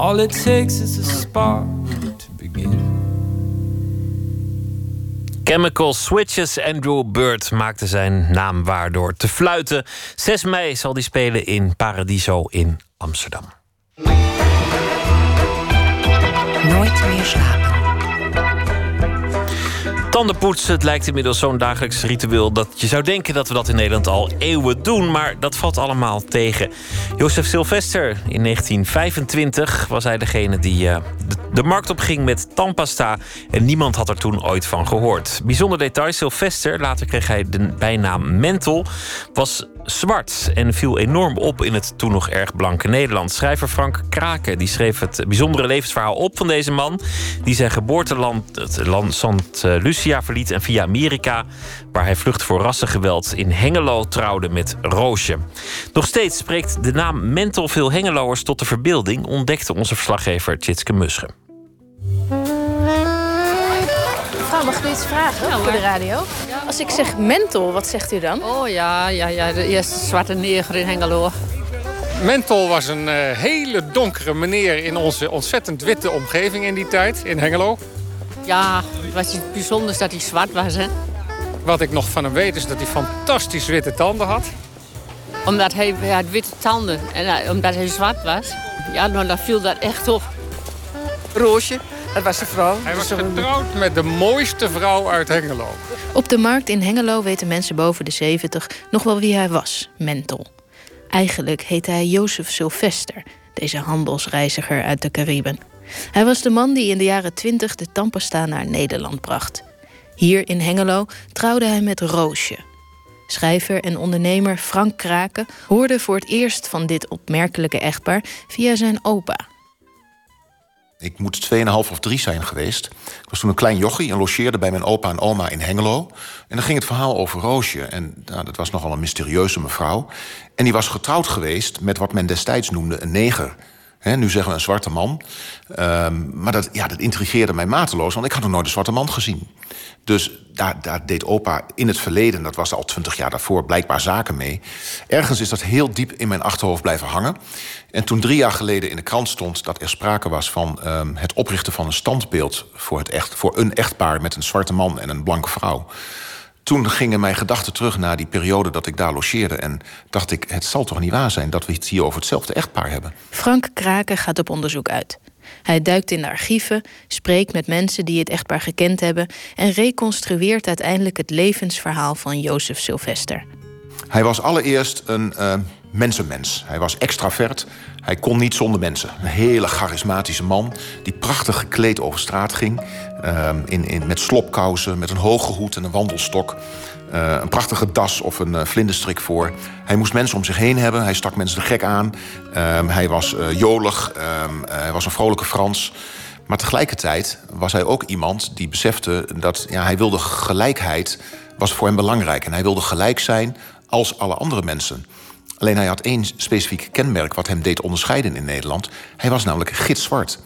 All it takes is a spark to begin. Chemical Switches. Andrew Bird maakte zijn naam waar door te fluiten. 6 mei zal hij spelen in Paradiso in Amsterdam. Nooit meer slapen. Tandenpoetsen, het lijkt inmiddels zo'n dagelijks ritueel dat je zou denken dat we dat in Nederland al eeuwen doen, maar dat valt allemaal tegen. Jozef Sylvester in 1925 was hij degene die eh, de, markt op ging met tandpasta en niemand had er toen ooit van gehoord. Bijzonder detail, Sylvester, later kreeg hij de bijnaam Mentel, was zwart en viel enorm op in het toen nog erg blanke Nederland. Schrijver Frank Kraken die schreef het bijzondere levensverhaal op van deze man, die zijn geboorteland, het land Sant Lucia, verliet en via Amerika, waar hij vlucht voor rassengeweld in Hengelo trouwde met Roosje. Nog steeds spreekt de naam Mentel veel Hengeloers tot de verbeelding, ontdekte onze verslaggever Tjitske Musche. Mevrouw, mag ik iets vragen voor de radio? Als ik zeg mental, wat zegt u dan? Oh ja, ja, ja, de eerste zwarte neger in Hengelo. Mental was een eh, hele donkere meneer in onze ontzettend witte omgeving in die tijd, in Hengelo. Ja, het was iets bijzonders dat hij zwart was, hè. Wat ik nog van hem weet is dat hij fantastisch witte tanden had. Omdat hij, hij had witte tanden en hij- omdat hij zwart was. Ja, nou, dan viel dat echt op. Roosje, dat was de vrouw. Hij was getrouwd met de mooiste vrouw uit Hengelo. Op de markt in Hengelo weten mensen boven de 70 nog wel wie hij was, Mental. Eigenlijk heette hij Jozef Sylvester, deze handelsreiziger uit de Cariben. Hij was de man die in de jaren 20 de tandpasta naar Nederland bracht. Hier in Hengelo trouwde hij met Roosje. Schrijver en ondernemer Frank Kraken hoorde voor het eerst van dit opmerkelijke echtpaar via zijn opa. Ik moet 2,5 of 3 zijn geweest. Ik was toen een klein jochie en logeerde bij mijn opa en oma in Hengelo. En dan ging het verhaal over Roosje. En nou, dat was nogal een mysterieuze mevrouw. En die was getrouwd geweest met wat men destijds noemde een neger. Nu zeggen we een zwarte man. Um, maar dat, ja, dat intrigeerde mij mateloos, want ik had nog nooit een zwarte man gezien. Dus daar, daar deed opa in het verleden, dat was al twintig jaar daarvoor, blijkbaar zaken mee. Ergens is dat heel diep in mijn achterhoofd blijven hangen. En toen drie jaar geleden in de krant stond dat er sprake was van um, het oprichten van een standbeeld voor, het echt, voor een echtpaar met een zwarte man en een blanke vrouw. Toen gingen mijn gedachten terug naar die periode dat ik daar logeerde. En dacht ik, het zal toch niet waar zijn dat we het hier over hetzelfde echtpaar hebben. Frank Kraken gaat op onderzoek uit. Hij duikt in de archieven, spreekt met mensen die het echtpaar gekend hebben en reconstrueert uiteindelijk het levensverhaal van Jozef Sylvester. Hij was allereerst een uh, mensenmens. Hij was extravert. Hij kon niet zonder mensen. Een hele charismatische man die prachtig gekleed over straat ging. Uh, in, in, met slopkousen, met een hoge hoed en een wandelstok. Uh, een prachtige das of een uh, vlinderstrik voor. Hij moest mensen om zich heen hebben. Hij stak mensen de gek aan. Um, hij was uh, jolig. Um, hij was een vrolijke Frans. Maar tegelijkertijd was hij ook iemand die besefte dat ja, hij wilde gelijkheid was voor hem belangrijk. En hij wilde gelijk zijn als alle andere mensen. Alleen hij had één specifiek kenmerk wat hem deed onderscheiden in Nederland. Hij was namelijk gitzwart.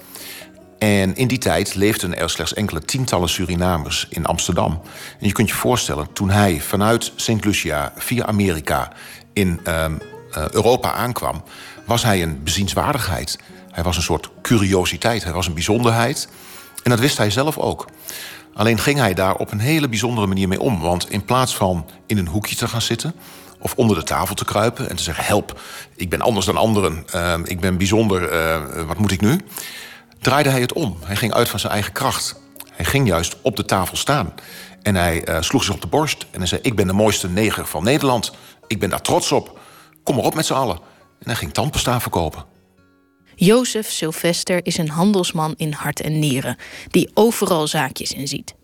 En in die tijd leefden er slechts enkele tientallen Surinamers in Amsterdam. En je kunt je voorstellen, toen hij vanuit St. Lucia via Amerika in uh, Europa aankwam, was hij een bezienswaardigheid. Hij was een soort curiositeit, hij was een bijzonderheid. En dat wist hij zelf ook. Alleen ging hij daar op een hele bijzondere manier mee om. Want in plaats van in een hoekje te gaan zitten of onder de tafel te kruipen en te zeggen: Help, ik ben anders dan anderen, uh, ik ben bijzonder, uh, wat moet ik nu? Draaide hij het om. Hij ging uit van zijn eigen kracht. Hij ging juist op de tafel staan. En hij uh, sloeg zich op de borst en zei: Ik ben de mooiste neger van Nederland. Ik ben daar trots op. Kom maar op met z'n allen. En hij ging tandpasta verkopen. Jozef Sylvester is een handelsman in hart en nieren, die overal zaakjes in ziet.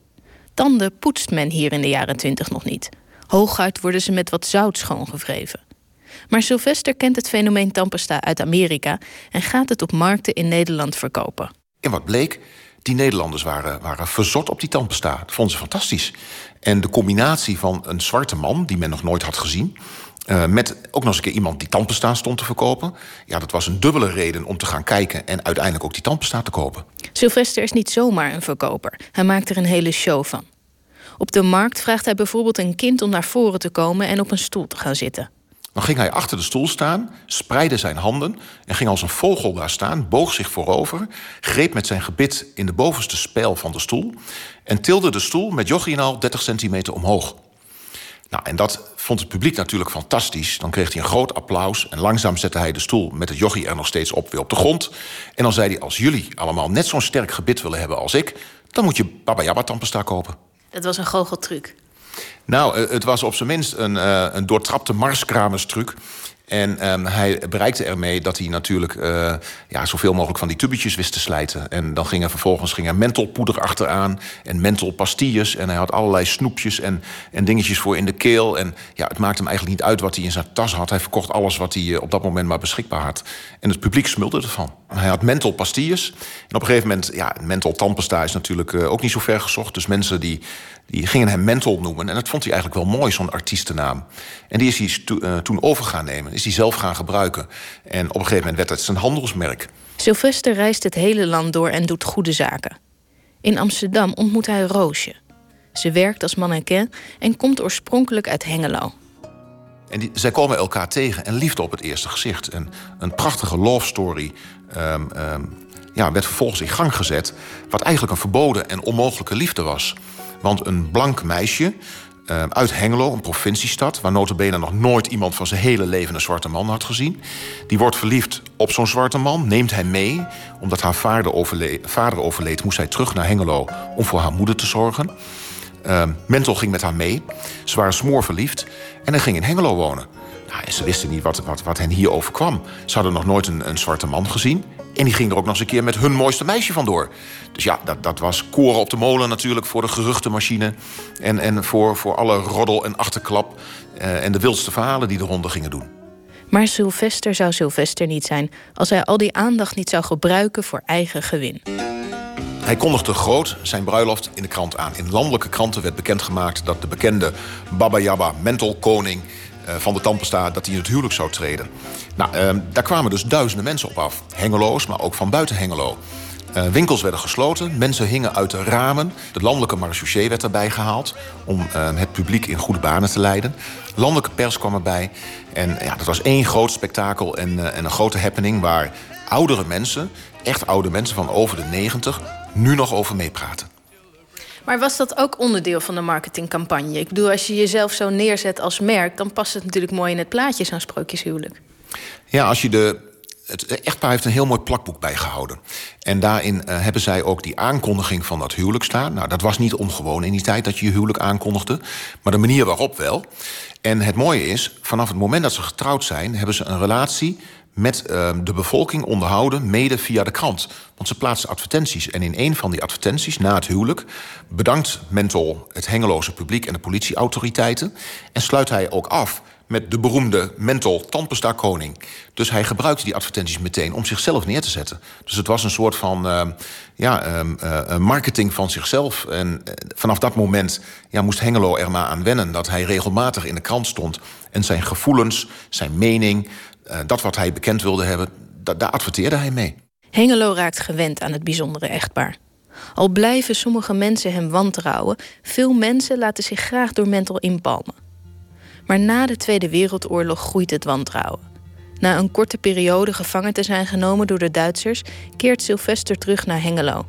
Tanden poetst men hier in de jaren twintig nog niet. Hooguit worden ze met wat zout schoongevreven. Maar Sylvester kent het fenomeen tandpasta uit Amerika en gaat het op markten in Nederland verkopen. En wat bleek? Die Nederlanders waren, waren verzot op die tandpasta. Dat vonden ze fantastisch. En de combinatie van een zwarte man, die men nog nooit had gezien... Uh, met ook nog eens een keer iemand die tandpasta stond te verkopen. Ja, dat was een dubbele reden om te gaan kijken en uiteindelijk ook die tandpasta te kopen. Sylvester is niet zomaar een verkoper. Hij maakt er een hele show van. Op de markt vraagt hij bijvoorbeeld een kind om naar voren te komen en op een stoel te gaan zitten. Dan ging hij achter de stoel staan, spreidde zijn handen en ging als een vogel daar staan, boog zich voorover, greep met zijn gebit in de bovenste spijl van de stoel en tilde de stoel met jochie en al 30 centimeter omhoog. Nou, en dat vond het publiek natuurlijk fantastisch. Dan kreeg hij een groot applaus en langzaam zette hij de stoel met het jochie er nog steeds op weer op de grond. En dan zei hij: Als jullie allemaal net zo'n sterk gebit willen hebben als ik, dan moet je Baba tandpasta kopen. Dat was een goocheltruc. Nou, het was op zijn minst een, uh, een doortrapte marskramerstruc. En um, hij bereikte ermee dat hij natuurlijk uh, ja, zoveel mogelijk van die tubetjes wist te slijten. En dan ging er vervolgens ging er mentholpoeder achteraan en mentholpastilles. En hij had allerlei snoepjes en, en dingetjes voor in de keel. En ja, het maakte hem eigenlijk niet uit wat hij in zijn tas had. Hij verkocht alles wat hij op dat moment maar beschikbaar had. En het publiek smulde ervan. Hij had mentholpastilles. En op een gegeven moment, ja, menthol tandpasta is natuurlijk ook niet zo ver gezocht. Dus mensen die die gingen hem Mental noemen. En dat vond hij eigenlijk wel mooi, zo'n artiestennaam. En die is hij to, uh, toen over gaan nemen. Is hij zelf gaan gebruiken. En op een gegeven moment werd het zijn handelsmerk. Sylvester reist het hele land door en doet goede zaken. In Amsterdam ontmoet hij Roosje. Ze werkt als mannequin en komt oorspronkelijk uit Hengelo. En die, zij komen elkaar tegen en liefde op het eerste gezicht. En een prachtige love story um, um, ja, werd vervolgens in gang gezet... wat eigenlijk een verboden en onmogelijke liefde was... Want een blank meisje uh, uit Hengelo, een provinciestad... waar notabene nog nooit iemand van zijn hele leven een zwarte man had gezien... die wordt verliefd op zo'n zwarte man, neemt hij mee... omdat haar vader, vader overleed, moest hij terug naar Hengelo... om voor haar moeder te zorgen. Uh, Mentel ging met haar mee. Ze waren smoorverliefd en hij ging in Hengelo wonen. Nou, en ze wisten niet wat, wat, hen hier overkwam. Ze hadden nog nooit een zwarte man gezien. En die ging er ook nog eens een keer met hun mooiste meisje vandoor. Dus ja, dat, dat was koren op de molen natuurlijk voor de geruchtenmachine. En, en voor, voor alle roddel en achterklap. eh, en de wildste verhalen die de ronde gingen doen. Maar Sylvester zou Sylvester niet zijn als hij al die aandacht niet zou gebruiken voor eigen gewin. Hij kondigde groot zijn bruiloft in de krant aan. In landelijke kranten werd bekendgemaakt dat de bekende Baba Yaba mentalkoning eh, van de Tampesta dat hij in het huwelijk zou treden. Nou, eh, daar kwamen dus duizenden mensen op af. Hengeloos, maar ook van buiten Hengelo. Eh, winkels werden gesloten, mensen hingen uit de ramen. De landelijke marechaussee werd erbij gehaald om eh, het publiek in goede banen te leiden. Landelijke pers kwam erbij. En ja, dat was één groot spektakel en, eh, en een grote happening... waar oudere mensen, echt oude mensen van over de 90... nu nog over meepraten. Maar was dat ook onderdeel van de marketingcampagne? Ik bedoel, als je jezelf zo neerzet als merk, dan past het natuurlijk mooi in het plaatje, zo'n sprookjeshuwelijk. Ja, als je de. Het echtpaar heeft een heel mooi plakboek bijgehouden. En daarin eh, hebben zij ook die aankondiging van dat huwelijk staan. Nou, dat was niet ongewoon in die tijd dat je je huwelijk aankondigde. Maar de manier waarop wel. En het mooie is, vanaf het moment dat ze getrouwd zijn, hebben ze een relatie met eh, de bevolking onderhouden, mede via de krant. Want ze plaatsen advertenties. En in een van die advertenties, na het huwelijk, bedankt Mental het Hengeloze publiek en de politieautoriteiten. En sluit hij ook af met de beroemde Mental Tandpasta Koning. Dus hij gebruikte die advertenties meteen om zichzelf neer te zetten. Dus het was een soort van eh, ja, ehm, eh, marketing van zichzelf. En eh, vanaf dat moment ja, moest Hengelo er maar aan wennen dat hij regelmatig in de krant stond. En zijn gevoelens, zijn mening, dat wat hij bekend wilde hebben, da- daar adverteerde hij mee. Hengelo raakt gewend aan het bijzondere echtpaar. Al blijven sommige mensen hem wantrouwen, veel mensen laten zich graag door Mental inpalmen. Maar na de Tweede Wereldoorlog groeit het wantrouwen. Na een korte periode gevangen te zijn genomen door de Duitsers, keert Sylvester terug naar Hengelo.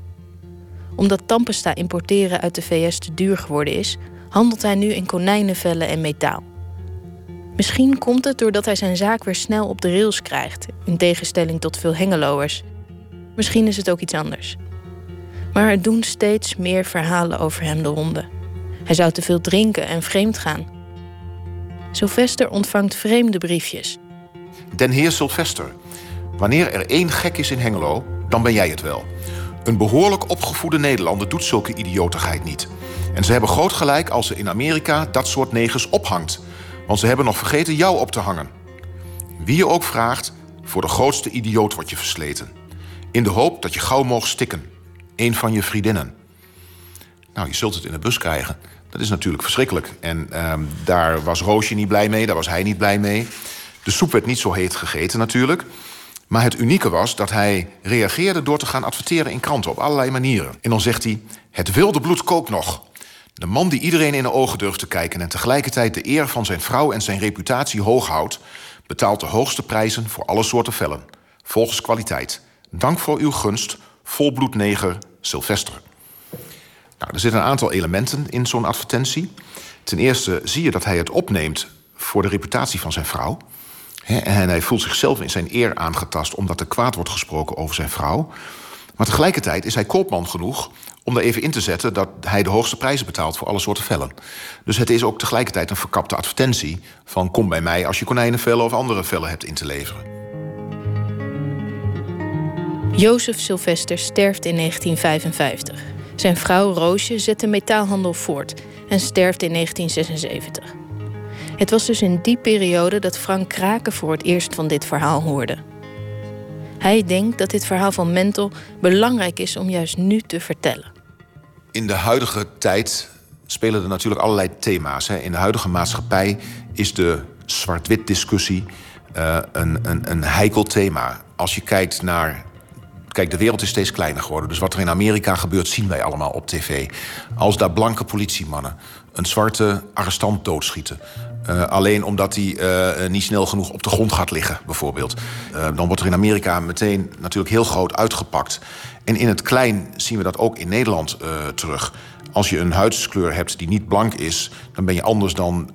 Omdat Tampesta importeren uit de VS te duur geworden is, handelt hij nu in konijnenvellen en metaal. Misschien komt het doordat hij zijn zaak weer snel op de rails krijgt, in tegenstelling tot veel Hengeloers. Misschien is het ook iets anders. Maar er doen steeds meer verhalen over hem de ronde. Hij zou te veel drinken en vreemd gaan. Sylvester ontvangt vreemde briefjes. Den heer Sylvester, wanneer er één gek is in Hengelo, dan ben jij het wel. Een behoorlijk opgevoede Nederlander doet zulke idiotigheid niet. En ze hebben groot gelijk als ze in Amerika dat soort negers ophangt. Want ze hebben nog vergeten jou op te hangen. Wie je ook vraagt, voor de grootste idioot word je versleten. In de hoop dat je gauw moogt stikken. Een van je vriendinnen. Nou, je zult het in de bus krijgen. Dat is natuurlijk verschrikkelijk. En ehm, daar was Roosje niet blij mee, daar was hij niet blij mee. De soep werd niet zo heet gegeten natuurlijk. Maar het unieke was dat hij reageerde door te gaan adverteren in kranten op allerlei manieren. En dan zegt hij: Het wilde bloed kookt nog. De man die iedereen in de ogen durft te kijken en tegelijkertijd de eer van zijn vrouw en zijn reputatie hoog houdt, betaalt de hoogste prijzen voor alle soorten vellen. Volgens kwaliteit. Dank voor uw gunst, volbloedneger Sylvester. Nou, er zitten een aantal elementen in zo'n advertentie. Ten eerste zie je dat hij het opneemt voor de reputatie van zijn vrouw. En hij voelt zichzelf in zijn eer aangetast omdat er kwaad wordt gesproken over zijn vrouw. Maar tegelijkertijd is hij koopman genoeg om er even in te zetten dat hij de hoogste prijzen betaalt voor alle soorten vellen. Dus het is ook tegelijkertijd een verkapte advertentie van kom bij mij als je konijnenvellen of andere vellen hebt in te leveren. Jozef Sylvester sterft in 1955. Zijn vrouw Roosje zet de metaalhandel voort en sterft in 1976. Het was dus in die periode dat Frank Kraken voor het eerst van dit verhaal hoorde. Hij denkt dat dit verhaal van Mentel belangrijk is om juist nu te vertellen. In de huidige tijd spelen er natuurlijk allerlei thema's. Hè. In de huidige maatschappij is de zwart-wit discussie uh, een, een, een heikel thema. Als je kijkt naar. Kijk, de wereld is steeds kleiner geworden. Dus wat er in Amerika gebeurt, zien wij allemaal op tv. Als daar blanke politiemannen een zwarte arrestant doodschieten. Uh, alleen omdat hij uh, niet snel genoeg op de grond gaat liggen, bijvoorbeeld. Uh, dan wordt er in Amerika meteen natuurlijk heel groot uitgepakt. En in het klein zien we dat ook in Nederland terug. Als je een huidskleur hebt die niet blank is, dan ben je anders dan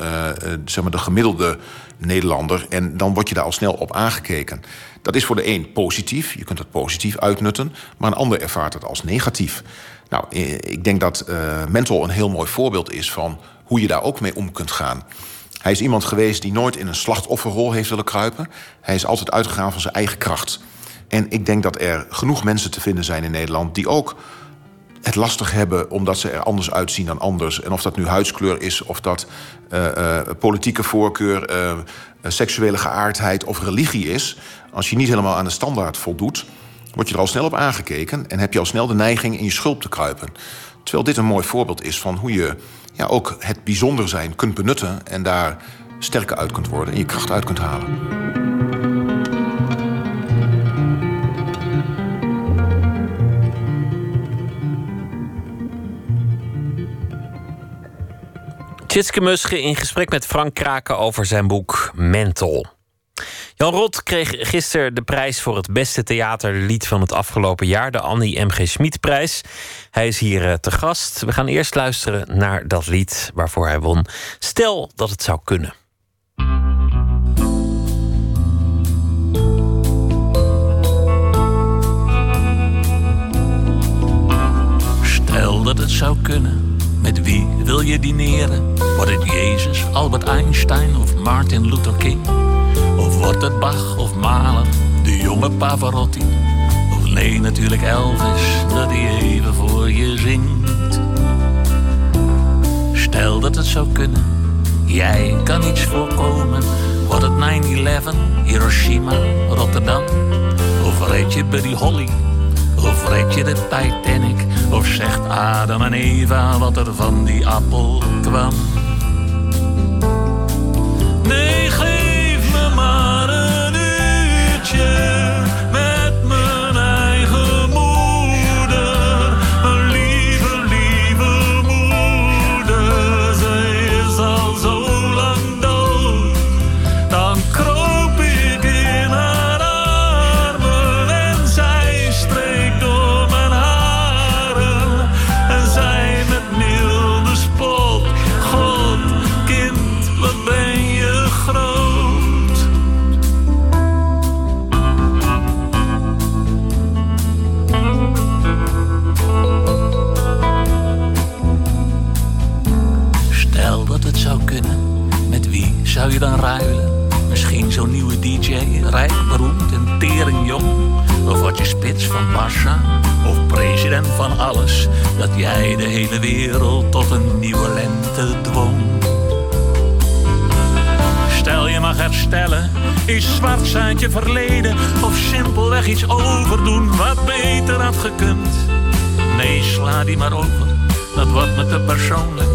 zeg maar de gemiddelde Nederlander. En dan word je daar al snel op aangekeken. Dat is voor de een positief, je kunt het positief uitnutten, maar een ander ervaart het als negatief. Nou, ik denk dat Mental een heel mooi voorbeeld is van hoe je daar ook mee om kunt gaan. Hij is iemand geweest die nooit in een slachtofferrol heeft willen kruipen. Hij is altijd uitgegaan van zijn eigen kracht. En ik denk dat er genoeg mensen te vinden zijn in Nederland die ook het lastig hebben omdat ze er anders uitzien dan anders. En of dat nu huidskleur is, of dat uh, uh, politieke voorkeur, uh, seksuele geaardheid of religie is. Als je niet helemaal aan de standaard voldoet, word je er al snel op aangekeken en heb je al snel de neiging in je schulp te kruipen. Terwijl dit een mooi voorbeeld is van hoe je ja, ook het bijzonder zijn kunt benutten en daar sterker uit kunt worden en je kracht uit kunt halen. Tjitske Musche in gesprek met Frank Kraken over zijn boek Mental. Jan Rot kreeg gisteren de prijs voor het beste theaterlied van het afgelopen jaar, de Annie M.G. Schmid-prijs. Hij is hier eh, te gast. We gaan eerst luisteren naar dat lied waarvoor hij won. Stel dat het zou kunnen. Stel dat het zou kunnen. Met wie wil je dineren? Wordt het Jezus, Albert Einstein of Martin Luther King? Wordt het Bach of Mahler, de jonge Pavarotti? Of nee, natuurlijk Elvis, dat hij even voor je zingt. Stel dat het zou kunnen, jij kan iets voorkomen. Wordt het 9-11, Hiroshima, Rotterdam? Of red je Buddy Holly? Of red je de Titanic? Of zegt Adam en Eva wat er van die appel kwam? Nee, die maar over, dat wordt me te persoonlijk.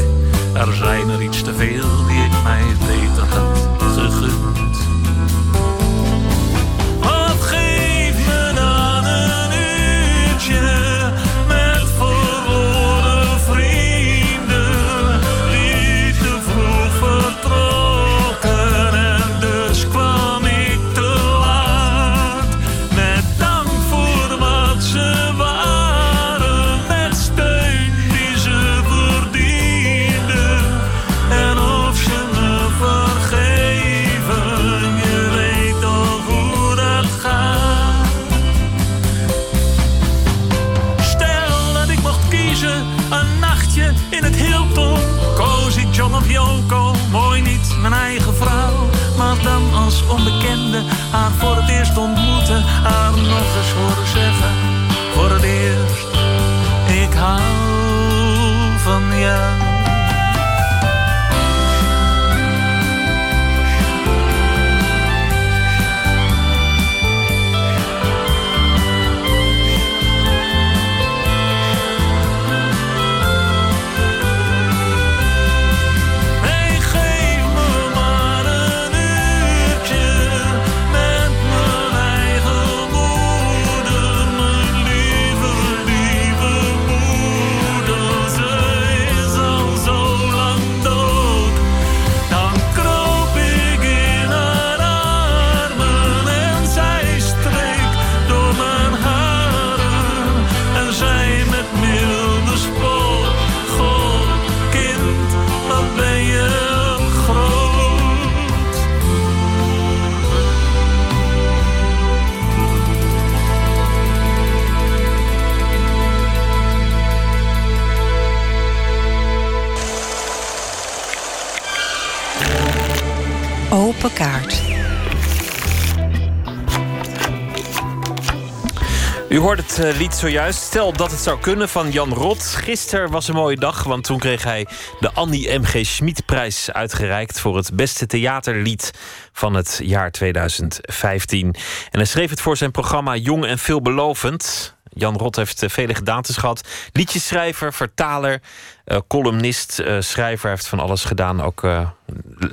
Het eh, lied zojuist. Stel dat het zou kunnen van Jan Rot. Gisteren was een mooie dag, want toen kreeg hij de Annie M.G. Schmid-prijs uitgereikt voor het beste theaterlied van het jaar 2015. En hij schreef het voor zijn programma Jong en Veelbelovend. Jan Rot heeft eh, vele gedaantes gehad. Liedjeschrijver, vertaler, eh, columnist, schrijver. Heeft van alles gedaan. Ook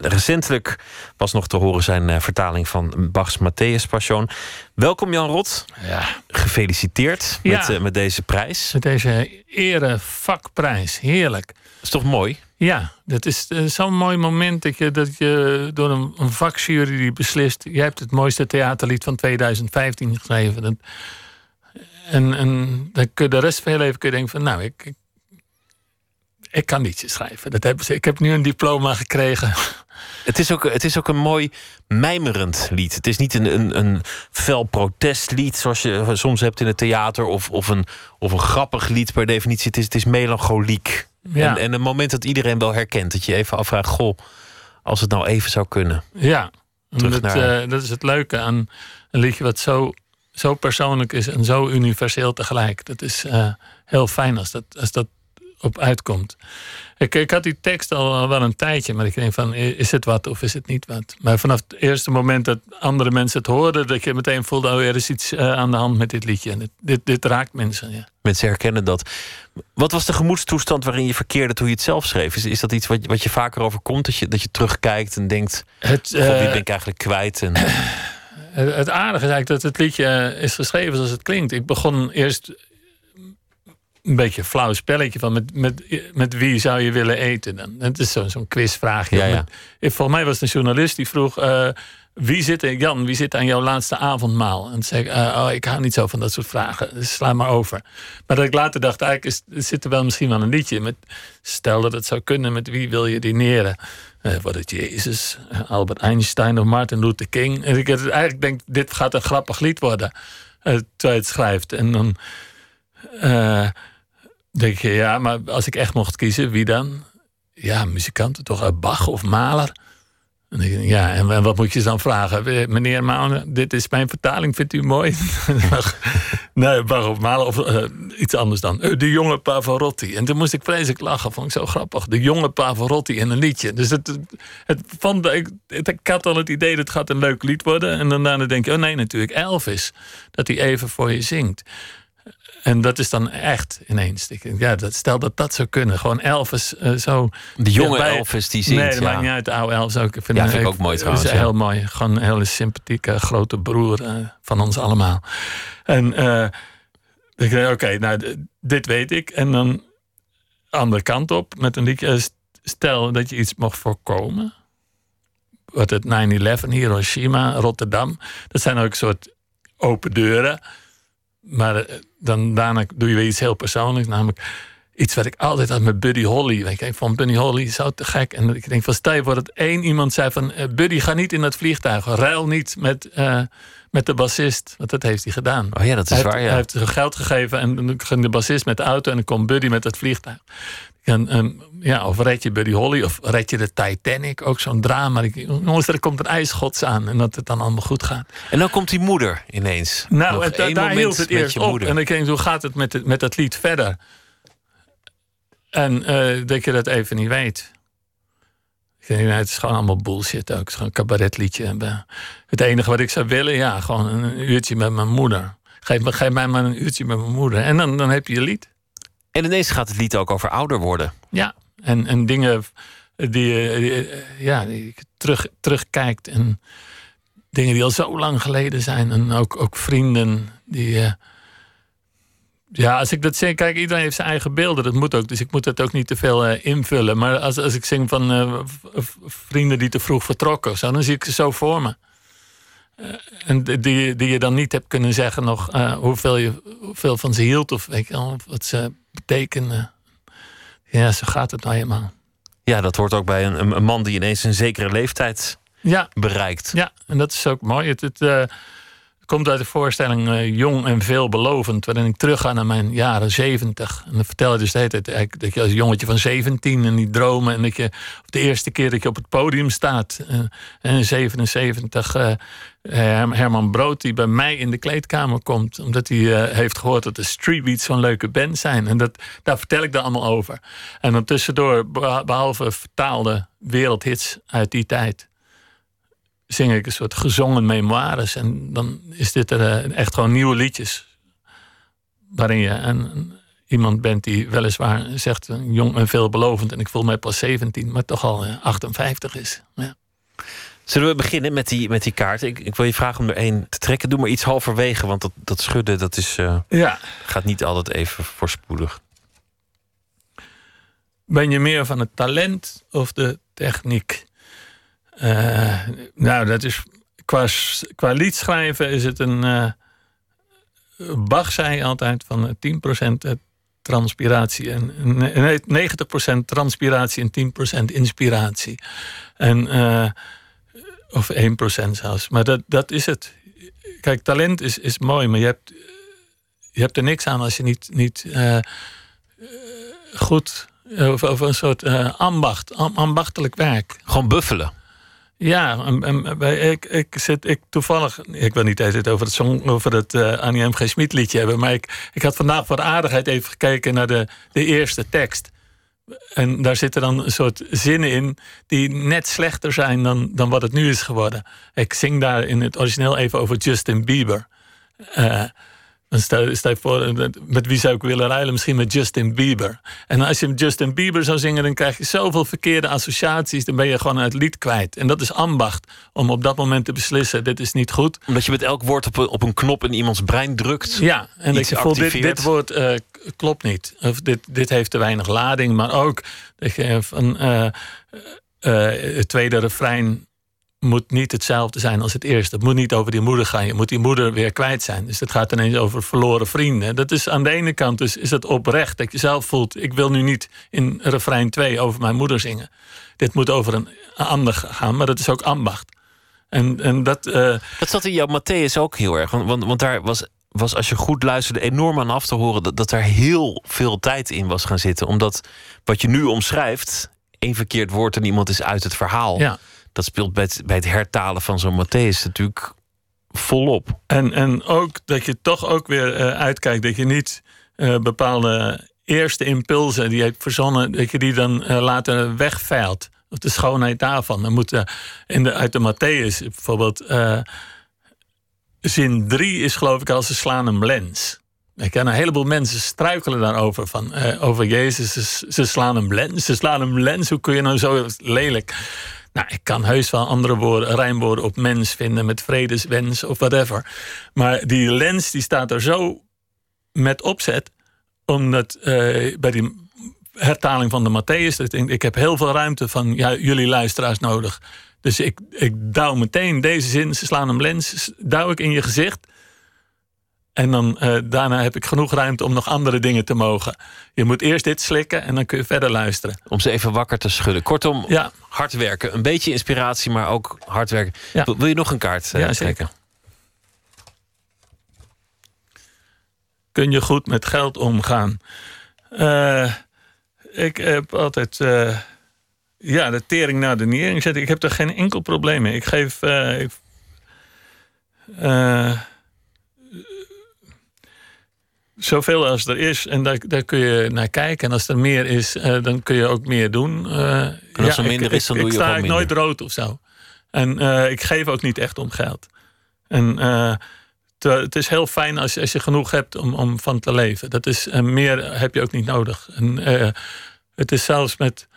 recentelijk was nog te horen zijn eh, vertaling van Bach's Matthäus Passion. Welkom Jan Rot. Ja. Gefeliciteerd Ja. met, eh, met deze prijs. Met deze erevakprijs. Heerlijk. is toch mooi? Ja, dat is eh, zo'n mooi moment dat je, dat je door een, een vakjury die beslist... jij hebt het mooiste theaterlied van 2015 geschreven. Dat, en, en dan kun je de rest van je leven kun je denken van... nou, ik, ik, ik kan liedjes schrijven. Dat hebben ze, ik heb nu een diploma gekregen. Het is, ook, het is ook een mooi mijmerend lied. Het is niet een, een, een fel protestlied zoals je soms hebt in het theater... of, of, een, of een grappig lied per definitie. Het is, het is melancholiek. Ja. En, en een moment dat iedereen wel herkent. Dat je even afvraagt, goh, als het nou even zou kunnen. Ja, Terug dat, naar- eh, dat is het leuke aan een liedje wat zo, zo persoonlijk is en zo universeel tegelijk. Dat is eh, heel fijn als dat, als dat op uitkomt. Ik, ik had die tekst al wel een tijdje, maar ik denk van, is het wat of is het niet wat? Maar vanaf het eerste moment dat andere mensen het hoorden, dat je meteen voelde, oh, er is iets eh, aan de hand met dit liedje. En dit, dit, dit raakt mensen, ja. Mensen herkennen dat. Wat was de gemoedstoestand waarin je verkeerde toen je het zelf schreef? Is, is dat iets wat, wat je vaker overkomt? Dat je, dat je terugkijkt en denkt: Het, God, die eh, ben ik eigenlijk kwijt. En, Het, aardige is eigenlijk dat het liedje is geschreven zoals het klinkt. Ik begon eerst een beetje een flauw spelletje van met, met, met wie zou je willen eten dan? Het is zo- zo'n quizvraagje. Ja, ja. Met- volgens mij was het een journalist die vroeg... eh, wie zit, er- Jan, wie zit aan jouw laatste avondmaal? En toen zei ik, eh, oh, ik hou niet zo van dat soort vragen. Dus sla maar over. Maar dat ik later dacht, eigenlijk is, er zit er wel misschien wel een liedje. Met, stel dat het zou kunnen, met wie wil je dineren? Eh wordt het Jezus, Albert Einstein of Martin Luther King? En ik eigenlijk denk, dit gaat een grappig lied worden. terwijl het schrijft. En dan denk je, ja, maar als ik echt mocht kiezen, wie dan? Ja, muzikanten toch? Eh, Bach of ik, ja, en, wat moet je dan vragen? Eh, Meneer Mahler, dit is mijn vertaling, vindt u mooi? nee, Bach of Mahler of eh, iets anders dan. De jonge Pavarotti. En toen moest ik vreselijk lachen, vond ik zo grappig. De jonge Pavarotti in een liedje. Dus het, het, het vond, ik, het- ik had al het idee, dat gaat een leuk lied worden. En dan daarna denk je, oh nee, natuurlijk Elvis. Dat hij even voor je zingt. En dat is dan echt ineens. Ja, dat, stel dat dat zou kunnen. Gewoon Elvis eh, zo. De jonge dichtbij- Elvis die zingt, Nee, dat ja. maakt niet uit. De oude Elvis ook. Ik vind, Ja, vind ik ook mooi trouwens, is ja. heel mooi. Gewoon een hele sympathieke grote broer eh, van ons allemaal. En eh, ik denk, oké, nou, dit weet ik. En dan andere kant op met een liedje. st- Stel dat je iets mocht voorkomen. Wat het 9-11, Hiroshima, Rotterdam. Dat zijn ook een soort open deuren. Maar eh, dan, daarna doe je weer iets heel persoonlijks. Namelijk iets wat ik altijd had met Buddy Holly. Ik vond Buddy Holly zo te gek. En ik denk van stel je voor dat één iemand zei van... eh, Buddy, ga niet in dat vliegtuig. Ruil niet met, eh, met de bassist. Want dat heeft hij gedaan. Oh ja, dat is hij waar, Heeft, ja. Hij heeft zijn geld gegeven en dan ging de bassist met de auto... en dan komt Buddy met het vliegtuig. En, ja, of red je Buddy Holly of red je de Titanic. Ook zo'n drama. Ik, jongens, er komt een ijsgods aan. En dat het dan allemaal goed gaat. en dan komt die moeder ineens. Nou, en daar hield het eerst op. moeder. En ik denk, hoe gaat het met, het, met dat lied verder? En eh, dat je dat even niet weet. Ik denk, nou, het is gewoon allemaal bullshit ook. Het is gewoon een cabaretliedje. Eh, Het enige wat ik zou willen, ja, gewoon een uurtje met mijn moeder. Geef, me, geef mij maar een uurtje met mijn moeder. En dan, dan heb je je lied. En ineens gaat het lied ook over ouder worden. Ja, en, en dingen die je ja, terug, terugkijkt. En dingen die al zo lang geleden zijn. En ook, ook vrienden die. eh, ja, als ik dat zing, kijk, iedereen heeft zijn eigen beelden. Dat moet ook, dus ik moet dat ook niet te veel eh, invullen. Maar als, als ik zing van eh, vrienden die te vroeg vertrokken, of zo, dan zie ik ze zo voor me. En die- die, je dan niet hebt kunnen zeggen nog hoeveel, je, hoeveel van ze hield of weet je, wel, wat ze betekenen. Ja, zo gaat het nou helemaal. Ja, dat hoort ook bij een, een- een man die ineens een zekere leeftijd Ja. bereikt. Ja, en dat is ook mooi. Het, het, eh, komt uit de voorstelling eh, Jong en veelbelovend, waarin ik terugga naar mijn jaren zeventig. En dan vertel je dus de hele tijd dat je als jongetje van 17 en die dromen en dat je op de eerste keer dat je op het podium staat. eh, en in 77 eh, Her- Herman Brood die bij mij in de kleedkamer komt, omdat hij eh, heeft gehoord dat de Street Beats zo'n leuke band zijn. En dat, daar vertel ik dan allemaal over. En dan tussendoor, beha- behalve vertaalde wereldhits uit die tijd zing ik een soort gezongen memoires. En dan is dit er eh, echt gewoon nieuwe liedjes. Waarin je een, iemand bent die weliswaar zegt eh, jong en veelbelovend. En ik voel mij pas 17, maar toch al eh, 58 is. Ja. Zullen we beginnen met die, met die kaart? Ik, ik wil je vragen om er één te trekken. Doe maar iets halverwege, want dat, dat schudden dat is, eh, Ja. gaat niet altijd even voorspoedig. Ben je meer van het talent of de techniek? Eh, nou, dat is qua, qua liedschrijven is het een. eh Bach zei altijd van eh, 10% transpiratie en nee, 90% transpiratie en 10% inspiratie. En, eh, of 1% zelfs. Maar dat, dat is het. Kijk, talent is, is mooi, maar je hebt, je hebt er niks aan als je niet, niet eh, eh, goed over, over een soort eh, ambacht, am- ambachtelijk werk. Gewoon buffelen. Ja, ik, ik zit ik toevallig. Ik wil niet eens het over het, song, over het eh, Annie M. G. Schmid liedje hebben. Maar ik, had vandaag voor de aardigheid even gekeken naar de, de eerste tekst. En daar zitten dan een soort zinnen in die net slechter zijn dan, dan wat het nu is geworden. Ik zing daar in het origineel even over Justin Bieber. Eh, dan stel, stel je voor, met wie zou ik willen ruilen? Misschien met Justin Bieber. En als je Justin Bieber zou zingen, dan krijg je zoveel verkeerde associaties. Dan ben je gewoon het lied kwijt. En dat is ambacht, om op dat moment te beslissen: dit is niet goed. Omdat je met elk woord op een, op een knop in iemands brein drukt. Ja, en dat je voelt, dit, dit woord eh, klopt niet. Of dit, dit heeft te weinig lading. Maar ook dat je van eh, eh, het tweede refrein moet niet hetzelfde zijn als het eerste. Het moet niet over die moeder gaan. Je moet die moeder weer kwijt zijn. Dus het gaat ineens over verloren vrienden. Dat is aan de ene kant dus is het oprecht. Dat je zelf voelt, ik wil nu niet in refrein 2 over mijn moeder zingen. Dit moet over een ander gaan, maar dat is ook ambacht. En, en dat, eh, Dat zat in jouw Matthäus ook heel erg. Want, want, want daar was, was, als je goed luisterde, enorm aan af te horen dat, dat er heel veel tijd in was gaan zitten. Omdat wat je nu omschrijft, één verkeerd woord en iemand is uit het verhaal. Ja. Dat speelt bij het, bij het hertalen van zo'n Matthäus natuurlijk volop. En, en ook dat je toch ook weer eh, uitkijkt dat je niet eh, bepaalde eerste impulsen die je hebt verzonnen, dat je die dan eh, later wegveilt. Of de schoonheid daarvan. Dan moet, in de, uit de Matthäus bijvoorbeeld. zin 3 is geloof ik als ze slaan een lens. Ik ken een heleboel mensen struikelen daarover. Van, over Jezus, ze, ze slaan een lens. Ze slaan een lens. Hoe kun je nou zo lelijk? Nou, ik kan heus wel andere woorden, rijmwoorden op mens vinden met vredeswens of whatever. Maar die lens die staat er zo met opzet, omdat eh, bij die hertaling van de Matthäus, ik ik heb heel veel ruimte van ja, jullie luisteraars nodig. Dus ik, ik douw meteen deze zin, ze slaan een lens, douw ik in je gezicht. En dan eh, daarna heb ik genoeg ruimte om nog andere dingen te mogen. Je moet eerst dit slikken en dan kun je verder luisteren. Om ze even wakker te schudden. Kortom, Ja. hard werken. Een beetje inspiratie, maar ook hard werken. Ja. Wil- je nog een kaart eh, Ja, trekken? kun je goed met geld omgaan? Eh, ik heb altijd ja, de tering naar de nering zetten. Ik heb er geen enkel probleem mee. Ik geef. ik, zoveel als er is. En daar, daar kun je naar kijken. En als er meer is, eh, dan kun je ook meer doen. Eh, En als er ik- minder ik, is, dan ik, doe je sta ik nooit rood of zo. En eh, ik geef ook niet echt om geld. En het is heel fijn als je, als je genoeg hebt om, om van te leven. Dat is, en meer heb je ook niet nodig. En, het is zelfs met.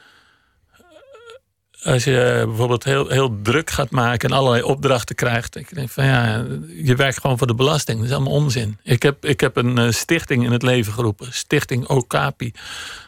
Als je bijvoorbeeld heel, heel druk gaat maken en allerlei opdrachten krijgt. Ik denk van ja, je werkt gewoon voor de belasting. Dat is allemaal onzin. Ik heb, ik heb een eh, stichting in het leven geroepen. Stichting Okapi.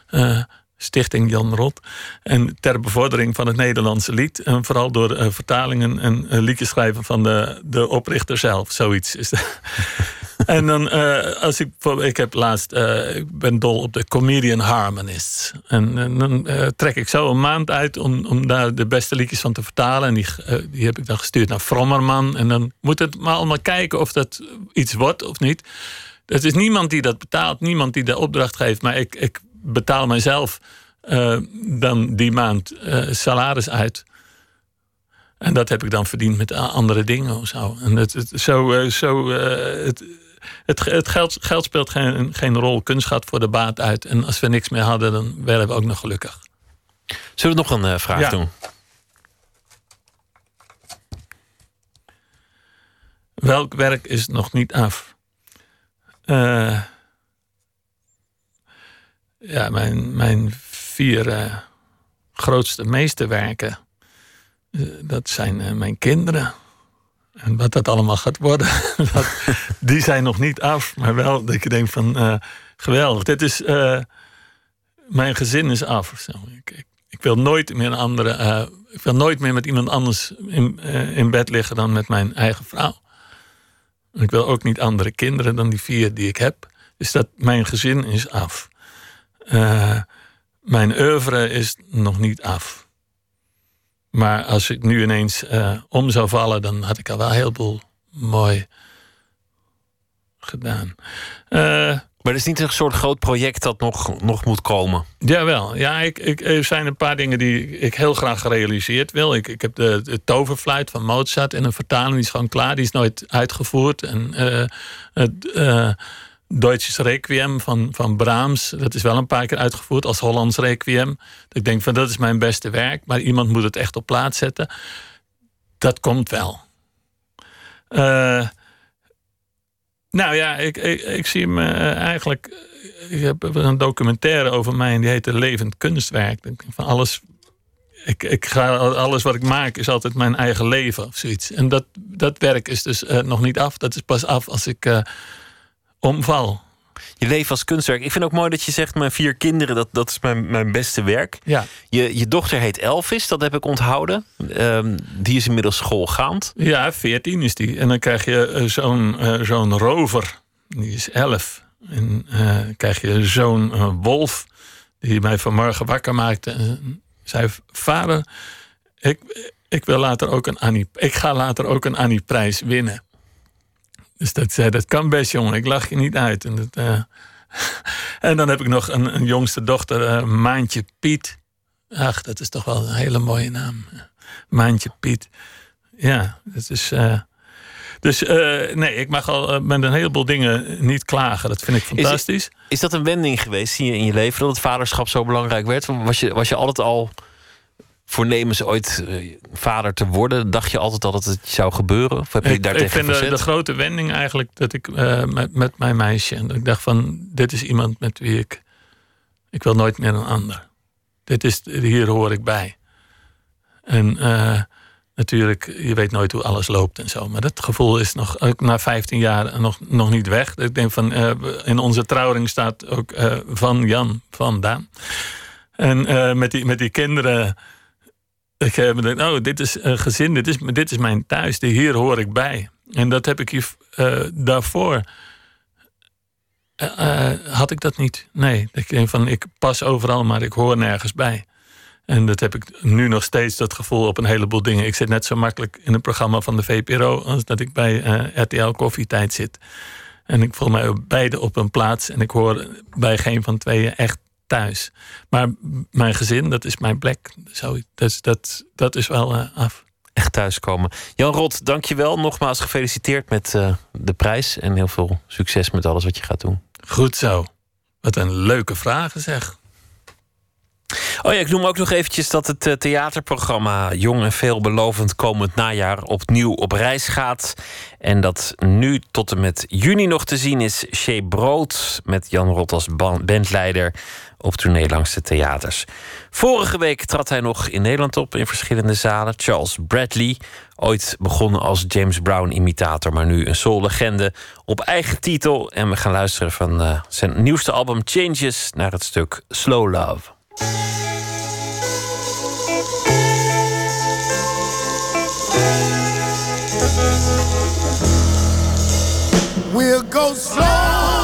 Eh, Stichting Jan Rot. En ter bevordering van het Nederlandse lied. En vooral door eh, vertalingen en liedjes schrijven van de, de oprichter zelf. Zoiets is en dan, eh, als ik, ik heb laatst, uh, ik ben dol op de Comedian Harmonists. En, dan uh, trek ik zo een maand uit om, om daar de beste liedjes van te vertalen. En die, die heb ik dan gestuurd naar Frommerman. En dan moet het maar allemaal kijken of dat iets wordt of niet. Het is niemand die dat betaalt, niemand die de opdracht geeft. Maar ik, ik betaal mijzelf dan die maand salaris uit. En dat heb ik dan verdiend met andere dingen of zo. En het, het zo, zo, het, het, het geld, geld, speelt geen, geen rol. Kunst gaat voor de baat uit. En als we niks meer hadden, dan werden we ook nog gelukkig. Zullen we nog een uh, vraag ja. doen? Welk werk is nog niet af? Uh, ja, mijn, mijn vier uh, grootste meesterwerken. dat zijn mijn kinderen. En wat dat allemaal gaat worden, dat, die zijn nog niet af. Maar wel dat je denkt van, uh, geweldig. Dit is, uh, mijn gezin is af. Ik, ik, ik, wil nooit meer een andere, uh, ik wil nooit meer met iemand anders in, in bed liggen dan met mijn eigen vrouw. Ik wil ook niet andere kinderen dan die vier die ik heb. Dus dat mijn gezin is af. mijn oeuvre is nog niet af. Maar als ik nu ineens uh, om zou vallen, dan had ik al wel heel veel mooi gedaan. Uh, maar er is niet een soort groot project dat nog, nog moet komen? Jawel. Ja, ik, ik, er zijn een paar dingen die ik heel graag gerealiseerd wil. Ik, ik heb de, de toverfluit van Mozart in een vertaling. Die is gewoon klaar. Die is nooit uitgevoerd. En uh, het... Deutsches Requiem van, van Brahms. Dat is wel een paar keer uitgevoerd als Hollands Requiem. Ik denk van dat is mijn beste werk, maar iemand moet het echt op plaats zetten. Dat komt wel. Uh, nou ja, ik, ik, zie me eigenlijk. Ik heb een documentaire over mij en die heet Levend Kunstwerk. Van alles, ik, ik ga, alles wat ik maak is altijd mijn eigen leven of zoiets. En dat, dat werk is dus uh, nog niet af. Dat is pas af als ik. Omval. Je leven als kunstwerk. Ik vind ook mooi dat je zegt: Mijn vier kinderen, dat, dat is mijn, mijn beste werk. Ja. Je, je dochter heet Elvis, dat heb ik onthouden. Um, die is inmiddels schoolgaand. Ja, 14 is die. En dan krijg je uh, zo'n uh, zo'n rover, die is 11. En uh, krijg je zo'n wolf, die mij vanmorgen wakker maakte. En zei: Vader, ik, ik, wil later ook een Annie, ik ga later ook een Annie-prijs winnen. Dus dat zei, dat kan best, jongen. Ik lach je niet uit. En, dat, uh... en dan heb ik nog een, een jongste dochter, uh, Maantje Piet. Ach, dat is toch wel een hele mooie naam. Maantje Piet. Ja, dat is. Uh... Dus nee, ik mag al met een heleboel dingen niet klagen. Dat vind ik fantastisch. Is, is dat een wending geweest in je, in je leven dat het vaderschap zo belangrijk werd? Was je, was je altijd al voornemens ooit uh, vader te worden? Dacht je altijd al dat het zou gebeuren? Of heb je ik, daar ik tegen vind de, grote wending eigenlijk dat ik uh, met, met mijn meisje... en ik dacht van, dit is iemand met wie ik... ik wil nooit meer een ander. Dit is, hier hoor ik bij. En uh, natuurlijk, je weet nooit hoe alles loopt en zo. Maar dat gevoel is nog, ook na 15 jaar nog, nog niet weg. Ik denk van, in onze trouwring staat ook van Jan, van Daan. En met, die, met die kinderen ik heb oh, dit is een gezin, dit is, dit is mijn thuis, hier hoor ik bij. En dat heb ik hier uh, daarvoor. Uh, had ik dat niet. Nee, ik van ik pas overal, maar ik hoor nergens bij. En dat heb ik nu nog steeds, dat gevoel op een heleboel dingen. Ik zit net zo makkelijk in een programma van de VPRO als dat ik bij RTL Koffietijd zit. En ik voel mij beide op een plaats en ik hoor bij geen van tweeën echt thuis. Maar mijn gezin, dat is mijn plek. Zo, dat, dat, dat is wel uh, af. Echt thuiskomen. Jan Rot, dankjewel. Nogmaals gefeliciteerd met uh, de prijs. En heel veel succes met alles wat je gaat doen. Goed zo. Wat een leuke vragen zeg. Oh ja, ik noem ook nog eventjes dat het uh, theaterprogramma Jong en Veelbelovend komend najaar opnieuw op reis gaat. En dat nu tot en met juni nog te zien is Shea Brood met Jan Rot als bandleider op tournee langs de theaters. Vorige week trad hij nog in Nederland op in verschillende zalen. Charles Bradley, ooit begonnen als James Brown-imitator, maar nu een soul-legende op eigen titel. En we gaan luisteren van uh, zijn nieuwste album Changes naar het stuk Slow Love. We'll go slow.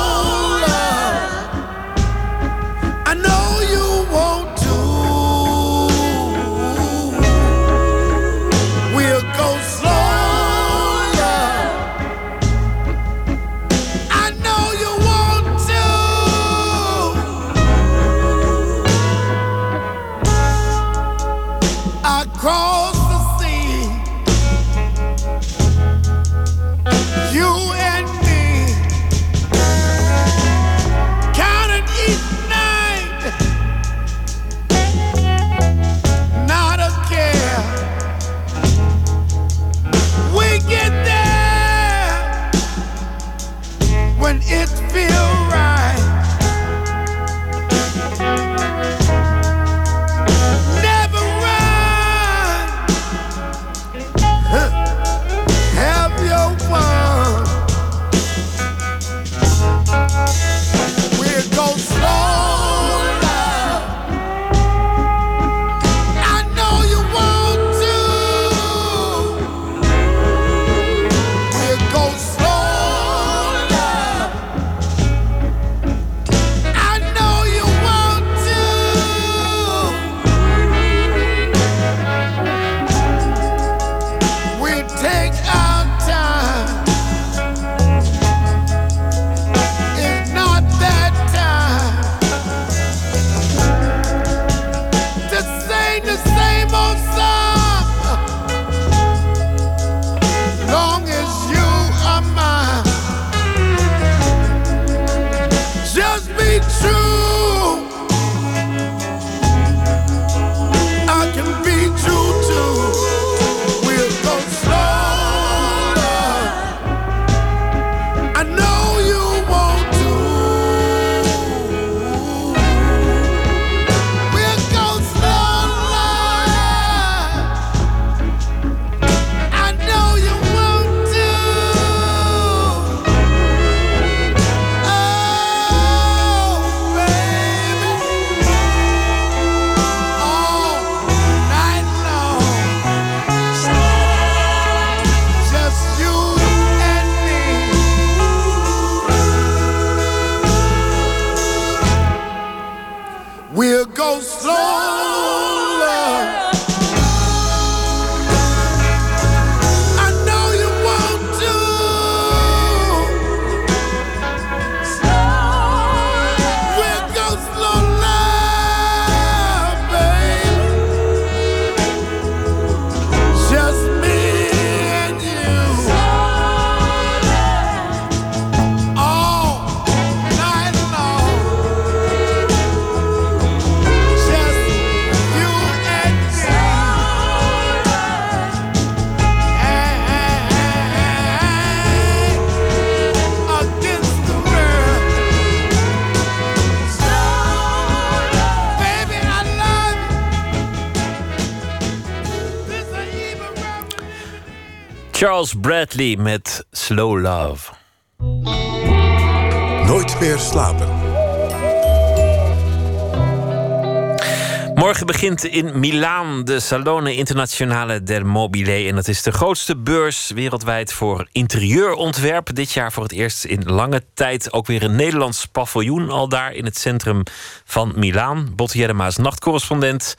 Charles Bradley met Slow Love. Nooit meer slapen. Morgen begint in Milaan de Salone Internazionale del Mobile. En dat is de grootste beurs wereldwijd voor interieurontwerp. Dit jaar voor het eerst in lange tijd ook weer een Nederlands paviljoen al daar in het centrum van Milaan. Botte Jellema is nachtcorrespondent.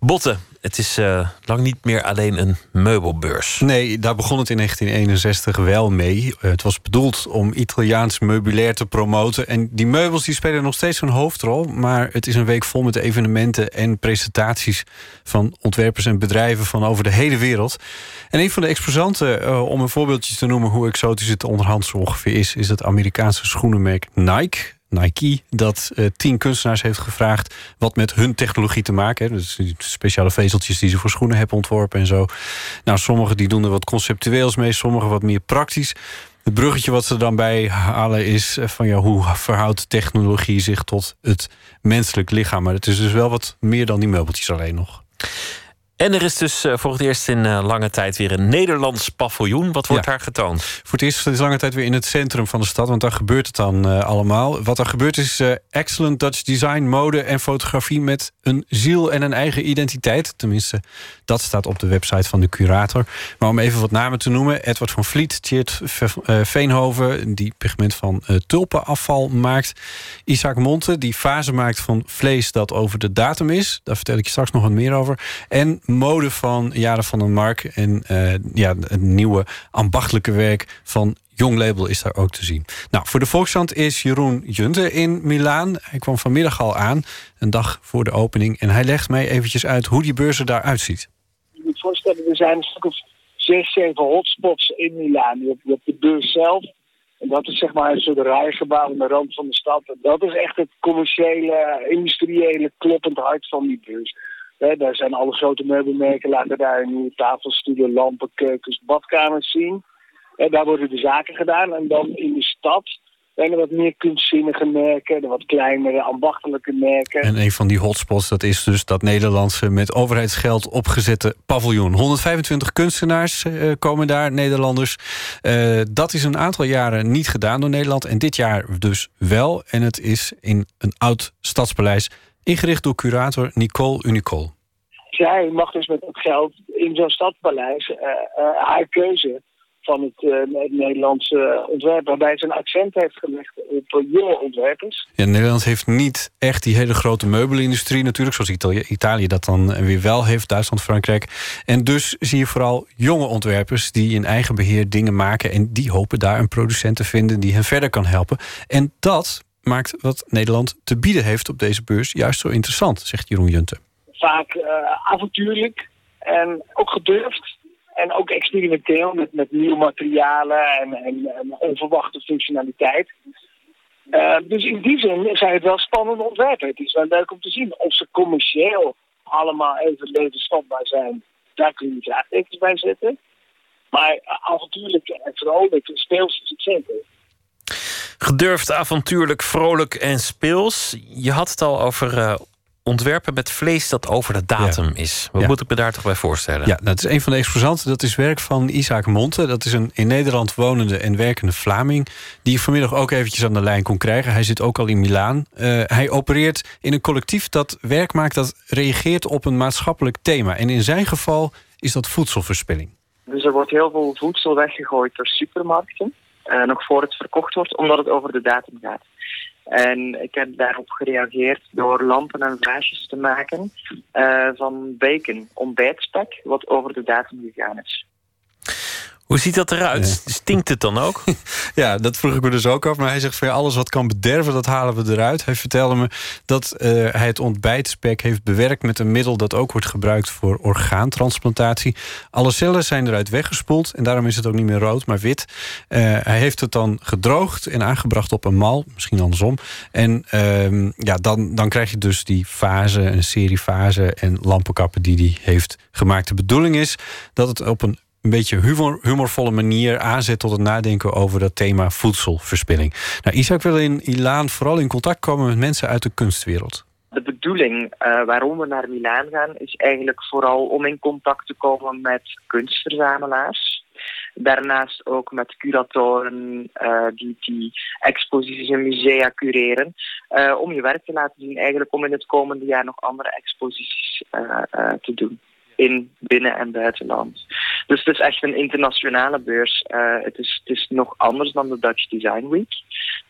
Botte, het is eh, lang niet meer alleen een meubelbeurs. Nee, daar begon het in 1961 wel mee. Eh, Het was bedoeld om Italiaans meubilair te promoten. En die meubels die spelen nog steeds een hoofdrol. Maar het is een week vol met evenementen en presentaties van ontwerpers en bedrijven van over de hele wereld. En een van de exposanten, eh, om een voorbeeldje te noemen hoe exotisch het onderhand zo ongeveer is, is het Amerikaanse schoenenmerk Nike. Nike, dat eh, tien kunstenaars heeft gevraagd wat met hun technologie te maken heeft. Dus speciale vezeltjes die ze voor schoenen hebben ontworpen en zo. Nou, sommigen die doen er wat conceptueels mee, sommigen wat meer praktisch. Het bruggetje wat ze dan bij halen is eh, van ja, hoe verhoudt technologie zich tot het menselijk lichaam? Maar het is dus wel wat meer dan die meubeltjes alleen nog. En er is dus eh, voor het eerst in eh, lange tijd weer een Nederlands paviljoen. Wat wordt Ja. daar getoond? Voor het eerst sinds lange tijd weer in het centrum van de stad, want daar gebeurt het dan eh, allemaal. Wat er gebeurt is excellent Dutch design, mode en fotografie met een ziel en een eigen identiteit. Tenminste, dat staat op de website van de curator. Maar om even wat namen te noemen: Edward van Vliet, Tjeerd Ve- Veenhoven, die pigment van tulpenafval maakt. Isaac Monte, die fase maakt van vlees dat over de datum is. Daar vertel ik je straks nog wat meer over. En mode van Jaren van den Mark. En eh, ja, het nieuwe ambachtelijke werk van Jong Label is daar ook te zien. Nou, voor de Volkskrant is Jeroen Junte in Milaan. Hij kwam vanmiddag al aan, een dag voor de opening. En hij legt mij eventjes uit hoe die beurs er daaruit ziet. Je moet voorstellen, er zijn een stuk of zes, zeven hotspots in Milaan. Je hebt, de beurs zelf. En dat is zeg maar een soort rijgebouw aan de rand van de stad. Dat is echt het commerciële, industriële, kloppend hart van die beurs. Daar zijn alle grote meubelmerken, laten daar nieuwe tafelstoelen, lampen, keukens, badkamers zien. Hè, daar worden de zaken gedaan. En dan in de stad zijn er wat meer kunstzinnige merken, de wat kleinere, ambachtelijke merken. En een van die hotspots, dat is dus dat Nederlandse met overheidsgeld opgezette paviljoen. 125 kunstenaars eh, komen daar, Nederlanders. Eh, dat is een aantal jaren niet gedaan door Nederland. En dit jaar dus wel. En het is in een oud stadspaleis, ingericht door curator Nicole Unicol. zij mag dus met het geld in zo'n stadpaleis eh, eh, haar keuze van het, eh, het Nederlandse ontwerp, waarbij ze een accent heeft gelegd op jonge ontwerpers. Ja, Nederland heeft niet echt die hele grote meubelindustrie natuurlijk... zoals Italië, Italië dat dan weer wel heeft, Duitsland, Frankrijk. En dus zie je vooral jonge ontwerpers... die in eigen beheer dingen maken... en die hopen daar een producent te vinden die hen verder kan helpen. En dat maakt wat Nederland te bieden heeft op deze beurs... juist zo interessant, zegt Jeroen Junte. Vaak eh, avontuurlijk en ook gedurfd. En ook experimenteel met, met nieuwe materialen en, en, onverwachte functionaliteit. Eh, dus in die zin zijn het wel spannende ontwerpen. Het is wel leuk om te zien of ze commercieel allemaal even levensvatbaar zijn. Daar kun je vraagtekens bij zetten. Maar avontuurlijk en vrolijk, speels is het. Gedurfd, avontuurlijk, vrolijk en speels. Je had het al over eh, ontwerpen met vlees dat over de datum is. Wat Ja. moet ik me daar toch bij voorstellen? Ja, dat is een van de exposanten. Dat is werk van Isaac Monte. Dat is een in Nederland wonende en werkende Vlaming... die ik vanmiddag ook eventjes aan de lijn kon krijgen. Hij zit ook al in Milaan. Eh, hij opereert in een collectief dat werk maakt... dat reageert op een maatschappelijk thema. En in zijn geval is dat voedselverspilling. Dus er wordt heel veel voedsel weggegooid door supermarkten, eh, nog voor het verkocht wordt, omdat het over de datum gaat. En ik heb daarop gereageerd door lampen en vaasjes te maken eh, van bacon, ontbijtspek, wat over de datum gegaan is. Hoe ziet dat eruit? Stinkt het dan ook? Ja, dat vroeg ik me dus ook af. Maar hij zegt van ja, alles wat kan bederven, dat halen we eruit. Hij vertelde me dat eh, hij het ontbijtspek heeft bewerkt met een middel dat ook wordt gebruikt voor orgaantransplantatie. Alle cellen zijn eruit weggespoeld en daarom is het ook niet meer rood, maar wit. Eh, hij heeft het dan gedroogd en aangebracht op een mal, misschien andersom. En ehm, ja, dan, dan krijg je dus die fase, een serie fase en lampenkappen die hij heeft gemaakt. De bedoeling is dat het op een een beetje humor, humorvolle manier aanzet tot het nadenken over dat thema voedselverspilling. Nou, Isaac wil in Ilaan vooral in contact komen met mensen uit de kunstwereld. De bedoeling eh, waarom we naar Milaan gaan is eigenlijk vooral om in contact te komen met kunstverzamelaars. Daarnaast ook met curatoren eh, die, die exposities en musea cureren. eh, om je werk te laten zien, eigenlijk om in het komende jaar nog andere exposities te doen. In binnen- en buitenland. Dus het is echt een internationale beurs. Eh, het, is, het is nog anders dan de Dutch Design Week.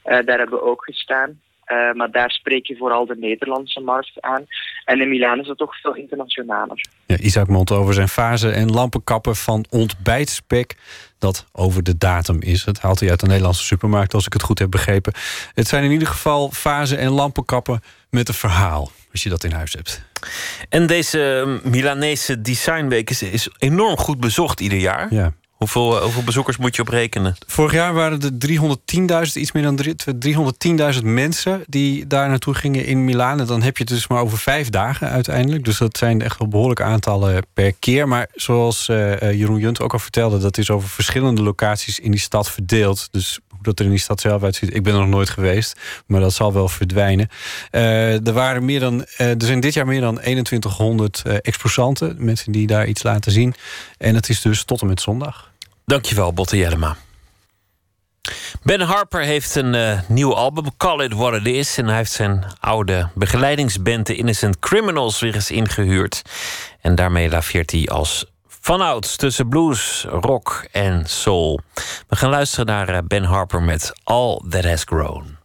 Eh, daar hebben we ook gestaan. Eh, maar daar spreek je vooral de Nederlandse markt aan. En in Milaan is het toch veel internationaler. Ja, Isaac Mont over zijn fase en lampenkappen van ontbijtspek dat over de datum is. Dat haalt hij uit de Nederlandse supermarkt, als ik het goed heb begrepen. Het zijn in ieder geval fase en lampenkappen met een verhaal, als je dat in huis hebt. En deze Milanese Designweek is, is enorm goed bezocht ieder jaar. Ja. Hoeveel, eh, hoeveel bezoekers moet je op rekenen? Vorig jaar waren er 310.000, iets meer dan drie- 310.000 mensen die daar naartoe gingen in Milaan. En dan heb je het dus maar over vijf dagen uiteindelijk. Dus dat zijn echt wel behoorlijke aantallen per keer. Maar zoals eh, eh, Jeroen Junt ook al vertelde, dat is over verschillende locaties in die stad verdeeld. Dus dat er in die stad zelf uitziet. Ik ben er nog nooit geweest, maar dat zal wel verdwijnen. Eh, er, waren meer dan, eh, er zijn dit jaar meer dan 2100 uh, exposanten. Mensen die daar iets laten zien. En het is dus tot en met zondag. Dankjewel, Botte Jellema. Ben Harper heeft een uh, nieuw album, Call It What It Is. En hij heeft zijn oude begeleidingsband, The Innocent Criminals, weer eens ingehuurd. En daarmee laveert hij als vanouds tussen blues, rock en soul. We gaan luisteren naar uh, Ben Harper met All That Has Grown.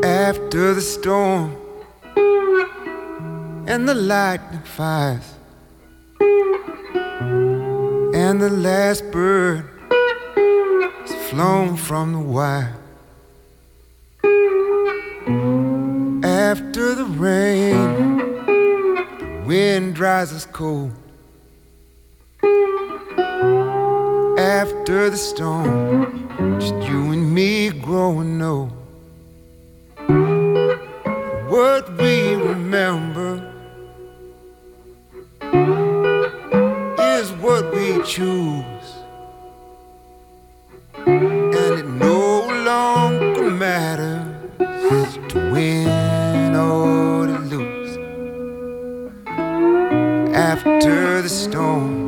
After the storm and the lightning fires and the last bird flown from the wire. After the rain, wind dries us cold. After the storm, just you and me growing old. What we remember is what we choose. And it no longer matters to win or After the storm.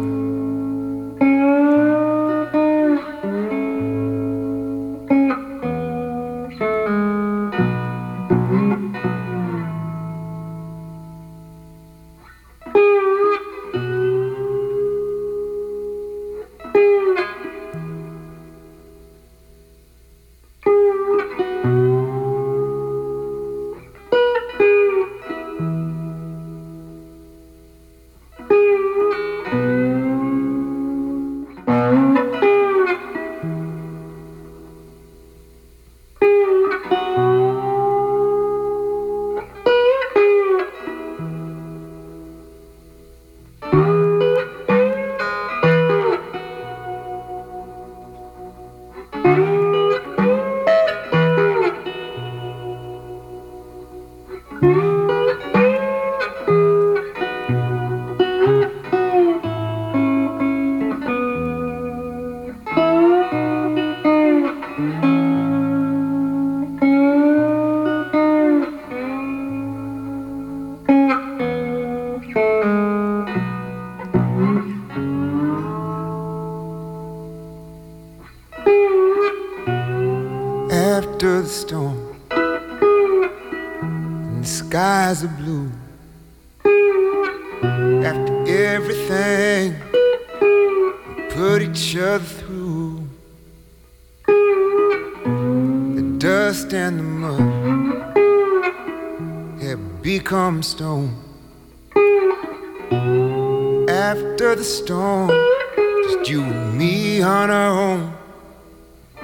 On our own.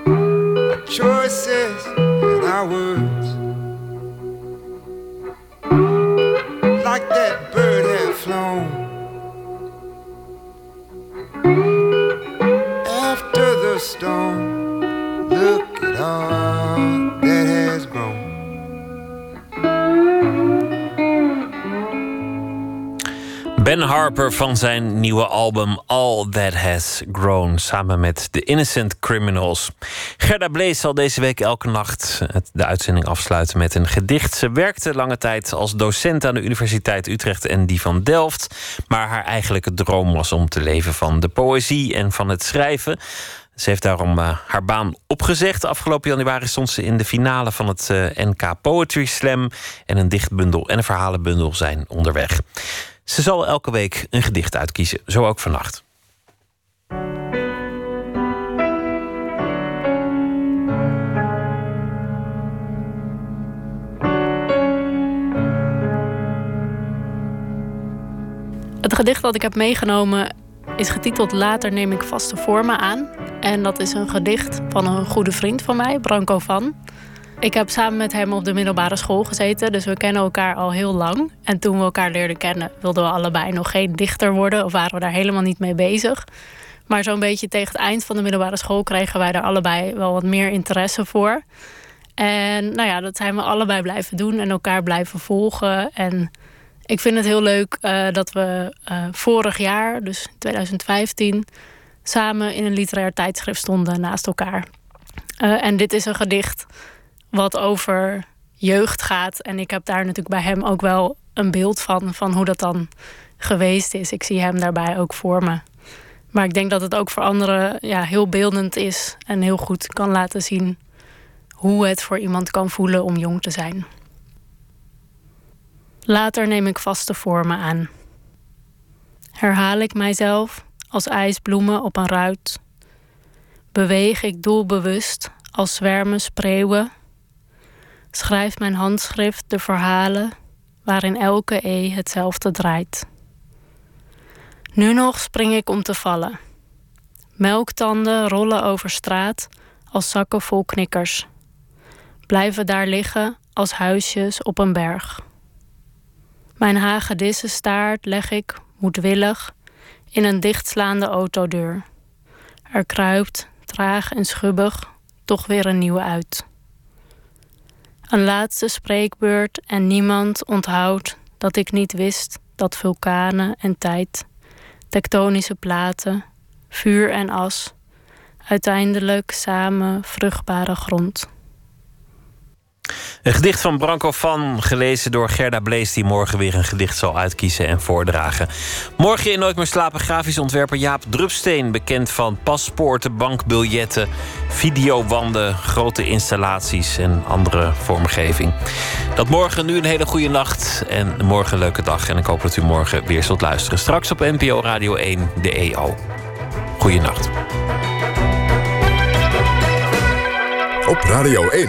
Our choices and our words, like that bird had flown. After the storm, look at all Ben Harper van zijn nieuwe album All That Has Grown. Samen met The Innocent Criminals. Gerda Blees zal deze week elke nacht de uitzending afsluiten met een gedicht. Ze werkte lange tijd als docent aan de Universiteit Utrecht en die van Delft. Maar haar eigenlijke droom was om te leven van de poëzie en van het schrijven. Ze heeft daarom eh, haar baan opgezegd. Afgelopen januari stond ze in de finale van het eh, NK Poetry Slam. En een dichtbundel en een verhalenbundel zijn onderweg. Ze zal elke week een gedicht uitkiezen, zo ook vannacht. Het gedicht dat ik heb meegenomen is getiteld Later neem ik vaste vormen aan. En dat is een gedicht van een goede vriend van mij, Branko Van. Ik heb samen met hem op de middelbare school gezeten, dus we kennen elkaar al heel lang. En toen we elkaar leerden kennen, wilden we allebei nog geen dichter worden of waren we daar helemaal niet mee bezig. Maar zo'n beetje tegen het eind van de middelbare school kregen wij daar allebei wel wat meer interesse voor. En nou ja, dat zijn we allebei blijven doen en elkaar blijven volgen. En ik vind het heel leuk eh, dat we eh, vorig jaar, dus 2015, samen in een literair tijdschrift stonden naast elkaar. Eh, en dit is een gedicht wat over jeugd gaat. En ik heb daar natuurlijk bij hem ook wel een beeld van, van hoe dat dan geweest is. Ik zie hem daarbij ook voor me. Maar ik denk dat het ook voor anderen ja, heel beeldend is en heel goed kan laten zien hoe het voor iemand kan voelen om jong te zijn. Later neem ik vaste vormen aan. Herhaal ik mijzelf als ijsbloemen op een ruit. Beweeg ik doelbewust als zwermen spreeuwen. Schrijft mijn handschrift de verhalen waarin elke E hetzelfde draait. Nu nog spring ik om te vallen. Melktanden rollen over straat als zakken vol knikkers. Blijven daar liggen als huisjes op een berg. Mijn hagedissenstaart leg ik, moedwillig, in een dichtslaande autodeur. Er kruipt, traag en schubbig, toch weer een nieuwe uit. Een laatste spreekbeurt en niemand onthoudt dat ik niet wist dat vulkanen en tijd, tektonische platen, vuur en as, uiteindelijk samen vruchtbare grond. Een gedicht van Branko van, gelezen door Gerda Blees... die morgen weer een gedicht zal uitkiezen en voordragen. Morgen in Nooit meer slapen grafisch ontwerper Jaap Drupsteen... bekend van paspoorten, bankbiljetten, videowanden... grote installaties en andere vormgeving. Dat morgen nu een hele goede nacht en morgen een leuke dag. En ik hoop dat u morgen weer zult luisteren. Straks op NPO Radio 1, de EO. Goeienacht. Op Radio 1,